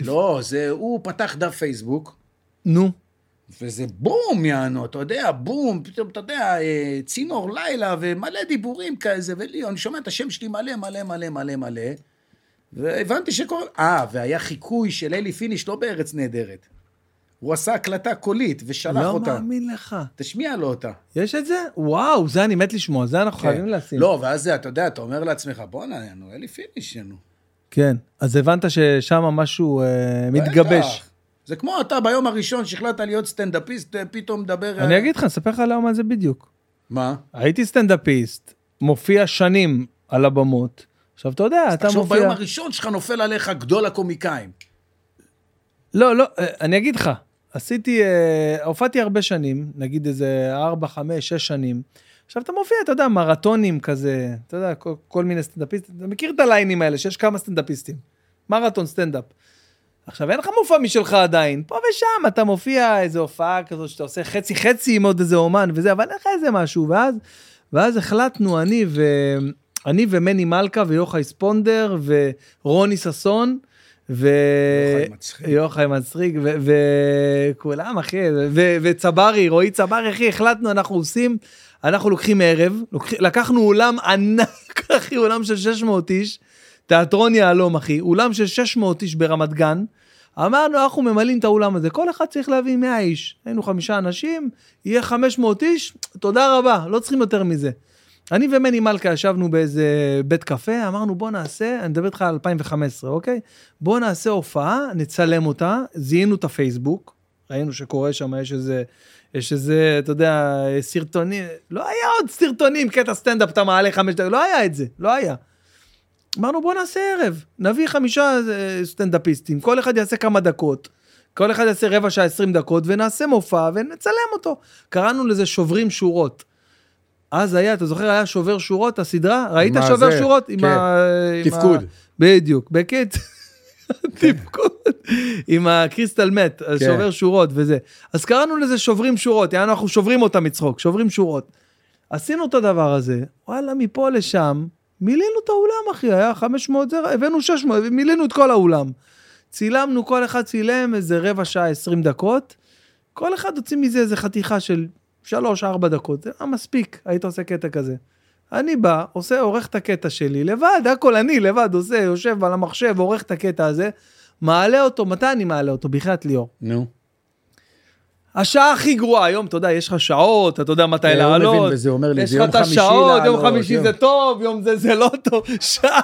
לא, זה, הוא פתח דף פייסבוק, נו. וזה בום, יענו, אתה יודע, בום, פתאום, אתה יודע, אה, צינור לילה ומלא דיבורים כזה, ולי, אני שומע את השם שלי מלא, מלא, מלא, מלא, מלא, והבנתי שקורה... אה, והיה חיקוי של אלי פיניש, לא בארץ נהדרת. הוא עשה הקלטה קולית ושלח לא אותה. מאמין לך. תשמיע לו אותה. יש את זה? וואו, זה אני מת לשמוע, זה אנחנו כן. חייבים לשים. לא, ואז זה, אתה יודע, אתה אומר לעצמך, בואנה, נו, אלי פיניש, נו. כן, אז הבנת ששם משהו אה, מתגבש. זה כמו אתה ביום הראשון שהחלטת להיות סטנדאפיסט, אה, פתאום מדבר... אני אה, אגיד לך, אספר לך היום הזה בדיוק. מה? הייתי סטנדאפיסט, מופיע שנים על הבמות. עכשיו, אתה יודע, אתה תחשוב, ביום מופיע... הראשון שלך נופל עליך גדול הקומיקאים. לא, לא, אה, אני אגיד לך, עשיתי, אה, הופעתי הרבה שנים, נגיד איזה 4, 5, 6 שנים. עכשיו אתה מופיע, אתה יודע, מרתונים כזה, אתה יודע, כל, כל מיני סטנדאפיסטים, אתה מכיר את הליינים האלה, שיש כמה סטנדאפיסטים. מרתון, סטנדאפ. עכשיו, אין לך מופע משלך עדיין, פה ושם אתה מופיע איזו הופעה כזאת שאתה עושה חצי חצי עם עוד איזה אומן וזה, אבל אין לך איזה משהו, ואז, ואז החלטנו, אני ו... אני ומני מלכה ויוחאי ספונדר ורוני ששון, ו... יוחאי מצחיק. וכולם, אחי, וצברי, רועי צברי, אחי, החלטנו, אנחנו עושים, אנחנו לוקחים ערב, לוקח, לקחנו אולם ענק, אחי, אולם של 600 איש, תיאטרון יהלום, אחי, אולם של 600 איש ברמת גן. אמרנו, אנחנו ממלאים את האולם הזה, כל אחד צריך להביא 100 איש. היינו חמישה אנשים, יהיה 500 איש, תודה רבה, לא צריכים יותר מזה. אני ומני מלכה ישבנו באיזה בית קפה, אמרנו בוא נעשה, אני מדבר איתך על 2015, אוקיי? בוא נעשה הופעה, נצלם אותה, זיהינו את הפייסבוק, ראינו שקורה שם, יש איזה, יש איזה, אתה יודע, סרטונים, לא היה עוד סרטונים, קטע סטנדאפ, אתה מעלה חמש דקות, לא היה את זה, לא היה. אמרנו בוא נעשה ערב, נביא חמישה אה, סטנדאפיסטים, כל אחד יעשה כמה דקות. כל אחד יעשה רבע שעה, 20 דקות, ונעשה מופע ונצלם אותו. קראנו לזה שוברים שורות. אז היה, אתה זוכר, היה שובר שורות, הסדרה? ראית שובר זה? שורות? עם כן. ה... עם תפקוד. ה... בדיוק, בקיץ. תפקוד. עם הקריסטל מת, כן. שובר שורות וזה. אז קראנו לזה שוברים שורות, יענו אנחנו שוברים אותם מצחוק, שוברים שורות. עשינו את הדבר הזה, וואלה, מפה לשם, מילאנו את האולם, אחי, היה 500, זה, הבאנו 600, מילאנו את כל האולם. צילמנו, כל אחד צילם איזה רבע שעה, 20 דקות, כל אחד הוציא מזה איזה חתיכה של 3-4 דקות, זה היה מספיק, היית עושה קטע כזה. אני בא, עושה, עורך את הקטע שלי, לבד, הכל אני לבד עושה, יושב על המחשב, עורך את הקטע הזה, מעלה אותו, מתי אני מעלה אותו? בחייאת ליאור. נו. השעה הכי גרועה, היום, אתה יודע, יש לך שעות, אתה יודע מתי לעלות. מבין בזה, אומר לי, יש זה לך יום את חמישי השעות, יום לעלות, חמישי יום- זה טוב, יום זה זה לא טוב. שעה,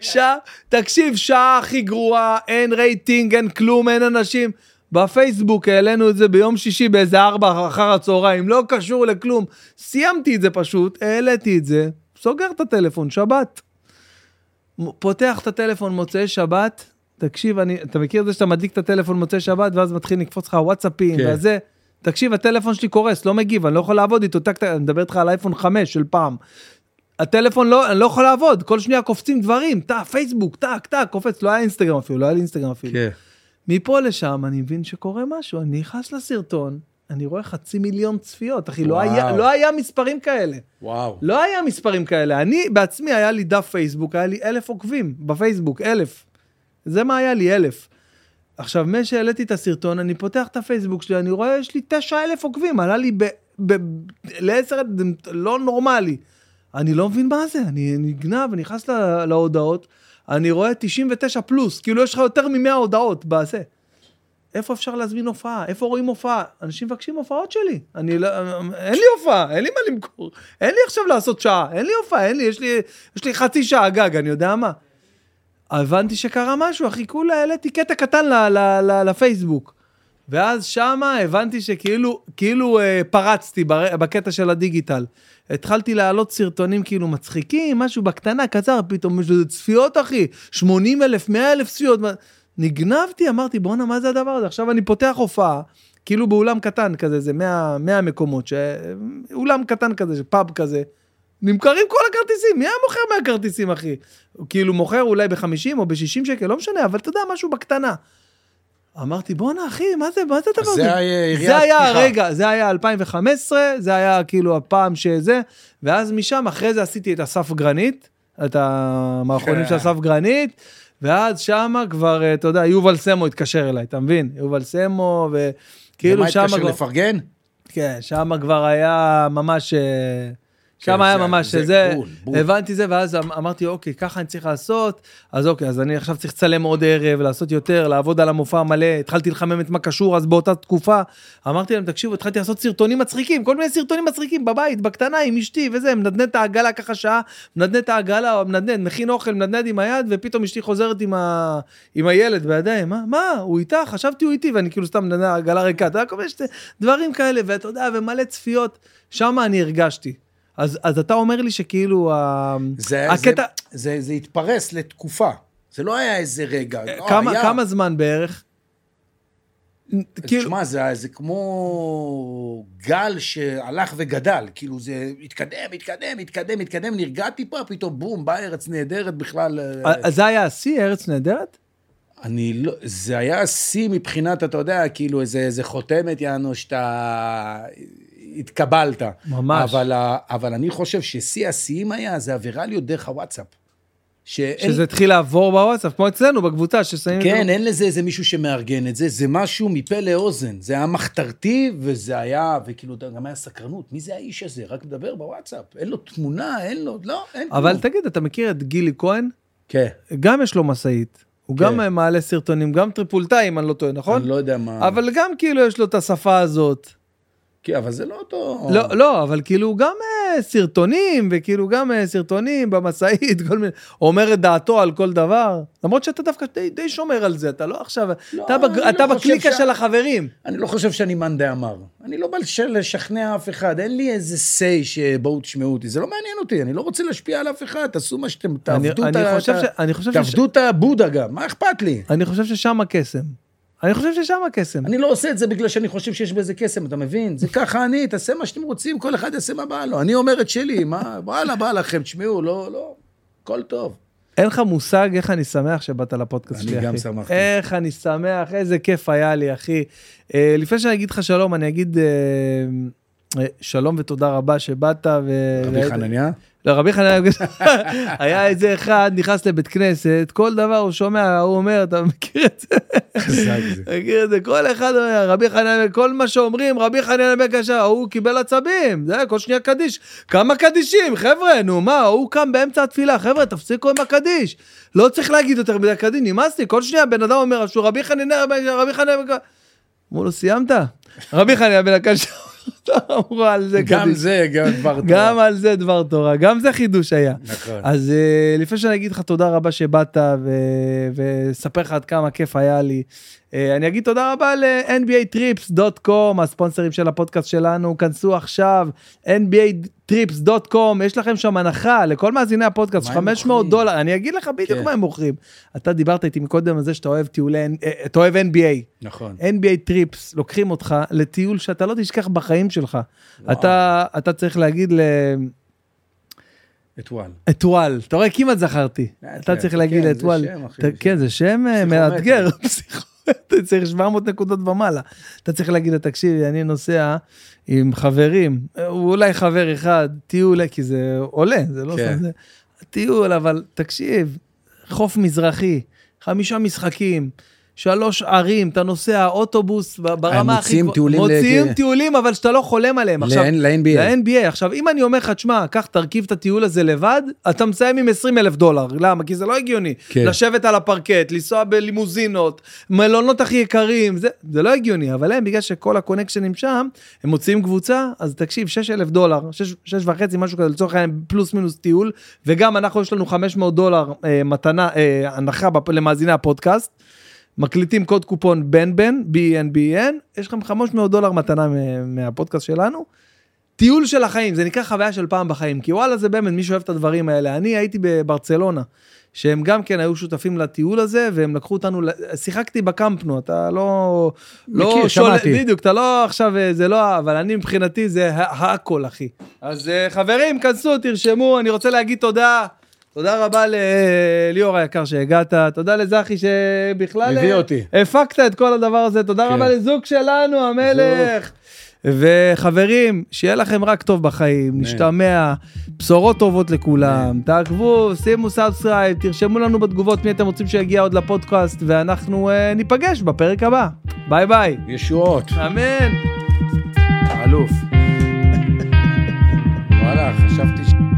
שעה, תקשיב, שעה הכי גרועה, אין רייטינג, אין כלום, אין אנשים. בפייסבוק העלינו את זה ביום שישי באיזה ארבע אחר הצהריים, לא קשור לכלום. סיימתי את זה פשוט, העליתי את זה, סוגר את הטלפון, שבת. פותח את הטלפון מוצאי שבת, תקשיב, אני, אתה מכיר את זה שאתה מדליק את הטלפון מוצאי שבת, ואז מתחיל לקפוץ לך וואטסאפים, כן. וזה. תקשיב, הטלפון שלי קורס, לא מגיב, אני לא יכול לעבוד איתו, טק, אני מדבר איתך על אייפון 5 של פעם. הטלפון לא, אני לא יכול לעבוד, כל שנייה קופצים דברים, טק, פייסבוק, טק, טק, קופץ, לא היה אינסטגרם אפילו, לא היה לי אינסטגרם אפילו. כן. מפה לשם אני מבין שקורה משהו, אני נכנס לסרטון, אני רואה חצי מיליון צפיות, אחי, לא. היה, לא היה מספרים כאלה. וואו. לא היה מספרים כאלה. אני בעצמי, היה לי דף פייסבוק, היה לי אלף עוקבים בפייסבוק, אלף. זה מה היה לי, אלף. עכשיו, משהעליתי את הסרטון, אני פותח את הפייסבוק שלי, אני רואה, יש לי תשע אלף עוקבים, עלה לי ב... ב... לעשר, לא נורמלי. אני לא מבין מה זה, אני נגנב, נכנס לה, להודעות, אני רואה 99 פלוס, כאילו יש לך יותר מ-100 הודעות בזה. איפה אפשר להזמין הופעה? איפה רואים הופעה? אנשים מבקשים הופעות שלי. אני לא, אין לי הופעה, אין לי מה למכור. אין לי עכשיו לעשות שעה, אין לי הופעה, אין לי, יש לי, יש לי חצי שעה גג, אני יודע מה. הבנתי שקרה משהו, אחי, כולה העליתי קטע קטן ל, ל, ל, לפייסבוק. ואז שמה הבנתי שכאילו, כאילו אה, פרצתי בר, בקטע של הדיגיטל. התחלתי להעלות סרטונים כאילו מצחיקים, משהו בקטנה, קצר, פתאום יש לזה צפיות, אחי. 80 אלף, 100 אלף צפיות. נגנבתי, אמרתי, בואנה, מה זה הדבר הזה? עכשיו אני פותח הופעה, כאילו באולם קטן כזה, זה 100, 100 מקומות, ש... אולם קטן כזה, פאב כזה. נמכרים כל הכרטיסים, מי היה מוכר מהכרטיסים, אחי? כאילו מוכר אולי ב-50 או ב-60 שקל, לא משנה, אבל אתה יודע, משהו בקטנה. אמרתי, בואנה, אחי, מה זה, מה זה הדבר הזה? זה היה יריית זה היה פתיחה. הרגע, זה היה 2015, זה היה כאילו הפעם שזה, ואז משם, אחרי זה עשיתי את אסף גרנית, את המערכונים כן. של אסף גרנית, ואז שמה כבר, אה, אתה יודע, יובל סמו התקשר אליי, אתה מבין? יובל סמו, וכאילו שמה התקשר כבר, לפרגן? כן, שמה כבר היה ממש... אה, שם כן, היה ממש זה. הבנתי זה, ואז אמ- אמרתי, אוקיי, ככה אני צריך לעשות, אז אוקיי, אז אני עכשיו צריך לצלם עוד ערב, לעשות יותר, לעבוד על המופע מלא, התחלתי לחמם את מה קשור אז באותה תקופה, אמרתי להם, תקשיבו, התחלתי לעשות סרטונים מצחיקים, כל מיני סרטונים מצחיקים בבית, בקטנה, עם אשתי וזה, מנדנד את העגלה ככה שעה, מנדנד את העגלה, מנדנד, מכין אוכל, מנדנד עם היד, ופתאום אשתי חוזרת עם, ה... עם הילד בידיים, מה, מה, הוא איתה? חשבתי הוא איתי, ואני כאילו סתם מנדנד העגלה ריקה, אתה יודע, כל מיני דברים כאלה, ואתה יודע, ומלא צפיות, שם אני הרגשתי. אז, אז אתה אומר לי שכאילו, ה- זה, הקטע, זה, זה, זה התפרס לתקופה. זה לא היה איזה רגע. לא, כמה, היה. כמה זמן בערך? כאילו, תשמע, זה, זה כמו גל שהלך וגדל, כאילו זה התקדם, התקדם, התקדם, התקדם, נרגע טיפה, פתאום בום, באה ארץ נהדרת בכלל. אה, אז זה היה השיא, ארץ נהדרת? אני לא, זה היה שיא מבחינת, אתה יודע, כאילו איזה, איזה חותמת, יענו, שאתה התקבלת. ממש. אבל, אבל אני חושב ששיא השיאים היה, זה הווירליות דרך הוואטסאפ. שאין, שזה התחיל לעבור בוואטסאפ, כמו אצלנו בקבוצה, ששמים... כן, אין לזה איזה מישהו שמארגן את זה, זה משהו מפה לאוזן. זה היה מחתרתי, וזה היה, וכאילו, גם היה סקרנות. מי זה האיש הזה? רק מדבר בוואטסאפ. אין לו תמונה, אין לו, לא, אין כלום. אבל תגיד, אתה מכיר את גילי כהן? כן, גם יש לו משאית. הוא כן. גם מעלה סרטונים, גם טריפולטאי, אם אני לא טועה, נכון? אני לא יודע מה... אבל גם כאילו יש לו את השפה הזאת. כן, אבל זה לא אותו... לא, לא, אבל כאילו גם אה, סרטונים, וכאילו גם אה, סרטונים במשאית, כל מיני, אומר את דעתו על כל דבר. למרות שאתה דווקא די, די שומר על זה, אתה לא עכשיו, לא, אתה, בג, אתה לא חושב בקליקה ש- של החברים. אני לא חושב שאני מאן דאמר. אני לא בא לש- לשכנע אף אחד, אין לי איזה say שבואו תשמעו אותי, זה לא מעניין אותי, אני לא רוצה להשפיע על אף אחד, תעשו מה שאתם, תעבדו את ה... ש- ש- תעבדו את הבודה גם, מה אכפת לי? אני חושב ששם הקסם. אני חושב ששם הקסם. אני לא עושה את זה בגלל שאני חושב שיש בזה קסם, אתה מבין? זה ככה אני, תעשה מה שאתם רוצים, כל אחד יעשה מה בא לו. אני אומר את שלי, מה, וואלה, בא לכם, תשמעו, לא, לא, הכל טוב. אין לך מושג איך אני שמח שבאת לפודקאסט אני שלי, אחי. גם שמחתי. איך אני שמח, איזה כיף היה לי, אחי. אה, לפני שאני אגיד לך שלום, אני אגיד אה, אה, שלום ותודה רבה שבאת. ו- רבי חנניה? לרבי חנניה, היה איזה אחד, נכנס לבית כנסת, כל דבר הוא שומע, הוא אומר, אתה מכיר את זה? מכיר את זה? כל אחד אומר, רבי חנניה, כל מה שאומרים, רבי חנניה בן קשה, ההוא קיבל עצבים, זה כל שנייה קדיש. כמה קדישים, חבר'ה, נו מה, ההוא קם באמצע התפילה, חבר'ה, תפסיקו עם הקדיש. לא צריך להגיד יותר מדי קדיש, נמאס לי, כל שנייה בן אדם אומר, רבי חנניה, רבי חנניה. אמרו לו, סיימת? רבי חנניה בן הקשה, אמרו על זה גם קדיש. זה, גם דבר טוב. גם על זה דבר תורה, גם זה חידוש היה. נכון. אז uh, לפני שאני אגיד לך תודה רבה שבאת ו- וספר לך עד כמה כיף היה לי, uh, אני אגיד תודה רבה ל-NBATrips.com, הספונסרים של הפודקאסט שלנו, כנסו עכשיו, NBATrips.com, יש לכם שם הנחה לכל מאזיני הפודקאסט, מה הם 500 מוכרים? דולר, אני אגיד לך בדיוק כן. מה הם מוכרים. אתה דיברת איתי מקודם על זה שאתה אוהב טיולי, אה, אתה אוהב NBA. נכון. NBA טריפס לוקחים אותך לטיול שאתה לא תשכח בחיים שלך. אתה, אתה צריך להגיד ל... אתואל. אתואל, אתה רואה כמעט זכרתי, אתה צריך להגיד זה כן זה שם. מאתגר, אתה צריך 700 נקודות ומעלה, אתה צריך להגיד לו תקשיבי אני נוסע עם חברים, אה, אולי חבר אחד, טיול, כי זה עולה, זה לא כן. זה, טיול אבל תקשיב, חוף מזרחי, חמישה משחקים. שלוש ערים, אתה נוסע אוטובוס ב- ברמה הכי מוציאים גבוהה, טיולים מוציאים ל- טיולים אבל שאתה לא חולם עליהם. עכשיו, ל-NBA. ל-NBA. עכשיו, אם אני אומר לך, תשמע, קח, תרכיב את הטיול הזה לבד, אתה מסיים עם 20 אלף דולר. למה? כי זה לא הגיוני. כן. לשבת על הפרקט, לנסוע בלימוזינות, מלונות הכי יקרים, זה, זה לא הגיוני. אבל הם, בגלל שכל הקונקשנים שם, הם מוציאים קבוצה, אז תקשיב, 6 אלף דולר, 6, 6 וחצי, משהו כזה, לצורך העניין, פלוס מינוס טיול, וגם אנחנו, יש לנו 500 דולר אה, מתנה, אה, הנחה בפ- למאזיני הפודקאסט. מקליטים קוד קופון בן בן, BNBN, יש לכם 500 דולר מתנה מהפודקאסט שלנו. טיול של החיים, זה נקרא חוויה של פעם בחיים, כי וואלה זה באמת, מי שאוהב את הדברים האלה. אני הייתי בברצלונה, שהם גם כן היו שותפים לטיול הזה, והם לקחו אותנו, שיחקתי בקמפנו, אתה לא... לא מכיר, שול- שמעתי. בדיוק, אתה לא עכשיו, אה, זה לא, אבל אני מבחינתי זה הכל, אחי. אז אה, חברים, כנסו, תרשמו, אני רוצה להגיד תודה. תודה רבה לליאור היקר שהגעת, תודה לזכי שבכלל הביא אה, אותי. הפקת את כל הדבר הזה, תודה כן. רבה לזוג שלנו, המלך. וחברים, שיהיה לכם רק טוב בחיים, נשתמע, בשורות טובות לכולם, תעקבו, שימו subscribe, תרשמו לנו בתגובות מי אתם רוצים שיגיע עוד לפודקאסט, ואנחנו אה, ניפגש בפרק הבא. ביי ביי. ישועות. אמן. אלוף. וואלה, חשבתי ש...